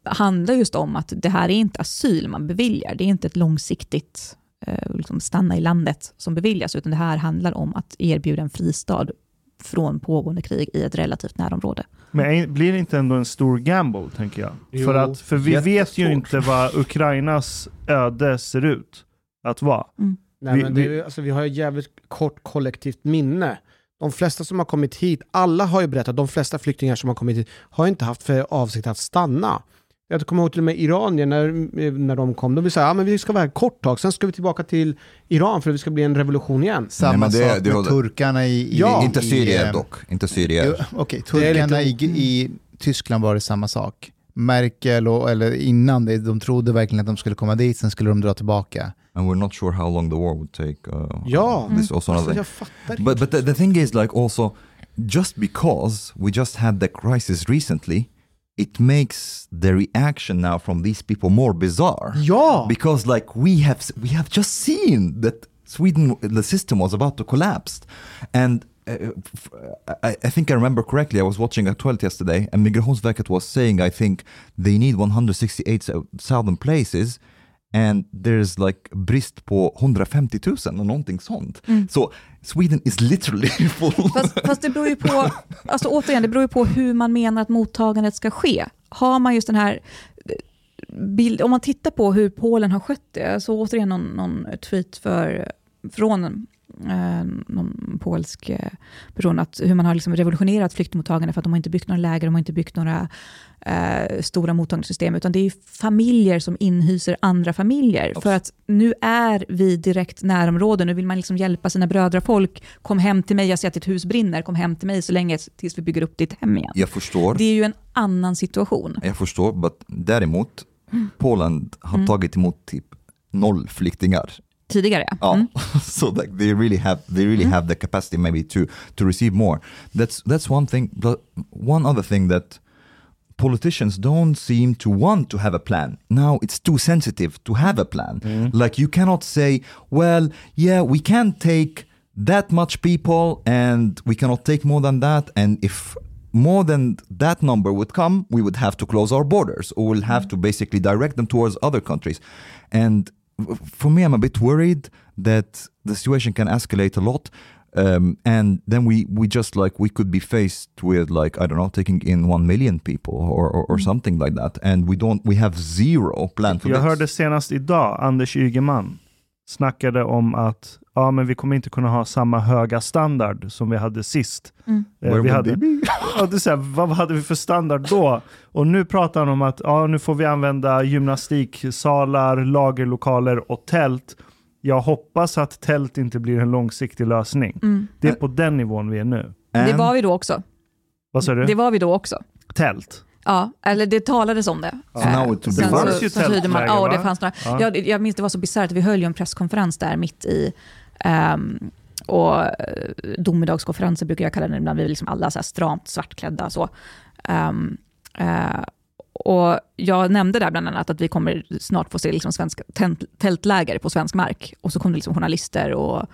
Speaker 1: handlar just om att det här är inte asyl man beviljar, det är inte ett långsiktigt eh, liksom stanna i landet som beviljas, utan det här handlar om att erbjuda en fristad från pågående krig i ett relativt närområde.
Speaker 4: Men blir det inte ändå en stor gamble, tänker jag?
Speaker 3: Jo,
Speaker 4: för, att, för vi vet ju inte vad Ukrainas öde ser ut att vara.
Speaker 3: Nej,
Speaker 4: Vi-
Speaker 3: men det är,
Speaker 4: vi-
Speaker 3: alltså, vi har ju jävligt kort kollektivt minne. De flesta som har kommit hit, alla har ju berättat, de flesta flyktingar som har kommit hit har inte haft för avsikt att stanna. Jag kommer ihåg till och med iranier när, när de kom, de vill säga ja, men vi ska vara här kort tag, sen ska vi tillbaka till Iran för att det ska bli en revolution igen.
Speaker 2: Samma
Speaker 5: Nej, det-
Speaker 2: sak
Speaker 5: det
Speaker 2: med
Speaker 5: håller-
Speaker 2: turkarna i... i
Speaker 3: Ja,
Speaker 5: inte
Speaker 2: i,
Speaker 5: syrier
Speaker 2: eh,
Speaker 5: dock. Inte syrier.
Speaker 2: Okej,
Speaker 3: Det är
Speaker 2: turkarna
Speaker 3: lite-
Speaker 2: i, i Tyskland var det samma sak. Merkel, och, eller innan det, de trodde verkligen att de skulle komma dit, sen skulle de dra tillbaka.
Speaker 5: And we're not sure how long the war would take. Uh,
Speaker 3: Ja,
Speaker 5: this is also
Speaker 3: alltså, jag fattar
Speaker 5: But
Speaker 3: inte.
Speaker 5: but the, the thing is like also just because we just had the crisis recently, it makes the reaction now from these people more bizarre.
Speaker 3: Ja!
Speaker 5: Because like we have we have just seen that Sweden the system was about to collapse, and. Uh, I, I think I remember correctly. I was watching Aktuellt yesterday, and Migrationsverket was saying, I think they need 168,000 places, and there's like brist på 150 000 och någonting sånt. Så Sweden is literally full.
Speaker 1: Fast, fast det beror ju på, alltså återigen, det beror ju på hur man menar att mottagandet ska ske. Har man just den här bild, om man tittar på hur Polen har skött det, så återigen någon, någon tweet för, från eh, någon polsk eh, person, att hur man har liksom revolutionerat flyktingmottagande för att de har inte byggt några läger, de har inte byggt några eh, stora mottagningssystem, utan det är familjer som inhyser andra familjer. För att nu är vi direkt närområde, nu vill man liksom hjälpa sina bröder och folk. Kom hem till mig, jag ser att ditt hus brinner, kom hem till mig så länge tills vi bygger upp ditt hem igen.
Speaker 5: Jag förstår,
Speaker 1: Det är ju en annan situation.
Speaker 5: jag förstår, but däremot Polen har
Speaker 1: Mm.
Speaker 5: tagit emot typ noll flyktingar
Speaker 1: Tidigare, ja. Mm.
Speaker 5: so like they really have they really mm. have the capacity maybe to to receive more. That's that's one thing. But one other thing that politicians don't seem to want to have a plan. Now it's too sensitive to have a plan. Mm. Like you cannot say, well, yeah, we can't take that much people and we cannot take more than that and if more than that number would come, we would have to close our borders or we'll have mm. to basically direct them towards other countries. And f- for me, I'm a bit worried that the situation can escalate a lot. Um, and then we, we just like we could be faced with like I don't know taking in one million people or, or, or something like that and we don't we have zero plan for
Speaker 4: Jag
Speaker 5: this.
Speaker 4: hörde senast idag Anders Ygeman snackade om att ja, men vi kommer inte kunna ha samma höga standard som vi hade sist.
Speaker 1: Mm.
Speaker 4: Eh, vi hade, ja, det så här, vad hade vi för standard då? Och nu pratar han om att ja, nu får vi använda gymnastiksalar, lagerlokaler och tält. Jag hoppas att tält inte blir en långsiktig lösning.
Speaker 1: Mm.
Speaker 4: Det är på den nivån vi är nu.
Speaker 1: Det var vi då också.
Speaker 4: Vad sa du?
Speaker 1: Det var vi då också.
Speaker 4: Tält?
Speaker 1: Ja, eller det talades om det.
Speaker 5: Be
Speaker 1: sen
Speaker 4: Det
Speaker 1: så,
Speaker 4: fanns ju
Speaker 1: så tydde man,
Speaker 4: tältläger,
Speaker 1: ja, det fanns några.
Speaker 4: Ja.
Speaker 1: Jag, jag minns det var så bisarrt, vi höll ju en presskonferens där mitt i Um, och eh, domedagskonferenser brukar jag kalla det ibland, vi är liksom alla så här stramt svartklädda. Så. Um, uh, och jag nämnde där bland annat att vi kommer snart få se liksom svenska tältläger på svensk mark. Och så kom det liksom journalister och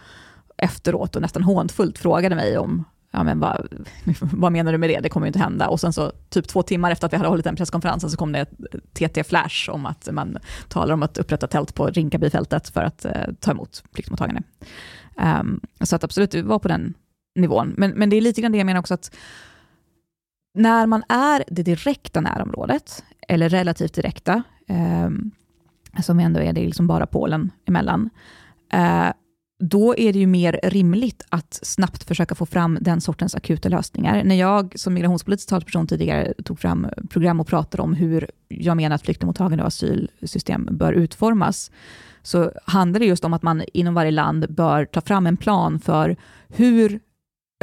Speaker 1: efteråt och nästan hånfullt frågade mig om Ja, men vad, vad menar du med det? Det kommer ju inte hända. Och sen så typ två timmar efter att vi hade hållit den presskonferensen så kom det ett TT-flash om att man talar om att upprätta tält på Rinkabyfältet för att eh, ta emot pliktmottagande. Um, så att absolut, det var på den nivån. Men, men det är lite grann det jag menar också att när man är det direkta närområdet, eller relativt direkta, um, som ändå är det liksom bara Polen emellan, uh, då är det ju mer rimligt att snabbt försöka få fram den sortens akuta lösningar. När jag som migrationspolitisk talesperson tidigare tog fram program och pratade om hur jag menar att flyktingmottagande och asylsystem bör utformas, så handlar det just om att man inom varje land bör ta fram en plan för hur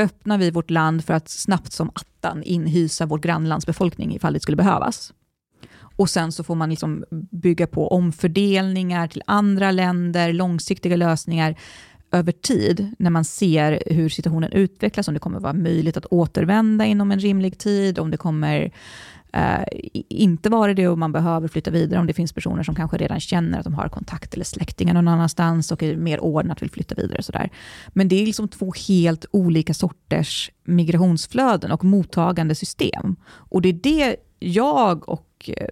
Speaker 1: öppnar vi vårt land för att snabbt som attan inhysa vårt grannlands befolkning ifall det skulle behövas. Och sen så får man liksom bygga på omfördelningar till andra länder, långsiktiga lösningar över tid, när man ser hur situationen utvecklas, om det kommer vara möjligt att återvända inom en rimlig tid, om det kommer eh, inte vara det och man behöver flytta vidare, om det finns personer som kanske redan känner att de har kontakt eller släktingar någon annanstans och är mer ordnat vill flytta vidare. Sådär. Men det är liksom två helt olika sorters migrationsflöden och mottagande system. Och det är det jag och Eh,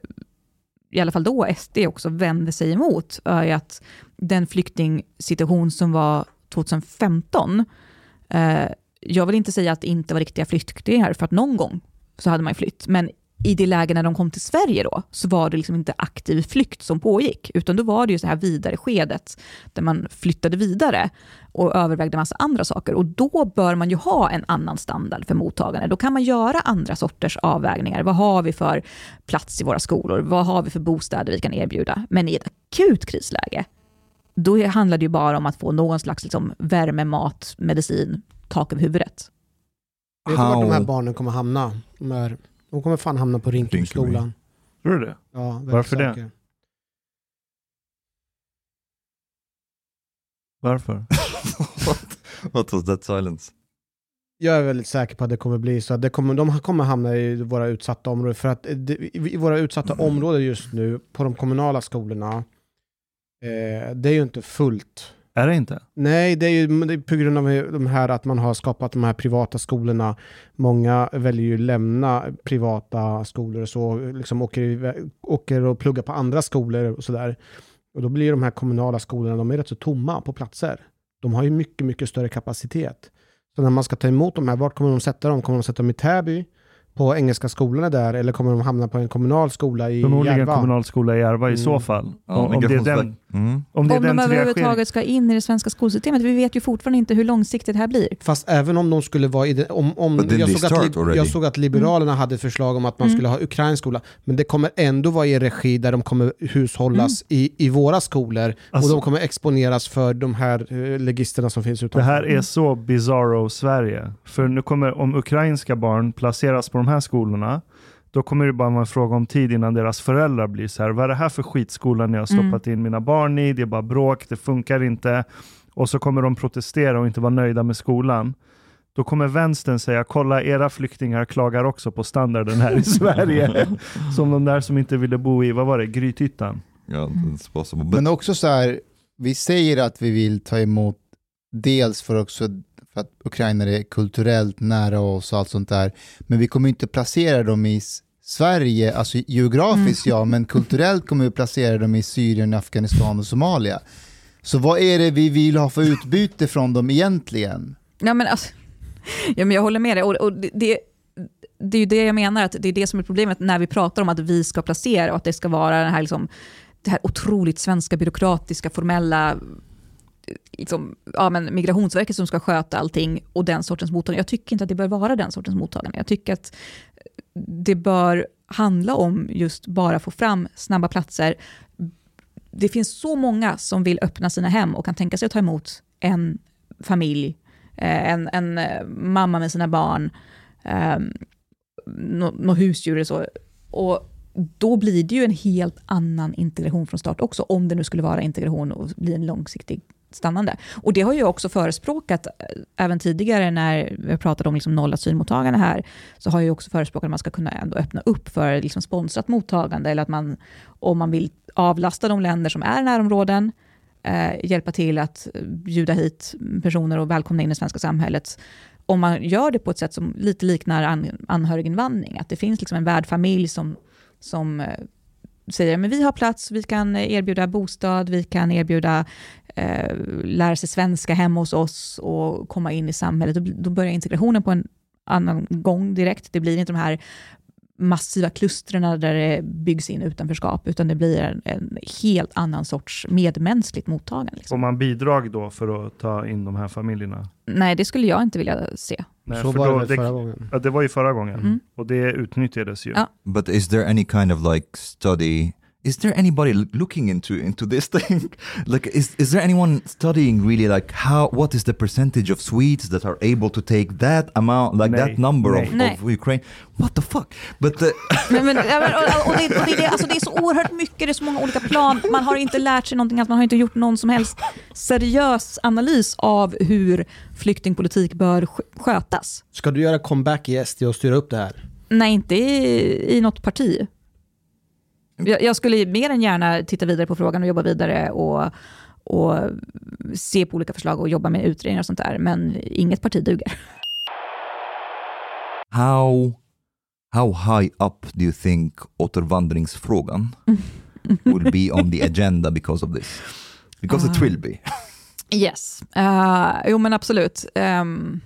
Speaker 1: i alla fall då SD också vände sig emot, är att den flyktingsituation som var 2015, eh, jag vill inte säga att det inte var riktiga flyktingar, för att någon gång så hade man ju flytt, men i det läge när de kom till Sverige då, så var det liksom inte aktiv flykt som pågick, utan då var det ju så här vidare skedet, där man flyttade vidare och övervägde massa andra saker. Och då bör man ju ha en annan standard för mottagande. Då kan man göra andra sorters avvägningar. Vad har vi för plats i våra skolor? Vad har vi för bostäder vi kan erbjuda? Men i ett akut krisläge, då handlar det ju bara om att få någon slags liksom, värme, mat, medicin, tak över huvudet.
Speaker 3: Vet du vart de här barnen kommer hamna? De, är, de kommer fan hamna på Rinkebyskolan.
Speaker 4: Tror du det?
Speaker 3: Ja,
Speaker 4: Varför det? Varför?
Speaker 5: what, what was that silence?
Speaker 3: Jag är väldigt säker på att det kommer bli så. att Det kommer, de kommer hamna i våra utsatta områden. För att det, i våra utsatta områden just nu, på de kommunala skolorna, eh, det är ju inte fullt.
Speaker 4: Är det inte?
Speaker 3: Nej, det är ju det är på grund av de här att man har skapat de här privata skolorna. Många väljer ju lämna privata skolor och så, liksom åker, åker och pluggar på andra skolor och sådär. Och då blir de här kommunala skolorna, de är rätt så tomma på platser. De har ju mycket, mycket större kapacitet. Så när man ska ta emot de här, vart kommer de sätta dem? Kommer de sätta dem i Täby? På Engelska skolorna där? Eller kommer de hamna på en kommunal skola i
Speaker 4: Förmodligen
Speaker 3: Järva?
Speaker 4: kommunal skola i Järva i
Speaker 3: Mm.
Speaker 4: så fall.
Speaker 5: Ja,
Speaker 4: om, om det är den,
Speaker 5: Mm.
Speaker 4: om det är
Speaker 1: Om de överhuvudtaget ska in i det svenska skolsystemet. Vi vet ju fortfarande inte hur långsiktigt det här blir.
Speaker 3: Fast även om de skulle vara i det, om, om jag, såg att,
Speaker 5: already.
Speaker 3: jag såg att Liberalerna hade förslag om att man
Speaker 1: Mm.
Speaker 3: skulle ha ukrainsk skola, men det kommer ändå vara i regi där de kommer hushållas i, i våra skolor
Speaker 4: Alltså-
Speaker 3: och de kommer exponeras för de här eh, legisterna som finns
Speaker 4: Det
Speaker 3: utanför.
Speaker 4: här är så bizarro Sverige. För nu kommer, om ukrainska barn placeras på de här skolorna, då kommer det bara vara en fråga om tid innan deras föräldrar blir så här, vad är det här för skitskola ni har stoppat in mina barn i? Det är bara bråk, det funkar inte. Och så kommer de protestera och inte vara nöjda med skolan. Då kommer vänstern säga, kolla era flyktingar klagar också på standarden här i Sverige. som de där som inte ville bo i, vad var det, Grythyttan?
Speaker 5: But
Speaker 2: Men också så här, vi säger att vi vill ta emot, dels för också för att Ukraina är kulturellt nära oss och allt sånt där, men vi kommer inte placera dem i Sverige, alltså geografiskt ja, men kulturellt kommer vi placera dem i Syrien, Afghanistan och Somalia. Så vad är det vi vill ha för utbyte från dem egentligen?
Speaker 1: Ja, men alltså, ja, men jag håller med dig. Och, och det, det, det är ju det jag menar, att det är det som är problemet när vi pratar om att vi ska placera och att det ska vara den här, liksom, det här otroligt svenska byråkratiska, formella liksom, ja, men Migrationsverket som ska sköta allting och den sortens mottagande. Jag tycker inte att det bör vara den sortens mottagande. Jag tycker att det bör handla om just bara få fram snabba platser. Det finns så många som vill öppna sina hem och kan tänka sig att ta emot en familj, eh, en, en eh, mamma med sina barn, eh, något husdjur eller så. Och då blir det ju en helt annan integration från start också, om det nu skulle vara integration och bli en långsiktig stannande. Och det har jag också förespråkat eh, även tidigare när vi pratade om liksom noll asylmottagande här, så har jag också förespråkat att man ska kunna ändå öppna upp för liksom sponsrat mottagande, eller att man, om man vill avlasta de länder som är närområden, eh, hjälpa till att bjuda hit personer och välkomna in i det svenska samhället, om man gör det på ett sätt som lite liknar an, anhöriginvandring, att det finns liksom en värdfamilj som, som eh, säger men vi har plats, vi kan eh, erbjuda bostad, vi kan erbjuda eh, lära sig svenska hemma hos oss och komma in i samhället. Då, då börjar integrationen på en annan gång direkt. Det blir inte de här massiva klustren där det byggs in utanförskap, utan det blir en, en helt annan sorts medmänskligt mottagande.
Speaker 4: Får
Speaker 1: Liksom.
Speaker 4: man bidrag då för att ta in de här familjerna?
Speaker 1: Nej, det skulle jag inte vilja se.
Speaker 4: Nej,
Speaker 3: Så
Speaker 4: för
Speaker 3: var det
Speaker 4: då-
Speaker 3: väl förra gången.
Speaker 4: Ja, det var ju förra gången.
Speaker 1: Mm.
Speaker 4: Och det utnyttjades ju.
Speaker 1: Ja.
Speaker 5: But is there any kind of like study? Is there anybody looking into into this thing? like, is is there anyone studying really like how what is the percentage of Swedes that are able to take that amount, like
Speaker 4: Nej,
Speaker 5: that number of,
Speaker 1: nej.
Speaker 5: of Ukraine? What the fuck? But
Speaker 1: Men, men, ja, men, och, och det, och det, är det, alltså det är så oerhört mycket, det är så många olika plan. Man har inte lärt sig någonting, alls, man har inte gjort någon som helst seriös analys av hur flyktingpolitik bör sk- skötas.
Speaker 3: Ska du göra comeback i SD och styra upp det här?
Speaker 1: Nej, inte i, i något parti. Jag, jag skulle mer än gärna titta vidare på frågan och jobba vidare och, och se på olika förslag och jobba med utredningar och sånt där, men inget parti duger.
Speaker 5: how how high up do you think återvandringsfrågan will be on the agenda because of this? Because it
Speaker 1: Ah.
Speaker 5: will be.
Speaker 1: Yes, uh, jo men absolut. Um,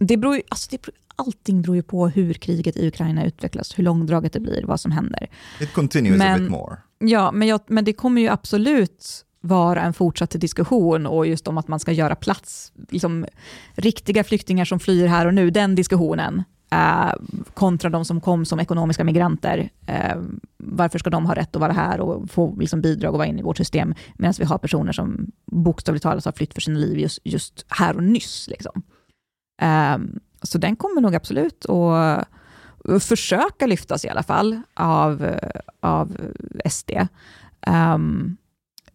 Speaker 1: det beror ju, alltså det beror, allting beror ju på hur kriget i Ukraina utvecklas, hur långdraget det blir, vad som händer.
Speaker 5: It continues a
Speaker 1: Men-
Speaker 5: bit more.
Speaker 1: Ja, men, jag, men det kommer ju absolut vara en fortsatt diskussion och just om att man ska göra plats, liksom, riktiga flyktingar som flyr här och nu, den diskussionen, eh, kontra de som kom som ekonomiska migranter. Eh, varför ska de ha rätt att vara här och få liksom, bidrag och vara inne i vårt system, medan vi har personer som bokstavligt talat har flytt för sina liv just, just här och nyss. Liksom. Eh, så den kommer nog absolut att försöka lyftas i alla fall av, av SD. Um, ehm,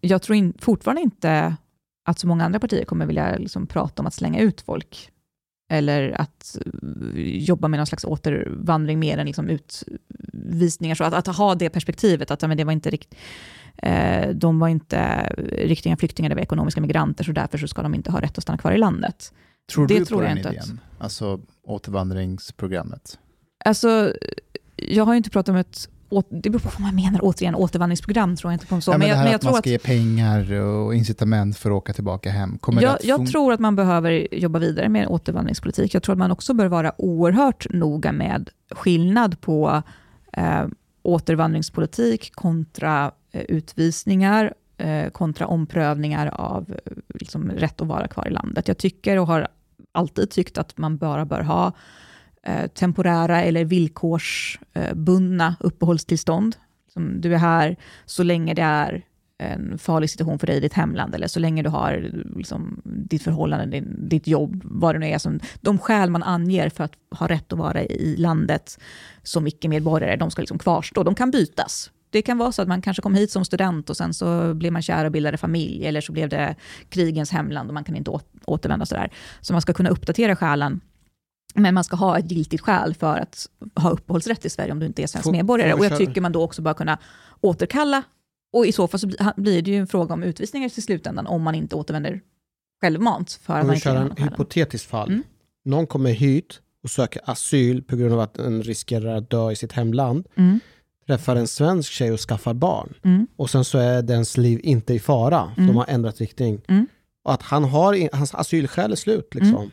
Speaker 1: jag tror in, fortfarande inte att så många andra partier kommer vilja liksom prata om att slänga ut folk eller att eh, jobba med någon slags återvandring mer än liksom utvisningar. Så att, att ha det perspektivet, att men det var inte rikt, eh, de var inte riktiga flyktingar, det var ekonomiska migranter, så därför så ska de inte ha rätt att stanna kvar i landet.
Speaker 2: Tror
Speaker 1: Det
Speaker 2: du
Speaker 1: tror
Speaker 2: på
Speaker 1: jag
Speaker 2: den
Speaker 1: inte att-
Speaker 2: idén? Alltså återvandringsprogrammet?
Speaker 1: Alltså, jag har ju inte pratat om ett det beror på vad man menar, återigen, återvandringsprogram tror jag inte på. Så.
Speaker 2: ja, men
Speaker 1: jag,
Speaker 2: det här
Speaker 1: men jag
Speaker 2: att man
Speaker 1: tror
Speaker 2: ska
Speaker 1: att
Speaker 2: ge pengar och incitament för att åka tillbaka hem. Kommer
Speaker 1: jag,
Speaker 2: att
Speaker 1: jag tror att man behöver jobba vidare med återvandringspolitik. Jag tror att man också bör vara oerhört noga med skillnad på eh, återvandringspolitik kontra eh, utvisningar, eh, Eh, kontra omprövningar av eh, liksom, rätt att vara kvar i landet. Jag tycker och har alltid tyckt att man bara bör ha eh, temporära eller villkorsbundna eh, uppehållstillstånd. Som du är här så länge det är en farlig situation för dig i ditt hemland, eller så länge du har liksom, ditt förhållande, din, ditt jobb, vad det nu är. Som, de skäl man anger för att ha rätt att vara i landet som icke-medborgare, de ska liksom kvarstå. De kan bytas. Det kan vara så att man kanske kom hit som student och sen så blev man kär och bildade familj, eller så blev det krigens hemland och man kan inte återvända sådär. Så man ska kunna uppdatera skälen men man ska ha ett giltigt skäl för att ha uppehållsrätt i Sverige om du inte är svensk
Speaker 3: Får-
Speaker 1: medborgare.
Speaker 3: får
Speaker 1: Och jag tycker man då också bör kunna återkalla. Och i så fall så bli- blir det ju en fråga om utvisningar till slutändan om man inte återvänder självmant för att
Speaker 3: Om
Speaker 1: man
Speaker 3: vi kör en hypotetiskt fall.
Speaker 1: Mm.
Speaker 3: Någon kommer hit och söker asyl på grund av att den riskerar att dö i sitt hemland.
Speaker 1: Mm,
Speaker 3: Träffar en svensk tjej och skaffar barn.
Speaker 1: mm,
Speaker 3: Och sen så är dens liv inte i fara. För
Speaker 1: Mm.
Speaker 3: De har ändrat riktning.
Speaker 1: Mm.
Speaker 3: Och att han har, hans asylskäl är slut liksom.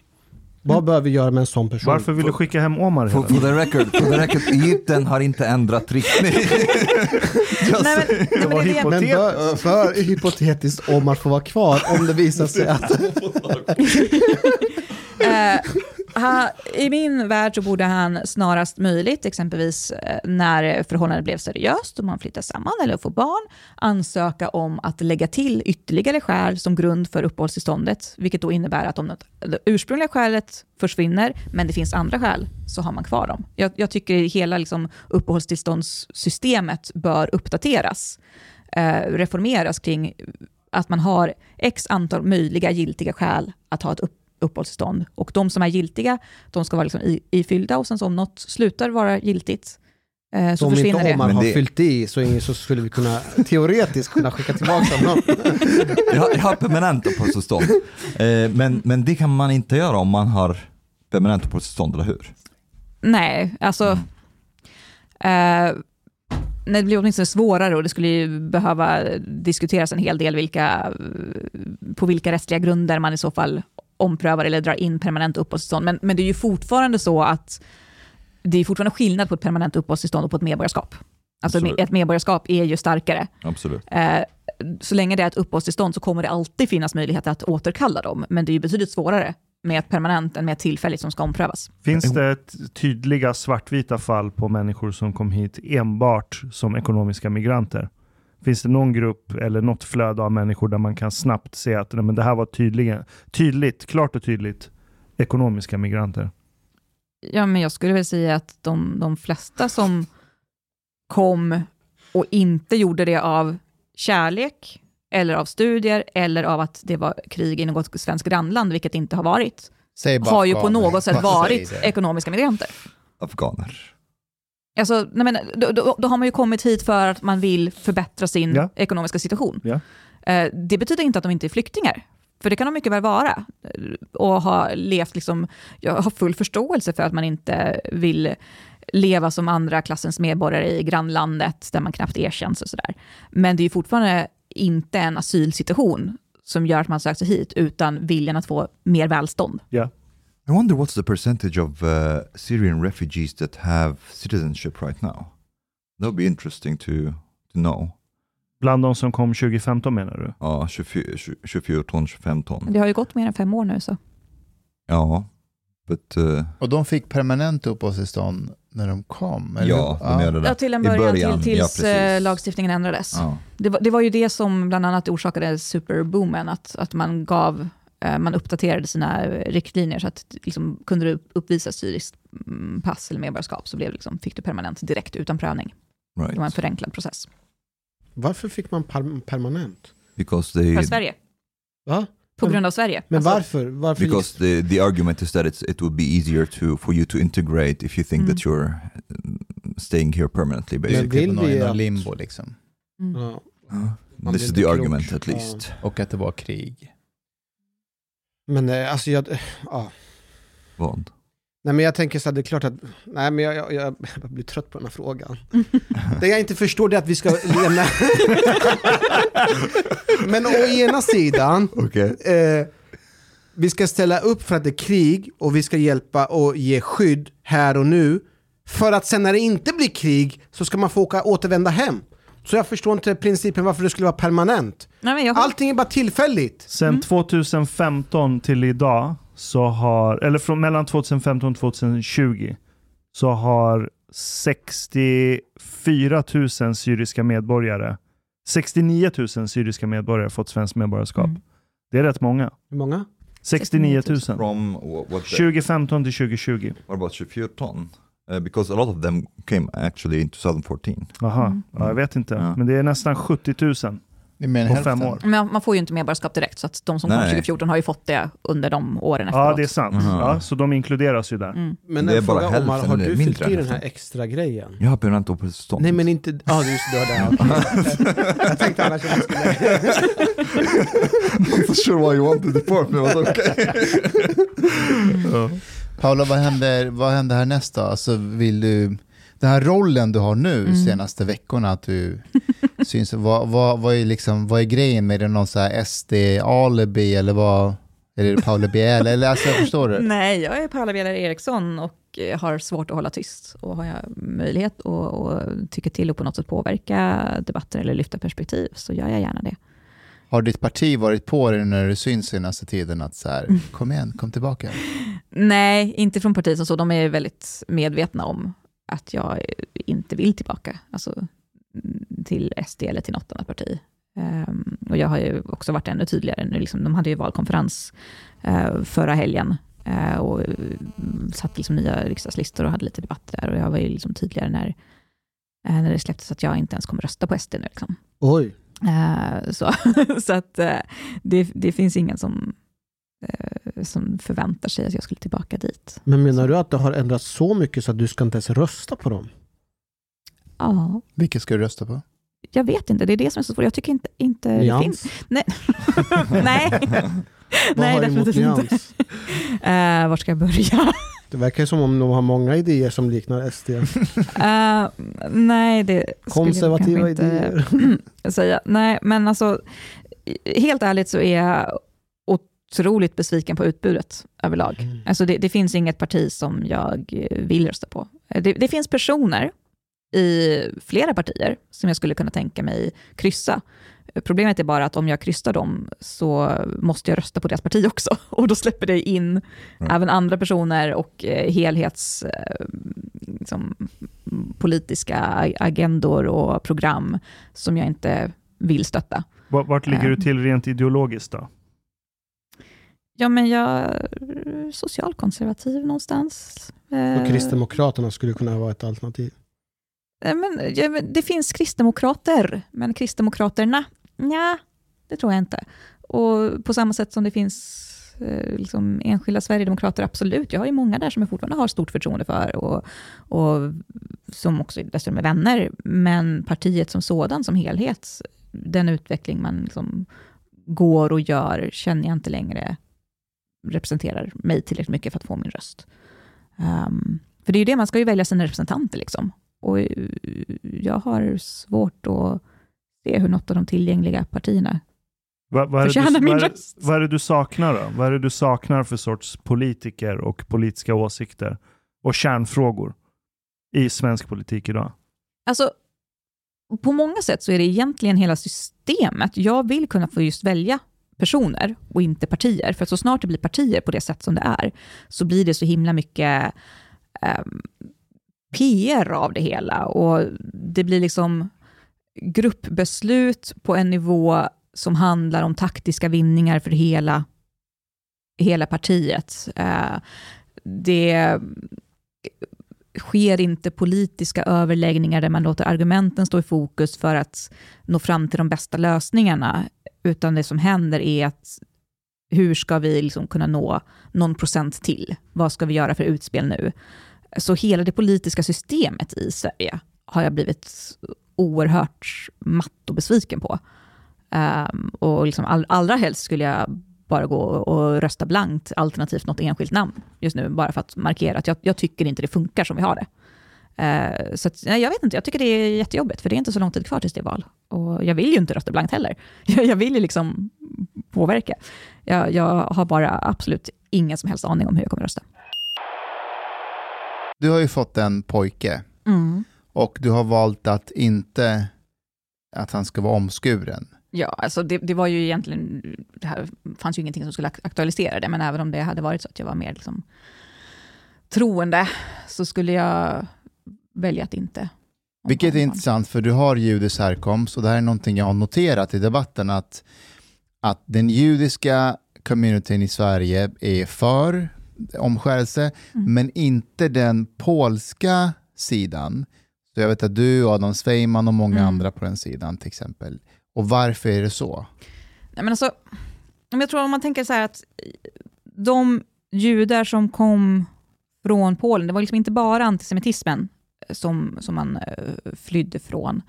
Speaker 3: Vad bör vi göra med en sån person?
Speaker 4: Varför vill du skicka hem Omar
Speaker 5: For, for the record, for the record, Egypten har inte ändrat riktning. Just,
Speaker 1: Nej, men, nej, men det jag-
Speaker 3: Men bör, för hypotetiskt Omar får vara kvar om det visar sig att...
Speaker 1: Ha, I min värld så borde han snarast möjligt, exempelvis eh, när förhållandet blev seriöst och man flyttar samman eller får barn, ansöka om att lägga till ytterligare skäl som grund för uppehållstillståndet, vilket då innebär att om det ursprungliga skälet försvinner, men det finns andra skäl, så har man kvar dem. Jag, jag tycker hela liksom, uppehållstillståndssystemet bör uppdateras, eh, reformeras kring att man har x antal möjliga giltiga skäl att ha ett upp, uppehållstillstånd. Och de som är giltiga, de ska vara liksom i, ifyllda och sen så om något slutar vara giltigt eh, så
Speaker 3: om
Speaker 1: försvinner
Speaker 3: inte
Speaker 1: det.
Speaker 3: Omar
Speaker 5: Men
Speaker 3: har
Speaker 5: det-
Speaker 3: fyllt i så, så skulle vi kunna teoretiskt kunna skicka tillbaka honom.
Speaker 5: jag, har- jag har permanent uppehållstillstånd. Eh, men, men det kan man inte göra om man har permanent uppehållstillstånd, eller hur?
Speaker 1: Nej, alltså... Eh, nej, det blir åtminstone svårare och det skulle ju behöva diskuteras en hel del vilka, på vilka rättsliga grunder man i så fall omprövar eller drar in permanent uppehållstillstånd. Men, men det är ju fortfarande så att det är fortfarande skillnad på ett permanent uppehållstillstånd och på ett medborgarskap. Alltså
Speaker 5: Absolut.
Speaker 1: ett medborgarskap är ju starkare.
Speaker 5: Absolut.
Speaker 1: Eh, så länge det är ett uppehållstillstånd så kommer det alltid finnas möjlighet att återkalla dem, men det är ju betydligt svårare med ett permanent än med ett tillfälligt som ska omprövas.
Speaker 4: Finns det ett tydliga svartvita fall på människor som kom hit enbart som ekonomiska migranter? Finns det någon grupp eller något flöde av människor där man kan snabbt se att nej, men det här var tydligen, tydligt, klart och tydligt ekonomiska migranter?
Speaker 1: Ja, men jag skulle väl säga att de, de flesta som kom och inte gjorde det av kärlek, eller av studier, eller av att det var krig i något svenskt grannland, vilket det inte har varit, har ju på något sätt varit ekonomiska migranter.
Speaker 5: Afghaner.
Speaker 1: Alltså, nej men, då, då, då har man ju kommit hit för att man vill förbättra sin
Speaker 4: Ja.
Speaker 1: ekonomiska situation.
Speaker 4: Ja.
Speaker 1: Eh, det betyder inte att de inte är flyktingar, för det kan de mycket väl vara. Eh, Och ha levt liksom, jag har full förståelse för att man inte vill leva som andra klassens medborgare i grannlandet, där man knappt erkänns och sådär. Men det är ju fortfarande inte en asylsituation som gör att man söker sig hit, utan viljan att få mer välstånd.
Speaker 5: I wonder what's the percentage of uh, Syrian refugees that have citizenship right now? That would be interesting to, to know.
Speaker 4: Bland de som kom 2015 menar du?
Speaker 5: Ja, 24, 2014, 2015.
Speaker 1: Det har ju gått mer än fem år nu, så.
Speaker 5: Ja, but, uh,
Speaker 2: Och de fick permanent uppehållstillstånd när de kom? eller
Speaker 5: ja, de gör det
Speaker 1: Ja, till en början,
Speaker 5: början,
Speaker 1: till,
Speaker 5: ja,
Speaker 1: tills
Speaker 5: precis.
Speaker 1: eh, lagstiftningen ändrades.
Speaker 5: Ja.
Speaker 1: Det var, det var ju det som bland annat orsakade superboomen, att, att man gav man uppdaterade sina eh, riktlinjer så att liksom, kunde du uppvisa syriskt mm, pass eller medborgarskap så blev liksom, fick du permanent direkt utan prövning. Det var en
Speaker 5: Right.
Speaker 1: förenklad process.
Speaker 3: Varför fick man per- permanent?
Speaker 5: Because they,
Speaker 1: För Sverige,
Speaker 3: Va?
Speaker 1: på
Speaker 3: Men-
Speaker 1: grund av Sverige.
Speaker 3: Men
Speaker 1: Alltså,
Speaker 3: varför? varför
Speaker 5: because the, the argument is that it's, it would be easier to, for you to integrate if you think
Speaker 1: Mm.
Speaker 5: that you're mm, staying here permanently
Speaker 2: Det är
Speaker 5: basically.
Speaker 3: vill
Speaker 2: typ
Speaker 3: vi att-
Speaker 2: limbo liksom.
Speaker 1: mm.
Speaker 3: Ja.
Speaker 5: This is the
Speaker 3: klok.
Speaker 5: argument at
Speaker 3: Ja.
Speaker 5: least.
Speaker 2: Och att det var krig.
Speaker 3: Men eh, alltså jag... Ja.
Speaker 5: Vad?
Speaker 3: Nej men jag tänker så här, det är klart att... Nej men jag, jag, jag, jag blir trött på den här frågan. det jag inte förstår det är att vi ska lämna... men å ena sidan,
Speaker 5: Okay.
Speaker 3: eh, vi ska ställa upp för att det är krig och vi ska hjälpa och ge skydd här och nu. För att sen när det inte blir krig så ska man få åka, återvända hem. Så jag förstår inte principen varför det skulle vara permanent.
Speaker 1: Nej, men jag,
Speaker 3: Allting är bara tillfälligt.
Speaker 4: Sen 2015 till idag, så har, eller från mellan 2015 och 2020, så har 64 000 syriska medborgare 69 000 syriska medborgare fått svenskt medborgarskap.
Speaker 1: Mm.
Speaker 4: Det är rätt många.
Speaker 3: Hur många?
Speaker 4: 69 000.
Speaker 5: From what, what, the,
Speaker 4: 2015 till 2020.
Speaker 5: what about 2014? Uh, because a lot of them came actually in 2014.
Speaker 4: Aha,
Speaker 1: Mm.
Speaker 4: ja, jag vet inte.
Speaker 5: Ja.
Speaker 4: Men det är nästan 70 000
Speaker 2: Det är mer än
Speaker 4: på
Speaker 2: hälften.
Speaker 4: fem år.
Speaker 1: Men man får ju inte medborgarskap direkt, så att de som kom
Speaker 5: Nej.
Speaker 1: 2014 har ju fått det under de åren efteråt.
Speaker 4: Ja, det är sant.
Speaker 5: Mhm.
Speaker 4: Ja, så de inkluderas ju där.
Speaker 1: Mm.
Speaker 3: Men
Speaker 5: Det är bara
Speaker 3: fråga, Omar,
Speaker 5: hälften
Speaker 3: har
Speaker 5: eller
Speaker 3: du fyllt i den här extra grejen?
Speaker 5: Jag har permanent uppehållstillstånd.
Speaker 3: Nej men inte, ja just det, du har det. okej. jag tänkte annars att jag skulle...
Speaker 5: I'm not sure why you want to deport me, but okay.
Speaker 2: Paula, vad händer, vad händer härnäst då? Alltså, vill du, den här rollen du har nu
Speaker 1: Mm.
Speaker 2: senaste veckorna, att du syns, vad, vad, vad, är liksom, vad är grejen med det? Är det Någon SD-alibi eller vad? Eller är det Paula Biel? Eller alltså, förstår du?
Speaker 1: Nej, jag är Paula Bieler Eriksson och eh, har svårt att hålla tyst. Och har jag möjlighet och, och tycker till att på något sätt påverka debatter eller lyfta perspektiv, så gör jag gärna det.
Speaker 2: Har ditt parti varit på dig när du syns senaste tiden att så här, kom igen, kom tillbaka?
Speaker 1: Nej, inte från partiet som så. De är väldigt medvetna om att jag inte vill tillbaka alltså, mm, till SD eller till något annat parti. Ehm, och jag har ju också varit ännu tydligare. Nu, liksom, de hade ju valkonferens eh, förra helgen eh, och eh, satt liksom nya riksdagslistor och hade lite debatt där. Och jag var ju liksom tydligare när, eh, när det släpptes att jag inte ens kommer rösta på SD nu. Liksom.
Speaker 3: Oj.
Speaker 1: Eh, så så att, eh, det, det finns ingen som, eh, som förväntar sig att jag skulle tillbaka dit.
Speaker 3: Men menar du att det har ändrats så mycket så att du ska inte ens rösta på dem?
Speaker 1: Ja,
Speaker 2: Vilka ska du rösta på?
Speaker 1: jag vet inte. Det är det som är så svårt. Jag tycker inte, inte det
Speaker 3: Nyans?
Speaker 1: finns. Nej, Nej.
Speaker 3: Vad
Speaker 1: Nej
Speaker 3: har du emot
Speaker 1: inte.
Speaker 3: nyans?
Speaker 1: Uh, vart ska jag börja?
Speaker 3: Det verkar som om de har många idéer som liknar SD.
Speaker 1: Eh, nej, det skulle jag
Speaker 3: Konservativa
Speaker 1: kanske inte säga. Nej, men alltså, helt ärligt så är jag otroligt besviken på utbudet överlag.
Speaker 3: Mm.
Speaker 1: Alltså det, det finns inget parti som jag vill rösta på. Det, det finns personer i flera partier som jag skulle kunna tänka mig kryssa. Problemet är bara att om jag kryssar dem så måste jag rösta på deras parti också. Och då släpper det in
Speaker 5: Ja.
Speaker 1: även andra personer och eh, helhets eh, liksom, politiska agendor och program som jag inte vill stötta.
Speaker 4: Vart ligger du
Speaker 1: Ehm.
Speaker 4: till rent ideologiskt då?
Speaker 1: Ja, men jag är socialkonservativ någonstans. Eh,
Speaker 3: Och Kristdemokraterna skulle kunna vara ett alternativ.
Speaker 1: eh, men, ja, men det finns kristdemokrater, men kristdemokraterna, ja, det tror jag inte. Och på samma sätt som det finns eh, liksom enskilda sverigedemokrater, absolut. Jag har ju många där som jag fortfarande har stort förtroende för och, och som också dessutom är vänner. Men partiet som sådan, som helhet, den utveckling man liksom går och gör, känner jag inte längre representerar mig tillräckligt mycket för att få min röst. Um, för det är ju det, man ska ju välja sina representanter. Liksom. Och eh, jag har svårt att se hur något av de tillgängliga partierna
Speaker 4: Va, det
Speaker 1: förtjänar
Speaker 4: du,
Speaker 1: min röst.
Speaker 4: vad är det du saknar då? Vad är det du saknar för sorts politiker och politiska åsikter och kärnfrågor i svensk politik idag?
Speaker 1: Alltså, på många sätt så är det egentligen hela systemet. Jag vill kunna få just välja personer och inte partier. För att så snart det blir partier på det sätt som det är, så blir det så himla mycket ehm, PR av det hela. Och det blir liksom gruppbeslut på en nivå som handlar om taktiska vinningar för hela, hela partiet. Eh, det sker inte politiska överläggningar där man låter argumenten stå i fokus för att nå fram till de bästa lösningarna, utan det som händer är att hur ska vi liksom kunna nå någon procent till? Vad ska vi göra för utspel nu? Så hela det politiska systemet i Sverige har jag blivit oerhört matt och besviken på. Um, och liksom all, allra helst skulle jag bara gå och rösta blankt, alternativt något enskilt namn just nu, bara för att markera att jag, jag tycker inte det funkar som vi har det. Uh, så att, nej, jag vet inte, jag tycker det är jättejobbigt, för det är inte så lång tid kvar tills det är val. Och jag vill ju inte rösta blankt heller. Jag, jag vill ju liksom påverka. Jag, jag har bara absolut ingen som helst aning om hur jag kommer rösta.
Speaker 2: Du har ju fått en pojke och du har valt att inte att han ska vara omskuren.
Speaker 1: Ja, alltså det, det var ju egentligen, det här fanns ju ingenting som skulle ak- aktualisera det, men även om det hade varit så att jag var mer liksom troende, så skulle jag välja att inte
Speaker 2: Vilket är intressant för du har judisk härkomst och det här är någonting jag har noterat i debatten att, att den judiska communityn i Sverige är för omskärelse
Speaker 1: Mm.
Speaker 2: men inte den polska sidan. Så jag vet att du, Adam Sveiman och många
Speaker 1: Mm.
Speaker 2: andra på den sidan till exempel. Och varför är det så?
Speaker 1: Nej, men alltså, jag tror om man tänker så här att de judar som kom från Polen, det var liksom inte bara antisemitismen som, som man eh, flydde från,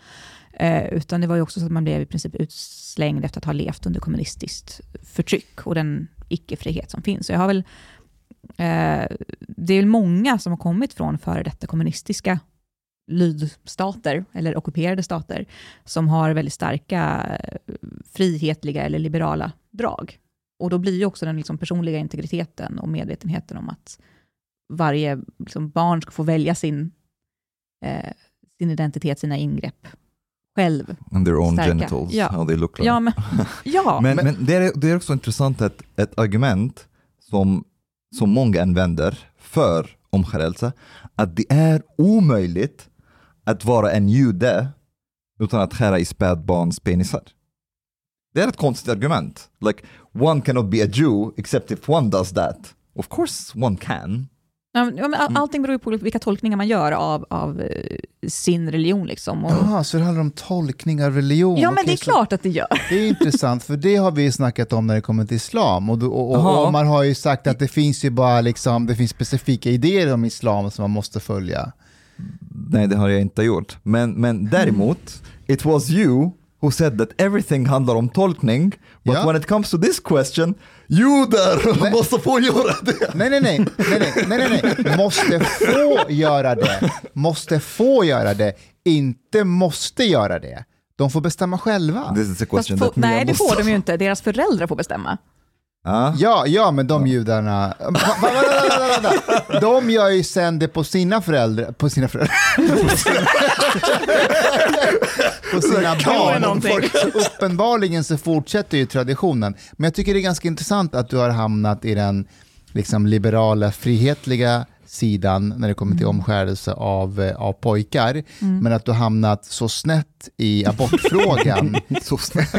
Speaker 1: eh, utan det var ju också så att man blev i princip utslängd efter att ha levt under kommunistiskt förtryck och den icke-frihet som finns. Så jag har väl, eh, det är väl många som har kommit från före detta kommunistiska lydstater, eller ockuperade stater, som har väldigt starka eh, frihetliga eller liberala drag. Och då blir ju också den liksom personliga integriteten och medvetenheten om att varje liksom barn ska få välja sin, eh, sin identitet, sina ingrepp själv.
Speaker 5: And their own
Speaker 1: Starka.
Speaker 5: genitals,
Speaker 1: Ja.
Speaker 5: how they look like.
Speaker 1: Ja, men, ja.
Speaker 5: Men, men det, är, det är också intressant att ett argument som, som många använder för omskärelse, att det är omöjligt att vara en jude utan att skära i spädbarns penisar. Det är ett konstigt argument. Like, one cannot be a Jew except if one does that. Of course one can.
Speaker 1: Ja, all- allting beror ju på vilka tolkningar man gör av, av eh, sin religion. Liksom. Och,
Speaker 2: så det handlar om tolkning av religion?
Speaker 1: ja, men
Speaker 2: Okej,
Speaker 1: det är klart att det gör.
Speaker 2: Det är intressant, för det har vi snackat om när det kommer till islam. Och, och, och, och man har ju sagt att det finns ju bara liksom, det finns specifika idéer om islam som man måste följa.
Speaker 5: Nej, det har jag inte gjort. Men, men däremot, it was you who said that everything handlar om tolkning, but
Speaker 2: Ja.
Speaker 5: when it comes to this question, judar måste få göra det.
Speaker 2: Nej, nej, nej, nej, nej, nej, nej, nej, måste få göra det. Måste få göra det, inte måste göra det. De får bestämma själva.
Speaker 5: This is a
Speaker 1: Fast
Speaker 5: question
Speaker 1: få,
Speaker 5: that
Speaker 1: nej, det får de ju inte. Deras föräldrar får bestämma.
Speaker 5: Ja.
Speaker 2: Ja, ja, men de judarna, va, va, va, va, va, va. de gör ju sen det på sina föräldrar, på sina föräldrar, på sina, barn. uppenbarligen så fortsätter ju traditionen. Men jag tycker det är ganska intressant att du har hamnat i den liksom, liberala, frihetliga sidan när det kommer till omskärelse av, eh, av pojkar, men att du har hamnat så snett i abortfrågan.
Speaker 5: Så snällt.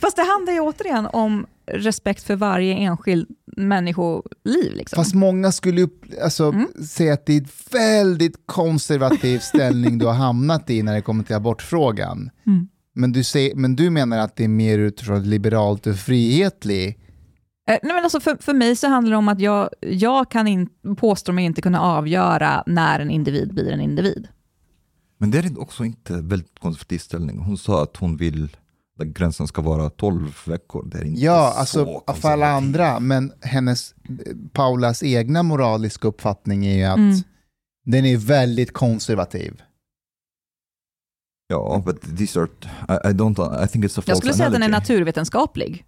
Speaker 1: Fast det handlar ju återigen om respekt för varje enskild människoliv. Liksom.
Speaker 2: Fast många skulle upp, alltså, säga att det är ett väldigt konservativ ställning du har hamnat i när det kommer till abortfrågan.
Speaker 1: Mm.
Speaker 2: Men, du säger, men du menar att det är mer utifrån liberalt och frihetlig...
Speaker 1: Eh, nej, men alltså för, för mig så handlar det om att jag, jag kan in, påstå mig inte kunna avgöra när en individ blir en individ.
Speaker 5: Men det är också inte väldigt konstruktiv ställning. Hon sa att hon vill att gränsen ska vara 12 veckor. Det är inte
Speaker 2: Ja,
Speaker 5: så
Speaker 2: alltså för alla andra, men hennes, Paulas egna moraliska uppfattning är ju att
Speaker 1: Mm.
Speaker 2: den är väldigt konservativ.
Speaker 5: Ja, but these are, I, I don't, I think it's a false
Speaker 1: Jag skulle säga att den är naturvetenskaplig.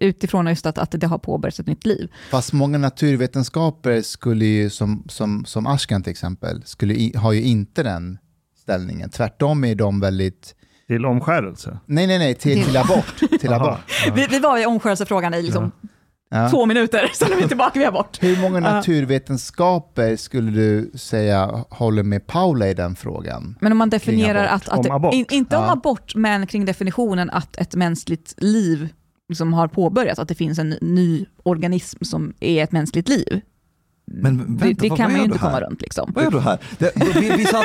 Speaker 1: Utifrån just att, att det har påbörjats ett nytt liv.
Speaker 2: Fast många naturvetenskaper skulle ju, som, som, som Ashkan till exempel, skulle i, har ju inte den ställningen. Tvärtom är de väldigt...
Speaker 4: Till omskärelse.
Speaker 2: Nej, nej, nej, till, till abort. Till abort.
Speaker 1: Vi, vi var i omskärelsefrågan i liksom
Speaker 2: Ja.
Speaker 1: två minuter, sen är vi tillbaka vid abort.
Speaker 2: Hur många naturvetenskaper skulle du säga håller med Paula i den frågan?
Speaker 1: Men om man definierar
Speaker 2: abort.
Speaker 1: att, att
Speaker 4: Om.
Speaker 1: In, inte om
Speaker 2: Ja.
Speaker 1: abort, men kring definitionen att ett mänskligt liv liksom har påbörjats, att det finns en ny organism som är ett mänskligt liv.
Speaker 5: Men vänta,
Speaker 1: det det
Speaker 5: vad-
Speaker 1: kan
Speaker 5: vad
Speaker 1: man ju inte komma runt. Liksom.
Speaker 5: Vad gör du här? Det, vi, vi satt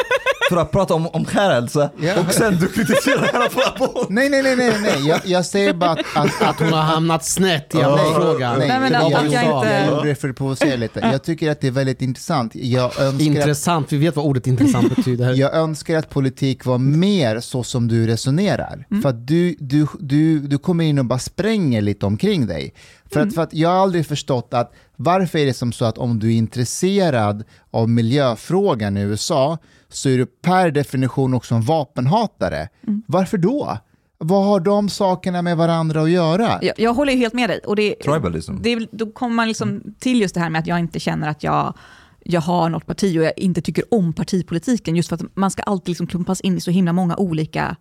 Speaker 5: för att prata om omskärelse
Speaker 2: Ja.
Speaker 5: och sen du kritiserar för abort.
Speaker 2: Nej, nej, nej, nej, nej. Jag, jag säger bara att... att,
Speaker 3: Att hon har hamnat snett i
Speaker 2: Nej,
Speaker 3: abortfrågan.
Speaker 2: nej,
Speaker 1: Nej, men
Speaker 3: hon
Speaker 1: jag
Speaker 3: sa.
Speaker 1: inte-
Speaker 2: Jag gjorde det för att provocera lite. Jag tycker att det är väldigt intressant. Jag önskar, att,
Speaker 3: Intressant, vi vet vad ordet intressant betyder.
Speaker 2: jag önskar att politik var mer så som du resonerar. För att du, du, du, du kommer in och bara spränger lite omkring dig. För, att, för att jag har aldrig förstått att varför är det som så att om du är intresserad av miljöfrågan i USA så är du per definition också en vapenhatare. Varför då? Vad har de sakerna med varandra att göra?
Speaker 1: Jag, jag håller ju helt med dig. Och det,
Speaker 5: Tribalism.
Speaker 1: det, då kommer man liksom till just det här med att jag inte känner att jag, jag har något parti och jag inte tycker om partipolitiken. Just för att man ska alltid liksom klumpas in i så himla många olika...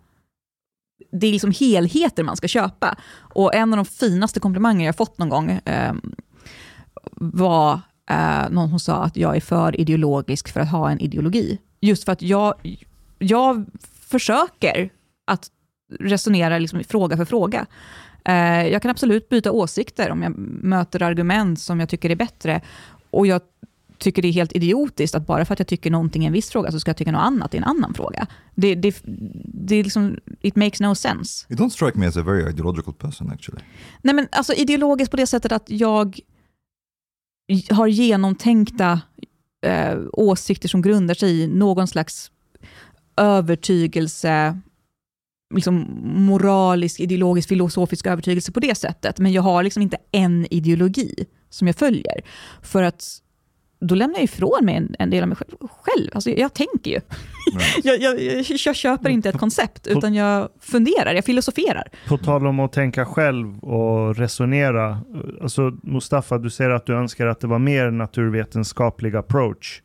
Speaker 1: Det är liksom helheter man ska köpa. Och en av de finaste komplimanger jag fått någon gång eh, var eh, någon som sa att jag är för ideologisk för att ha en ideologi. Just för att jag, jag försöker att resonera liksom fråga för fråga. Eh, jag kan absolut byta åsikter om jag möter argument som jag tycker är bättre. Och jag tycker det är helt idiotiskt att bara för att jag tycker någonting i en viss fråga så ska jag tycka något annat i en annan fråga. Det, det, det är liksom, it makes no sense.
Speaker 5: You don't strike me as a very ideological person actually.
Speaker 1: Nej men alltså ideologiskt på det sättet att jag har genomtänkta eh, åsikter som grundar sig i någon slags övertygelse, liksom moralisk, ideologisk, filosofisk övertygelse på det sättet. Men jag har liksom inte en ideologi som jag följer. För att då lämnar jag ifrån mig en, en del av mig själv. Alltså, jag tänker ju. jag, jag, jag, jag köper inte ett koncept, utan jag funderar, jag filosoferar.
Speaker 4: På tal om att tänka själv och resonera. Alltså Mustafa, du säger att du önskar att det var mer naturvetenskaplig approach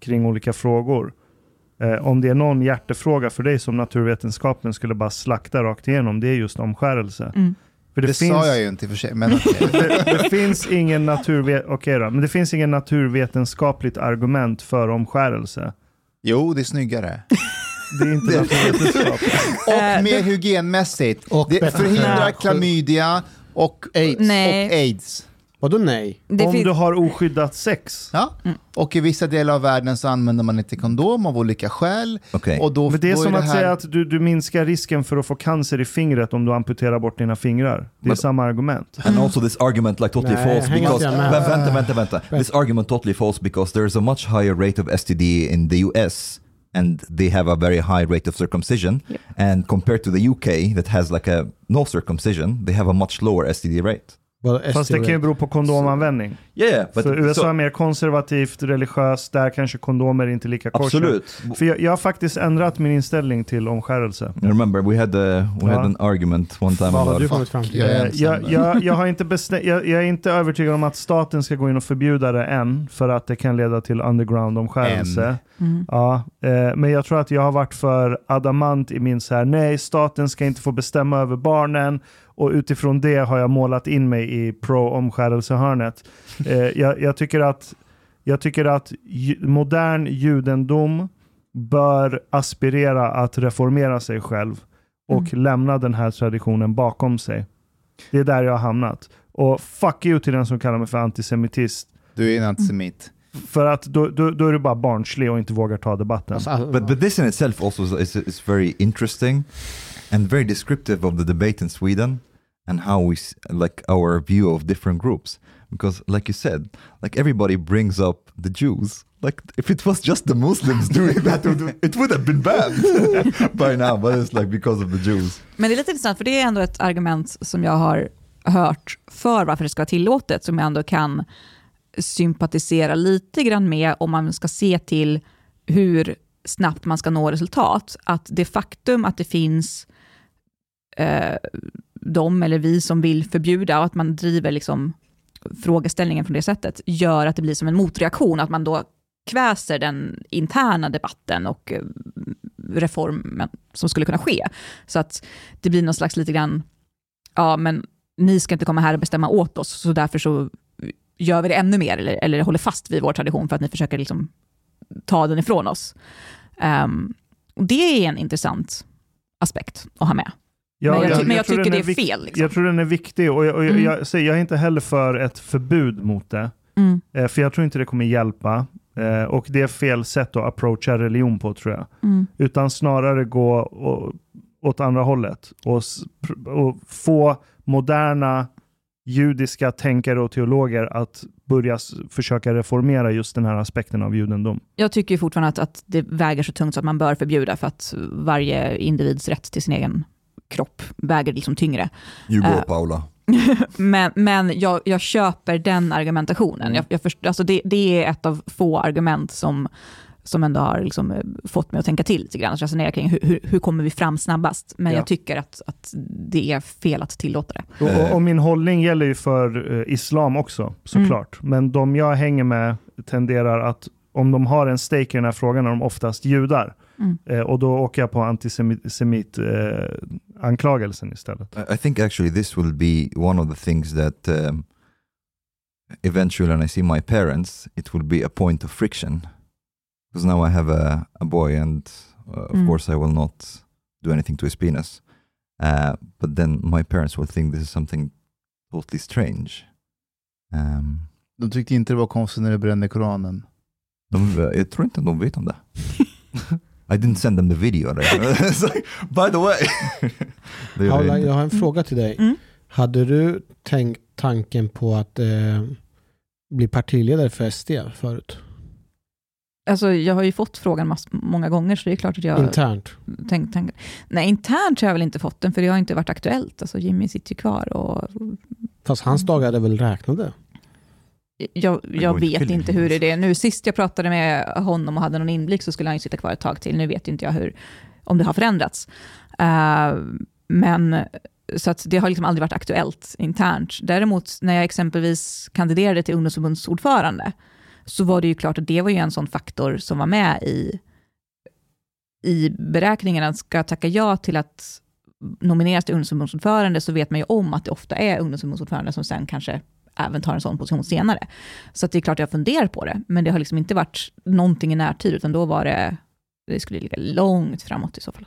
Speaker 4: kring olika frågor. Eh, om det är någon hjärtefråga för dig som naturvetenskapen skulle bara slakta rakt igenom, det är just omskärelse.
Speaker 1: Mm.
Speaker 4: För
Speaker 2: Det,
Speaker 4: det, finns,
Speaker 2: sa jag ju inte i och för sig, men
Speaker 4: det, det, finns ingen naturve- okej då, men det finns ingen naturvetenskapligt argument för omskärelse.
Speaker 2: Jo, det är snyggare.
Speaker 4: Det är inte naturvetenskap.
Speaker 2: Och mer hygienmässigt.
Speaker 3: Och
Speaker 2: det förhindrar
Speaker 3: för-
Speaker 2: klamydia och
Speaker 3: Aids.
Speaker 1: Nej.
Speaker 2: Och aids.
Speaker 3: Vadå nej?
Speaker 1: Det
Speaker 4: Om du har oskyddat sex.
Speaker 2: Ja. Och i vissa delar av världen så använder man inte kondom av olika skäl.
Speaker 5: Okej.
Speaker 2: Och då,
Speaker 4: Men det är
Speaker 2: då
Speaker 4: som
Speaker 2: det
Speaker 4: att
Speaker 2: här...
Speaker 4: säga att du, du minskar risken för att få cancer i fingret om du amputerar bort dina fingrar. Det är samma argument.
Speaker 5: And also this argument like totally
Speaker 3: Nej,
Speaker 5: false because
Speaker 3: inte med.
Speaker 5: vänta, vänta, vänta, vänta. This argument totally false because there's a much higher rate of STD in the US and they have a very high rate of circumcision and compared to the UK that has like a no circumcision they have a much lower STD rate.
Speaker 4: Fast det kan ju bero på kondomanvändning.
Speaker 5: Yeah, but
Speaker 4: För USA
Speaker 5: so-
Speaker 4: är mer konservativt, religiöst, där kanske kondomer är inte lika kosher.
Speaker 5: absolut.
Speaker 4: För jag, jag har faktiskt ändrat min inställning till omskärelse.
Speaker 5: Remember we had a, we
Speaker 4: Ja.
Speaker 5: had an argument one time
Speaker 3: Vad har
Speaker 5: about
Speaker 3: du kommit fram till?
Speaker 2: Jag är
Speaker 4: Eh, Jag,
Speaker 2: där.
Speaker 4: jag, jag, har inte jag, jag är inte övertygad om att staten ska gå in och förbjuda det än, för att det kan leda till underground-omskärelse.
Speaker 1: Mm.
Speaker 4: Ja, eh, men jag tror att jag har varit för adamant i min så här, nej, staten ska inte få bestämma över barnen. Och utifrån det har jag målat in mig i pro-omskärelsehörnet. Eh, jag, jag, tycker att, jag tycker att modern judendom bör aspirera att reformera sig själv och lämna den här traditionen bakom sig. Det är där jag har hamnat. Och fuck you till den som kallar mig för antisemitist.
Speaker 2: Du är en antisemit.
Speaker 4: För att då, då, då är du bara barnslig och inte vågar ta debatten.
Speaker 3: Alltså,
Speaker 5: But but this in itself also is, is, is very interesting and very descriptive of the debate in Sweden and how we like our view of different groups. Because like you said like everybody brings up the Jews. Like if it was just the Muslims doing that it would- have been banned by now but it's like because of the Jews.
Speaker 1: Men det är lite intressant, för det är ändå ett argument som jag har hört för varför det ska vara tillåtet, som jag ändå kan sympatisera lite grann med om man ska se till hur snabbt man ska nå resultat. Att det faktum att det finns eh, de eller vi som vill förbjuda och att man driver liksom frågeställningen från det sättet gör att det blir som en motreaktion, att man då kväser den interna debatten och eh, reformen som skulle kunna ske. Så att det blir någon slags lite grann, ja men ni ska inte komma här och bestämma åt oss, så därför så gör vi det ännu mer, eller, eller håller fast vid vår tradition för att ni försöker liksom ta den ifrån oss. Um, och det är en intressant aspekt att ha med.
Speaker 4: Ja,
Speaker 1: men jag, ty- men jag,
Speaker 4: tror
Speaker 1: tycker det är fel. Liksom.
Speaker 4: Jag tror den är viktig och, jag, och jag,
Speaker 1: Mm.
Speaker 4: jag, jag är inte heller för ett förbud mot det.
Speaker 1: Mm,
Speaker 4: Eh, för jag tror inte det kommer hjälpa. Eh, och det är fel sätt att approacha religion på tror jag.
Speaker 1: mm,
Speaker 4: Utan snarare gå å- åt andra hållet. Och, och få moderna judiska tänkare och teologer att börja försöka reformera just den här aspekten av judendom.
Speaker 1: Jag tycker fortfarande att, att det väger så tungt så att man bör förbjuda, för att varje individs rätt till sin egen kropp väger liksom tyngre.
Speaker 5: you go
Speaker 1: Uh,
Speaker 5: Paula
Speaker 1: Men, men jag, jag köper den argumentationen. Jag, jag först, alltså det, det är ett av få argument som, som ändå har liksom eh, fått mig att tänka till lite grann, att resonera kring hur, hur, hur kommer vi fram snabbast. Men
Speaker 4: Ja.
Speaker 1: jag tycker att, att det är fel att tillåta det.
Speaker 4: Och,
Speaker 5: Eh.
Speaker 4: och, och min hållning gäller ju för eh, islam också, såklart. Men de jag hänger med tenderar att, om de har en stake i den här frågan, är de oftast judar.
Speaker 1: Mm.
Speaker 4: Eh, och då åker jag på antisemit-anklagelsen istället.
Speaker 5: I I think actually this will be one of the things that um, eventually when I see my parents, it will be a point of friction. Because now I have a, a boy and uh, of
Speaker 1: Mm.
Speaker 5: course I will not do anything to his penis. Uh, but then my parents will think this is something totally strange. Um,
Speaker 2: De tyckte inte det var konstigt när du brände Koranen.
Speaker 5: de, jag tror inte de vet om det. I didn't send them the video. It's like, by the way. Det gör jag
Speaker 3: Paula, jag har en fråga till dig.
Speaker 1: Mm.
Speaker 3: Hade du tänkt tanken på att eh, bli partiledare för SD förut?
Speaker 1: Alltså, jag har ju fått frågan mass, många gånger, så det är klart att jag
Speaker 3: Internt?
Speaker 1: tänkt, tänkt. Nej, internt har jag väl inte fått den, för det har inte varit aktuellt. Alltså, Jimmy sitter ju kvar och
Speaker 3: Fast hans dagar är väl räknade?
Speaker 1: Jag, jag vet inte hur det är nu. Sist jag pratade med honom och hade någon inblick så skulle han ju sitta kvar ett tag till. Nu vet inte jag hur, om det har förändrats. Eh, men så att det har liksom aldrig varit aktuellt internt. Däremot när jag exempelvis kandiderade till ungdomsförbundsordförande så var det ju klart att det var ju en sån faktor som var med i, i beräkningarna. Ska jag tacka ja till att nomineras till ungdomsförbundsordförande så vet man ju om att det ofta är ungdomsförbundsordförande som sen kanske även tar en sån position senare. Så det är klart jag funderar på det, men det har liksom inte varit någonting i närtid, utan då var det, det skulle ligga långt framåt i så fall.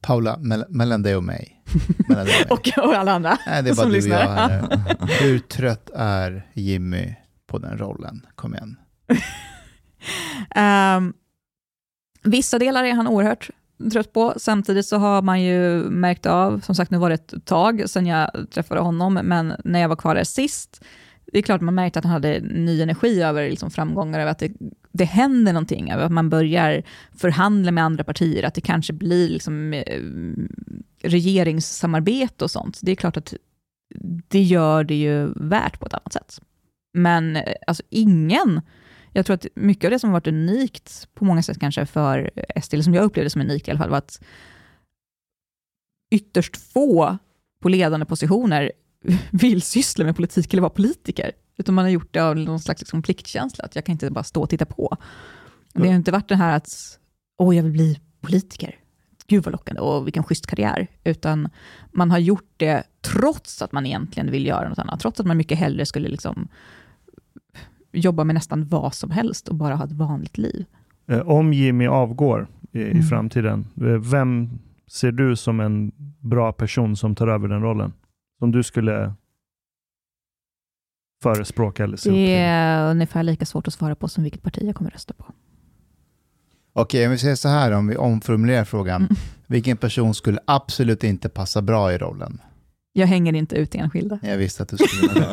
Speaker 2: Paula, mell- mellan dig och mig. Mellan dig och mig.
Speaker 1: Och, alla andra.
Speaker 2: Nej, det är bara
Speaker 1: som
Speaker 2: du och jag
Speaker 1: lyssnar.
Speaker 2: här. Hur trött är Jimmy på den rollen? Kom igen.
Speaker 1: Ehm, vissa delar är han oerhört trött på. Samtidigt så har man ju märkt av, som sagt nu var det ett tag sedan jag träffade honom, men när jag var kvar där sist, det är klart man märkte att han hade ny energi över liksom framgångar, över att det, det händer någonting, över att man börjar förhandla med andra partier, att det kanske blir liksom, eh, regeringssamarbete och sånt. Det är klart att det gör det ju värt på ett annat sätt. Men eh, alltså ingen jag tror att mycket av det som har varit unikt på många sätt kanske för SD, eller som jag upplevde som unikt i alla fall, var att ytterst få på ledande positioner vill syssla med politik eller vara politiker. Utan man har gjort det av någon slags liksom pliktkänsla, att jag kan inte bara stå och titta på. Det har inte varit det här att, åh, jag vill bli politiker. Gud vad lockande, och vilken schysst karriär. Utan man har gjort det trots att man egentligen vill göra något annat. Trots att man mycket hellre skulle liksom jobba med nästan vad som helst och bara ha ett vanligt liv.
Speaker 4: Eh, Om Jimmy avgår i,
Speaker 1: Mm.
Speaker 4: framtiden, eh, vem ser du som en bra person som tar över den rollen? Som du skulle förespråka eller se upp
Speaker 1: Det
Speaker 4: till?
Speaker 1: är ungefär lika svårt att svara på som vilket parti jag kommer rösta på.
Speaker 2: Okej, om vi säger så här, om vi omformulerar frågan.
Speaker 1: Mm.
Speaker 2: Vilken person skulle absolut inte passa bra i rollen?
Speaker 1: Jag hänger inte ut enskilda.
Speaker 2: Jag visste att du skulle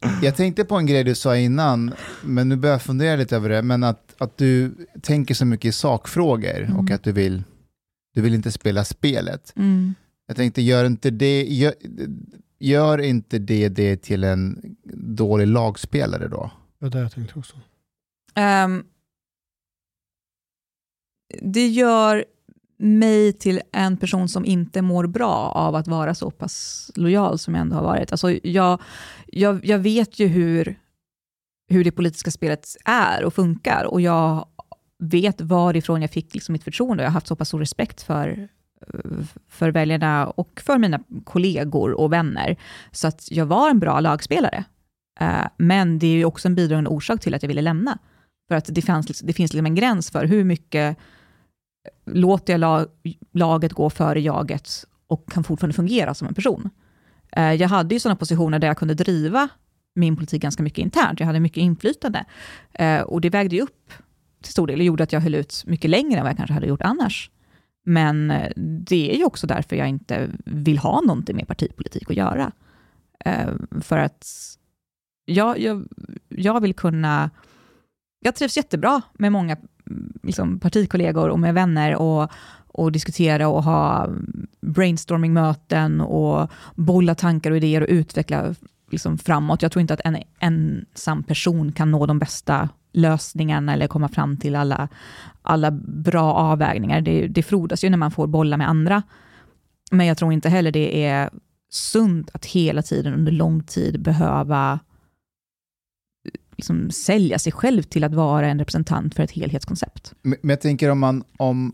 Speaker 2: Jag tänkte på en grej du sa innan, men nu börjar jag fundera lite över det, men att, att du tänker så mycket i sakfrågor och
Speaker 1: Mm.
Speaker 2: att du vill, du vill inte spela spelet.
Speaker 1: Mm.
Speaker 2: Jag tänkte, gör inte det, gör, gör inte det, det till en dålig lagspelare då?
Speaker 3: Det var det jag tänkte också.
Speaker 1: Ehm, det gör mig till en person som inte mår bra av att vara så pass lojal som jag ändå har varit. Alltså jag, jag, jag vet ju hur, hur det politiska spelet är och funkar och jag vet varifrån jag fick liksom mitt förtroende. Jag har haft så pass stor respekt för, för väljarna och för mina kollegor och vänner. Så att jag var en bra lagspelare. Eh, men det är ju också en bidragande orsak till att jag ville lämna. För att det, fanns, det finns liksom en gräns för hur mycket eh, låter jag lag, laget gå före jaget och kan fortfarande fungera som en person. Eh, jag hade ju sådana positioner där jag kunde driva min politik ganska mycket internt. Jag hade mycket inflytande. Och det vägde ju upp till stor del och gjorde att jag höll ut mycket längre än vad jag kanske hade gjort annars. Men eh, det är ju också därför jag inte vill ha någonting med partipolitik att göra. Eh, för att jag, jag, jag vill kunna... Jag trivs jättebra med många liksom, partikollegor och med vänner och, och diskutera och ha brainstormingmöten och bolla tankar och idéer och utveckla liksom, framåt. Jag tror inte att en ensam person kan nå de bästa lösningarna eller komma fram till alla, alla bra avvägningar. Det, det frodas ju när man får bolla med andra. Men jag tror inte heller det är sunt att hela tiden under lång tid behöva liksom sälja sig själv till att vara en representant för ett helhetskoncept.
Speaker 2: Men jag tänker om man, om,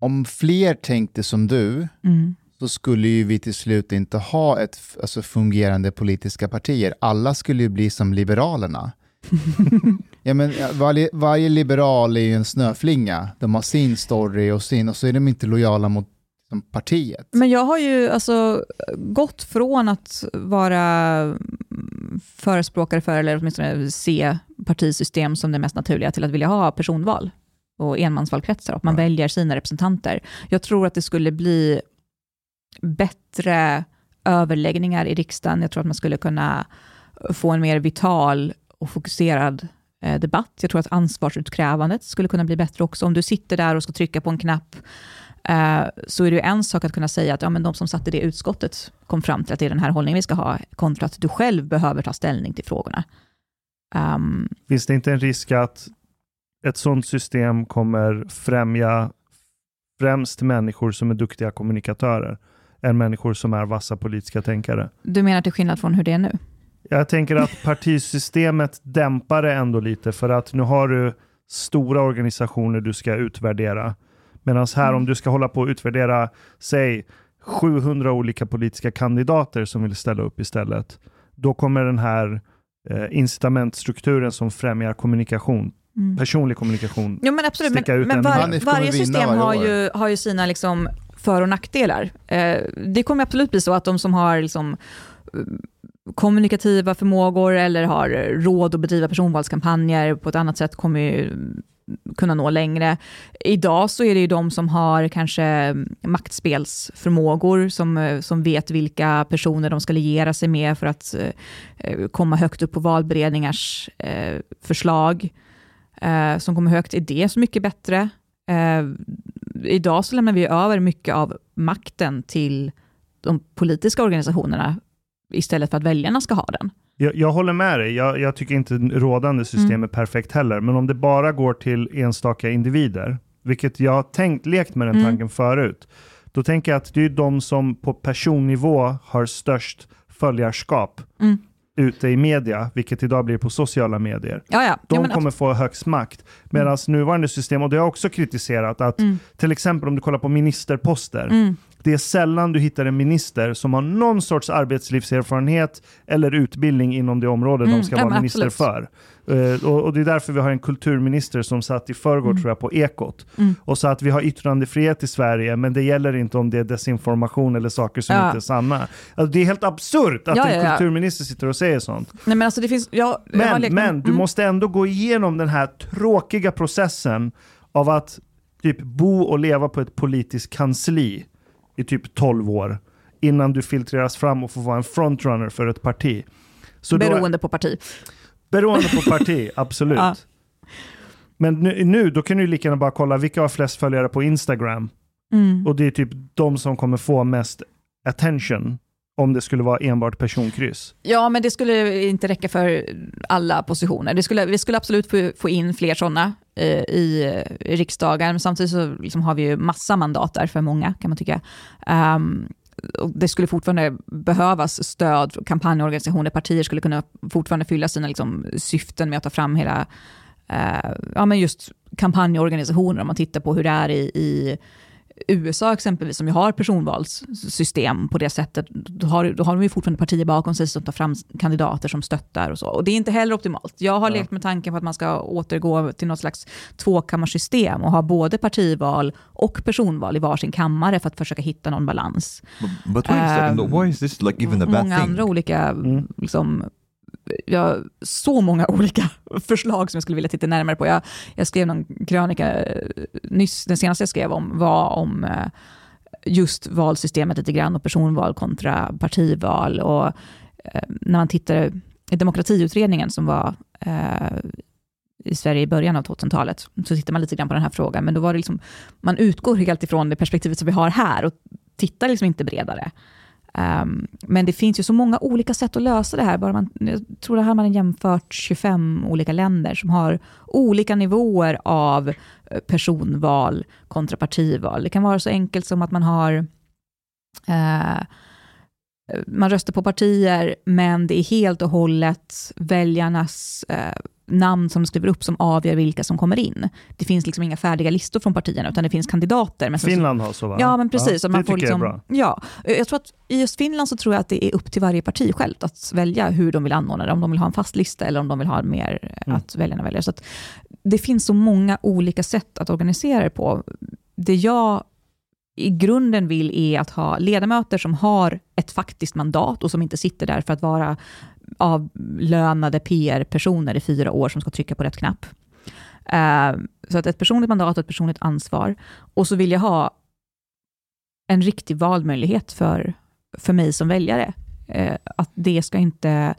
Speaker 2: om fler tänkte som du,
Speaker 1: Mm.
Speaker 2: så skulle ju vi till slut inte ha ett alltså, fungerande politiska partier. Alla skulle ju bli som Liberalerna. ja, men, ja, varje, varje liberal är ju en snöflinga. De har sin story och sin, och så är de inte lojala mot liksom, partiet.
Speaker 1: Men jag har ju alltså gått från att vara förespråkare för, eller åtminstone se partisystem som det mest naturliga, till att vilja ha personval och enmansvalkretsar, att man väljer sina representanter. Jag tror att det skulle bli bättre överläggningar i riksdagen. Jag tror att man skulle kunna få en mer vital och fokuserad eh, debatt. Jag tror att ansvarsutkrävandet skulle kunna bli bättre också. Om du sitter där och ska trycka på en knapp, eh, så är det ju en sak att kunna säga att ja, men de som satt i det utskottet kom fram till att det är den här hållningen vi ska ha, kontra att du själv behöver ta ställning till frågorna. Um,
Speaker 4: Finns det inte en risk att ett sådant system kommer främja främst människor som är duktiga kommunikatörer än människor som är vassa politiska tänkare?
Speaker 1: du menar till skillnad från hur det är nu?
Speaker 4: Jag tänker att partisystemet dämpar det ändå lite för att nu har du stora organisationer du ska utvärdera. Medan här
Speaker 1: Mm.
Speaker 4: om du ska hålla på och utvärdera, säg 700 olika politiska kandidater som vill ställa upp istället. Då kommer den här eh, incitamentstrukturen som främjar kommunikation,
Speaker 1: Mm.
Speaker 4: personlig kommunikation,
Speaker 1: Jo men absolut,
Speaker 4: sticka
Speaker 1: men,
Speaker 4: ut
Speaker 1: men var, varje system
Speaker 2: varje
Speaker 1: har ju, har ju sina liksom för och nackdelar. Eh, det kommer absolut bli så att de som har liksom, kommunikativa förmågor eller har råd att bedriva personvalskampanjer på ett annat sätt kommer ju kunna nå längre. Idag så är det ju de som har kanske maktspelsförmågor, som, eh, som vet vilka personer de ska liera sig med för att eh, komma högt upp på valberedningars eh, förslag eh, som kommer högt, är det så mycket bättre? Eh, idag så lämnar vi över mycket av makten till de politiska organisationerna istället för att väljarna ska ha den.
Speaker 4: Jag, jag håller med dig. Jag, jag tycker inte rådande system
Speaker 1: Mm.
Speaker 4: är perfekt heller. Men om det bara går till enstaka individer, vilket jag har tänkt, lekt med den
Speaker 1: Mm.
Speaker 4: tanken förut, då tänker jag att det är de som på personnivå har störst följarskap
Speaker 1: Mm.
Speaker 4: Ute i media, vilket idag blir på sociala medier.
Speaker 1: Ja, ja.
Speaker 4: De
Speaker 1: ja, men
Speaker 4: kommer få högst makt. Medan nuvarande system, och det har jag också kritiserat, att
Speaker 1: Mm.
Speaker 4: till exempel om du kollar på ministerposter,
Speaker 1: Mm.
Speaker 4: det är sällan du hittar en minister som har någon sorts arbetslivserfarenhet eller utbildning inom det område
Speaker 1: Mm,
Speaker 4: de ska
Speaker 1: ja,
Speaker 4: vara minister
Speaker 1: absolut.
Speaker 4: för. Eh, och, och det är därför vi har en kulturminister som satt i förrgår
Speaker 1: Mm.
Speaker 4: tror jag på Ekot
Speaker 1: Mm.
Speaker 4: och sa att vi har yttrandefrihet i Sverige men det gäller inte om det är desinformation eller saker som inte är sanna. Alltså, det är helt absurt att en kulturminister sitter och säger sånt.
Speaker 1: Nej, men alltså det finns... Jag, jag
Speaker 4: Men,
Speaker 1: med-
Speaker 4: men du
Speaker 1: mm.
Speaker 4: måste ändå gå igenom den här tråkiga processen av att typ bo och leva på ett politiskt kansli i typ 12 år innan du filtreras fram och får vara en frontrunner för ett parti. Så då-
Speaker 1: Beroende på parti.
Speaker 4: beroende på parti, absolut.
Speaker 1: Ja.
Speaker 4: Men nu, nu, då kan du lika gärna bara kolla vilka har flest följare på Instagram.
Speaker 1: Mm.
Speaker 4: Och det är typ de som kommer få mest attention om det skulle vara enbart personkryss.
Speaker 1: Ja, men det skulle inte räcka för alla positioner. Det skulle, vi skulle absolut få, få in fler sådana eh, i, eh, i riksdagen, men samtidigt så liksom har vi ju massa mandat där för många, kan man tycka. Um, och det skulle fortfarande behövas stöd, kampanjorganisationer, partier skulle kunna fortfarande fylla sina liksom, syften med att ta fram hela, eh, ja men just kampanjorganisationer, om man tittar på hur det är i, i USA exempelvis, som ju har personvalssystem på det sättet, då har, då har de ju fortfarande partier bakom sig som tar fram kandidater som stöttar och så. Och det är inte heller optimalt. Jag har
Speaker 4: Ja.
Speaker 1: lekt med tanken på att man ska återgå till något slags tvåkammarsystem och ha både partival och personval i varsin kammare för att försöka hitta någon balans.
Speaker 5: But, but why, is that,
Speaker 1: Um,
Speaker 5: why is this like even a bad
Speaker 1: Många
Speaker 5: thing?
Speaker 1: andra olika,
Speaker 4: Mm
Speaker 1: jag har så många olika förslag som jag skulle vilja titta närmare på. Jag, jag skrev någon krönika eh, nyss, den senaste jag skrev om var om eh, just valsystemet lite grann och personval kontra partival. Och eh, när man tittar i demokratiutredningen som var i Sverige i början av 2000-talet, så tittar man lite grann på den här frågan, men då var det liksom, man utgår helt ifrån det perspektivet som vi har här och tittar liksom inte bredare. Um, men det finns ju så många olika sätt att lösa det här. Bara man, jag tror det här man har jämfört 25 olika länder som har olika nivåer av eh, personval kontra partival. Det kan vara så enkelt som att man har uh, man röstar på partier, men det är helt och hållet väljarnas uh, namn som skriver upp som avgör vilka som kommer in. Det finns liksom inga färdiga listor från partierna, utan det finns kandidater. Men
Speaker 4: Finland har så va?
Speaker 1: Ja, men precis.
Speaker 4: Ja,
Speaker 1: att man
Speaker 4: det
Speaker 1: får
Speaker 4: tycker jag
Speaker 1: liksom,
Speaker 4: är bra.
Speaker 1: Ja, jag tror att i just Finland så tror jag att det är upp till varje parti självt att välja hur de vill anordna det. Om de vill ha en fast lista eller om de vill ha mer
Speaker 4: Mm.
Speaker 1: att väljarna väljer. Så det finns så många olika sätt att organisera det på. Det jag i grunden vill är att ha ledamöter som har ett faktiskt mandat och som inte sitter där för att vara avlönade PR-personer i fyra år som ska trycka på rätt knapp. Eh, så att ett personligt mandat och ett personligt ansvar. Och så vill jag ha en riktig valmöjlighet för, för mig som väljare. Eh, att det ska inte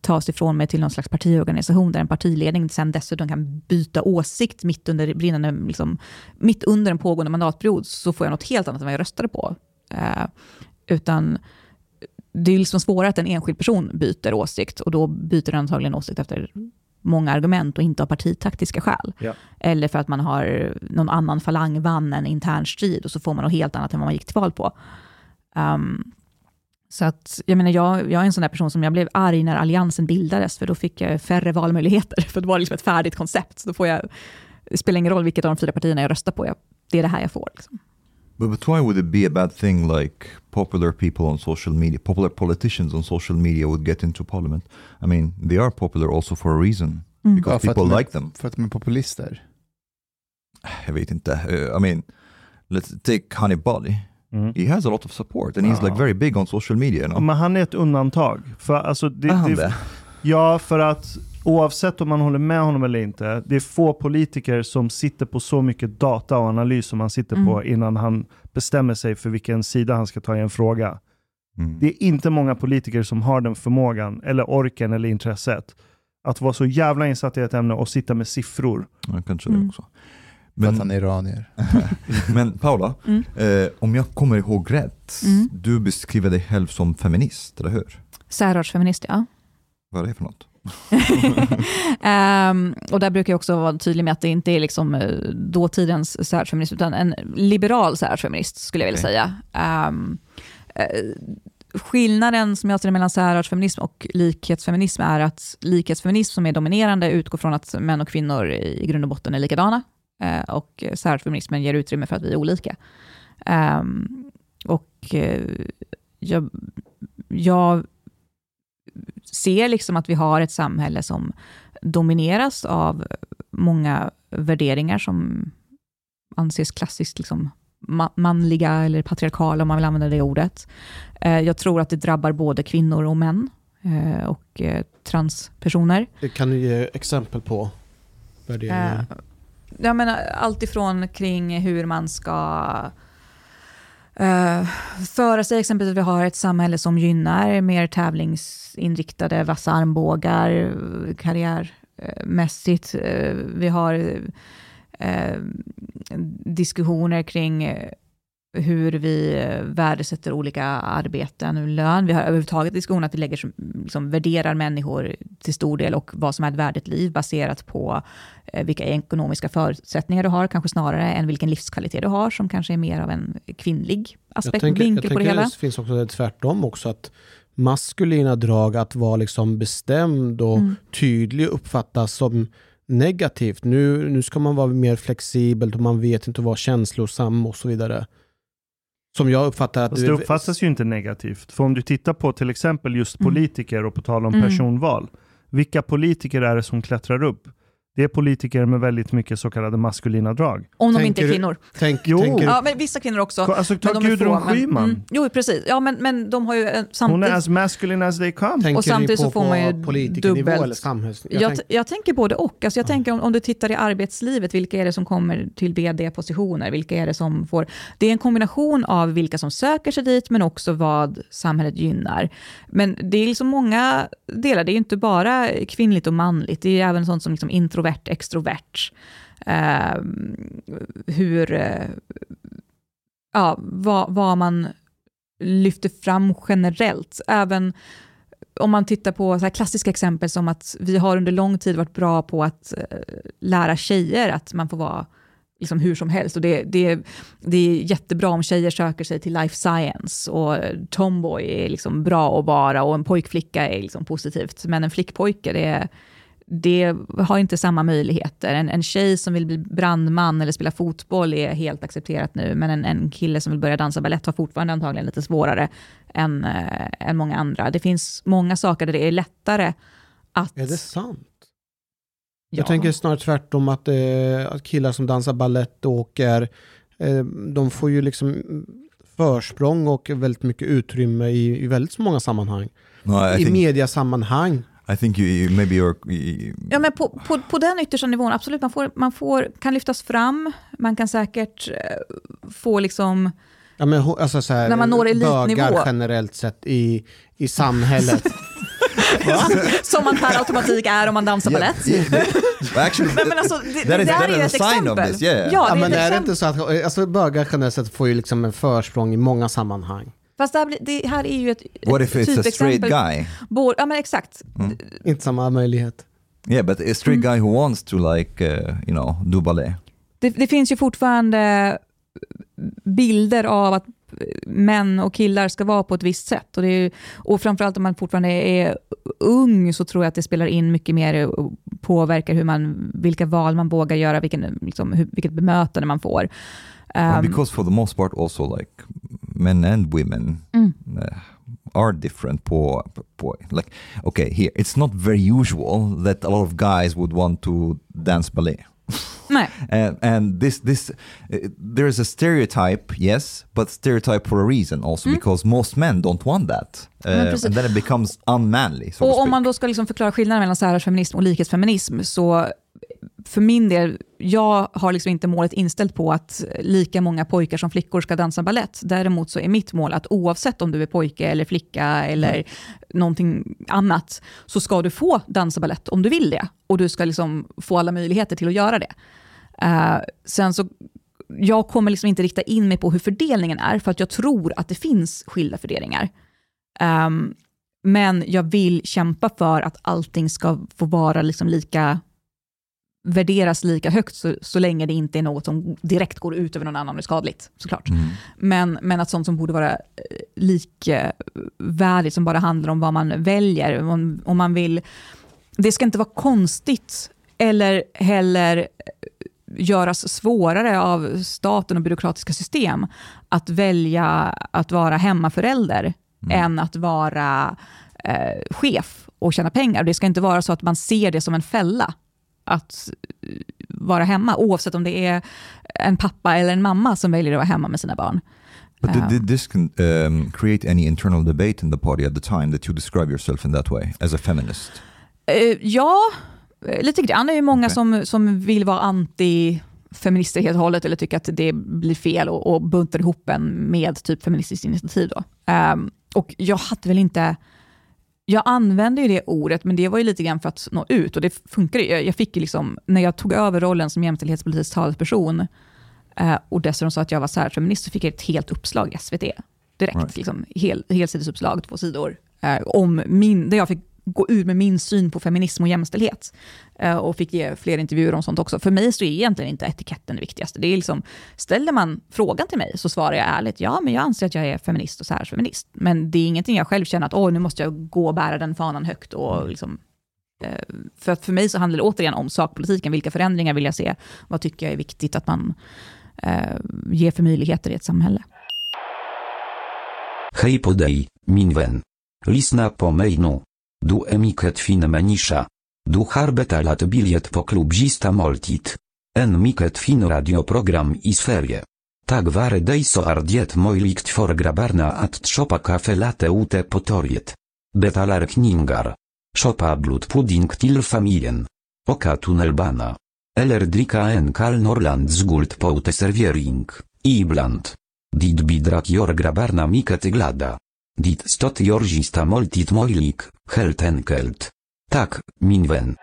Speaker 1: tas ifrån mig till någon slags partiorganisation där en partiledning sen dessutom kan byta åsikt mitt under, brinnande, liksom, mitt under en pågående mandatperiod, så får jag något helt annat än vad jag röstade på. Eh, utan det är liksom svårare att en enskild person byter åsikt och då byter den antagligen åsikt efter många argument och inte av partitaktiska skäl.
Speaker 4: Ja.
Speaker 1: Eller för att man har någon annan falang vann en intern strid och så får man något helt annat än vad man gick till val på. Um, så att, jag menar, jag, jag är en sån där person som jag blev arg när alliansen bildades, för då fick jag färre valmöjligheter. För det var liksom ett färdigt koncept. Så då får jag, det spelar ingen roll vilket av de fyra partierna jag röstar på. Jag, det är det här jag får. Liksom.
Speaker 5: But, but why would it be a bad thing like popular people on social media, popular politicians on social media would get into parliament? I mean, they are popular also for a reason.
Speaker 1: Mm.
Speaker 5: Because
Speaker 2: Ja,
Speaker 5: people
Speaker 2: de
Speaker 5: like them.
Speaker 2: För att de är populister.
Speaker 5: Jag vet inte. Uh, I mean, let's take Honey Body.
Speaker 4: Mm.
Speaker 5: He has a lot of support and he's
Speaker 4: Ja.
Speaker 5: like very big on social media. You know?
Speaker 4: Men han är ett undantag. För alltså, det,
Speaker 5: Är han
Speaker 4: det,
Speaker 5: det?
Speaker 4: Ja, för att oavsett om man håller med honom eller inte, det är få politiker som sitter på så mycket data och analys som han sitter
Speaker 1: Mm.
Speaker 4: på innan han bestämmer sig för vilken sida han ska ta i en fråga.
Speaker 5: Mm.
Speaker 4: Det är inte många politiker som har den förmågan, eller orken eller intresset att vara så jävla insatt i ett ämne och sitta med siffror.
Speaker 5: Ja, kanske
Speaker 1: Mm.
Speaker 5: det också.
Speaker 2: För att
Speaker 5: Men,
Speaker 2: han är iranier.
Speaker 5: men Paula,
Speaker 1: Mm.
Speaker 5: eh, om jag kommer ihåg rätt,
Speaker 1: Mm.
Speaker 5: du beskriver dig själv som feminist, eller hur?
Speaker 1: Särartsfeminist, ja.
Speaker 5: Vad är det för något?
Speaker 1: Ehm, och där brukar jag också vara tydlig med att det inte är liksom eh, dåtidens särartsfeminist, utan en liberal särartsfeminist, skulle jag vilja säga. Ehm, eh, skillnaden som jag ser mellan särartsfeminism och likhetsfeminism är att likhetsfeminism som är dominerande utgår från att män och kvinnor i grund och botten är likadana. Eh, och särartsfeminismen ger utrymme för att vi är olika. Ehm, och jag, jag ser liksom att vi har ett samhälle som domineras av många värderingar som anses klassiskt liksom ma- manliga eller patriarkala, om man vill använda det ordet. Eh, Jag tror att det drabbar både kvinnor och män eh, och eh, transpersoner.
Speaker 3: Kan du ge exempel på värderingar?
Speaker 1: Jag menar, allt ifrån kring hur man ska eh, föra sig, exempelvis att vi har ett samhälle som gynnar mer tävlingsinriktade, vassa armbågar, eh, karriärmässigt. Uh, vi har uh, diskussioner kring hur vi eh, värdesätter olika arbeten, lön. Vi har överhuvudtaget diskussioner att vi lägger, som- liksom, värderar människor till stor del och vad som är ett värdigt liv baserat på eh, vilka ekonomiska förutsättningar du har, kanske snarare än vilken livskvalitet du har, som kanske är mer av en kvinnlig
Speaker 3: Jag
Speaker 1: aspekt,
Speaker 3: tänker, jag
Speaker 1: vinkel på det
Speaker 3: tänker
Speaker 1: hela.
Speaker 3: det finns också det tvärtom också, att maskulina drag, att vara liksom bestämd och
Speaker 1: Mm.
Speaker 3: tydlig uppfattas som negativt. Nu, nu ska man vara mer flexibel och man vet inte vara känslosam och så vidare. Som jag uppfattar att...
Speaker 4: Fast det uppfattas ju inte negativt. För om du tittar på till exempel just
Speaker 1: Mm.
Speaker 4: politiker och på tal om
Speaker 1: Mm.
Speaker 4: personval. Vilka politiker är det som klättrar upp? Det är politiker med väldigt mycket så kallade maskulina drag.
Speaker 1: Om de
Speaker 3: Tänker
Speaker 1: inte är
Speaker 3: du-
Speaker 1: kvinnor.
Speaker 3: Tänk,
Speaker 4: Jo.
Speaker 3: tänker,
Speaker 1: Ja, men vissa kvinnor också.
Speaker 4: Alltså ta
Speaker 1: men de är
Speaker 4: Gudrun Schyman.
Speaker 1: Mm, jo, precis. Ja, men, men de har ju eh,
Speaker 4: Hon
Speaker 1: samtidigt...
Speaker 4: är as masculine as they come.
Speaker 3: tänker
Speaker 1: och samtidigt
Speaker 3: på,
Speaker 1: så får man ju dubbelt-
Speaker 3: eller samhälls...
Speaker 1: Jag,
Speaker 3: Jag
Speaker 1: jag,
Speaker 3: tänk,
Speaker 1: tänker både och. Alltså jag tänker om, om du tittar i arbetslivet, vilka är det som kommer till vd-positioner? Vilka är det som får... Det är en kombination av vilka som söker sig dit, men också vad samhället gynnar. Men det är liksom många delar. Det är inte bara kvinnligt och manligt. Det är även sånt som liksom introvert, extrovert. Eh, hur... eh, ja, vad, vad man lyfter fram generellt. Även om man tittar på så här klassiska exempel som att vi har under lång tid varit bra på att eh, lära tjejer att man får vara liksom hur som helst. Och det, det, det är jättebra om tjejer söker sig till life science och tomboy är liksom bra att vara och en pojkflicka är liksom positivt. Men en flickpojke, det är, det har inte samma möjligheter. En, en tjej som vill bli brandman eller spela fotboll är helt accepterat nu, men en, en kille som vill börja dansa ballett har fortfarande antagligen lite svårare än, äh, än många andra. Det finns många saker där det är lättare att...
Speaker 3: Är det sant?
Speaker 1: Ja.
Speaker 3: Jag tänker snarare tvärtom att, eh, att killar som dansar ballett åker, eh, de får ju liksom försprång och väldigt mycket utrymme i, i väldigt många sammanhang.
Speaker 5: No, I
Speaker 3: I
Speaker 5: think,
Speaker 3: mediasammanhang.
Speaker 5: I think you, you maybe you're... You,
Speaker 1: Ja, men på, på, på den yttersta nivån, absolut, man, får, man får, kan lyftas fram, man kan säkert eh, få liksom...
Speaker 3: Ja, men, alltså, så här,
Speaker 1: När man når elitnivå.
Speaker 3: Bögar generellt sett i, i samhället.
Speaker 1: Som man per automatik är om man dansar balett.
Speaker 5: actually,
Speaker 1: Nej, men alltså, det,
Speaker 5: That is-
Speaker 1: där
Speaker 5: that
Speaker 1: är ett
Speaker 5: a sign of
Speaker 1: exempel.
Speaker 5: this, yeah.
Speaker 1: Ja,
Speaker 3: ja,
Speaker 1: det är
Speaker 3: men
Speaker 1: ett
Speaker 3: är det inte så att alltså, bögar generellt sett får ju liksom en försprång i många sammanhang?
Speaker 1: Fast det här, blir- det här är ju ett
Speaker 5: what if it's a straight guy?
Speaker 1: Både, ja, men exakt.
Speaker 3: Inte samma möjlighet.
Speaker 5: Yeah, but a straight guy who wants to like, uh, you know, do ballet.
Speaker 1: Det, det finns ju fortfarande bilder av att män och killar ska vara på ett visst sätt. Och, det är, ju- och framförallt om man fortfarande är ung så tror jag att det spelar in mycket mer och påverkar hur man, vilka val man vågar göra, vilken, liksom, hur, vilket bemötande man får. Um,
Speaker 5: because for the most part also like men and women
Speaker 1: Mm.
Speaker 5: uh, are different på, på like okay here it's not very usual that a lot of guys would want to dance ballet
Speaker 1: nej.
Speaker 5: and, and this this uh, there is a stereotype yes but stereotype for a reason also because most men don't want that uh,
Speaker 1: Mm.
Speaker 5: And then it becomes unmanly so
Speaker 1: Och om man då ska liksom förklara skillnaden mellan särartsfeminism och likhetsfeminism, så för min del, jag har liksom inte målet inställt på att lika många pojkar som flickor ska dansa ballett. Däremot så är mitt mål att oavsett om du är pojke eller flicka eller någonting annat, så ska du få dansa ballett om du vill det. Och du ska liksom få alla möjligheter till att göra det. Eh, sen så, jag kommer liksom inte rikta in mig på hur fördelningen är, för att jag tror att det finns skilda fördelningar. Ehm, men jag vill kämpa för att allting ska få vara liksom lika värderas lika högt så, så länge det inte är något som direkt går ut över någon annan och är skadligt, såklart.
Speaker 5: Mm.
Speaker 1: Men, men att sånt som borde vara eh, likvärdigt, som bara handlar om vad man väljer, om, om man vill... Det ska inte vara konstigt eller heller eh, göras svårare av staten och byråkratiska system att välja att vara hemmaförälder än att vara eh, chef och tjäna pengar. Det ska inte vara så att man ser det som en fälla att eh, vara hemma, oavsett om det är en pappa eller en mamma som väljer att vara hemma med sina barn.
Speaker 5: But did,
Speaker 1: Um,
Speaker 5: did this con- um, create any internal debate in the party at the time that you describe yourself in that way as a feminist?
Speaker 1: Eh, ja, eh, lite grann. Det är ju många
Speaker 5: Okej.
Speaker 1: som, som vill vara anti feminister helt och hållet eller tycker att det blir fel och, och buntar ihop en med typ feministiskt initiativ. Då. Ehm, och jag hade väl inte... Jag använde ju det ordet, men det var ju lite grann för att nå ut och det funkade ju. Jag- Jag fick liksom, när jag tog över rollen som jämställdhetspolitisk talesperson eh, och dessutom sa att jag var särfeminist, så fick jag ett helt uppslag i SVT. Direkt,
Speaker 5: Right.
Speaker 1: liksom, hel, helsidsuppslag, två sidor. Eh, om min, där jag fick gå ut med min syn på feminism och jämställdhet. Eh, och fick ge fler intervjuer om sånt också. För mig så är egentligen inte etiketten det viktigaste. Det är liksom, ställer man frågan till mig så svarar jag ärligt, ja men jag anser att jag är feminist och särfeminist. Men det är ingenting jag själv känner att, åh nu måste jag gå och bära den fanan högt. Och liksom, eh, för att för mig så handlar det återigen om sakpolitiken. Vilka förändringar vill jag se? Vad tycker jag är viktigt att man eh, ger för möjligheter i ett samhälle?
Speaker 9: Hej på dig, min vän. Lyssna på mig nu. Du är mycket fin människa. Du har betalat biljett på klubbzista måltid. En mycket fin radioprogram i Sverige. Tack vare dig så är det möjligt för grabbarna att shoppa kaffe latte ute på torget. Betalar kningar. Shoppa blodpudding till familjen. Åka tunnelbana. Eller dricka en kall Norrlands guld på uteservering. Ibland. Dit bidrag gör grabbarna mycket glada. Dit stot gör sista måltid möjlig, helt enkelt. Tack, min vän.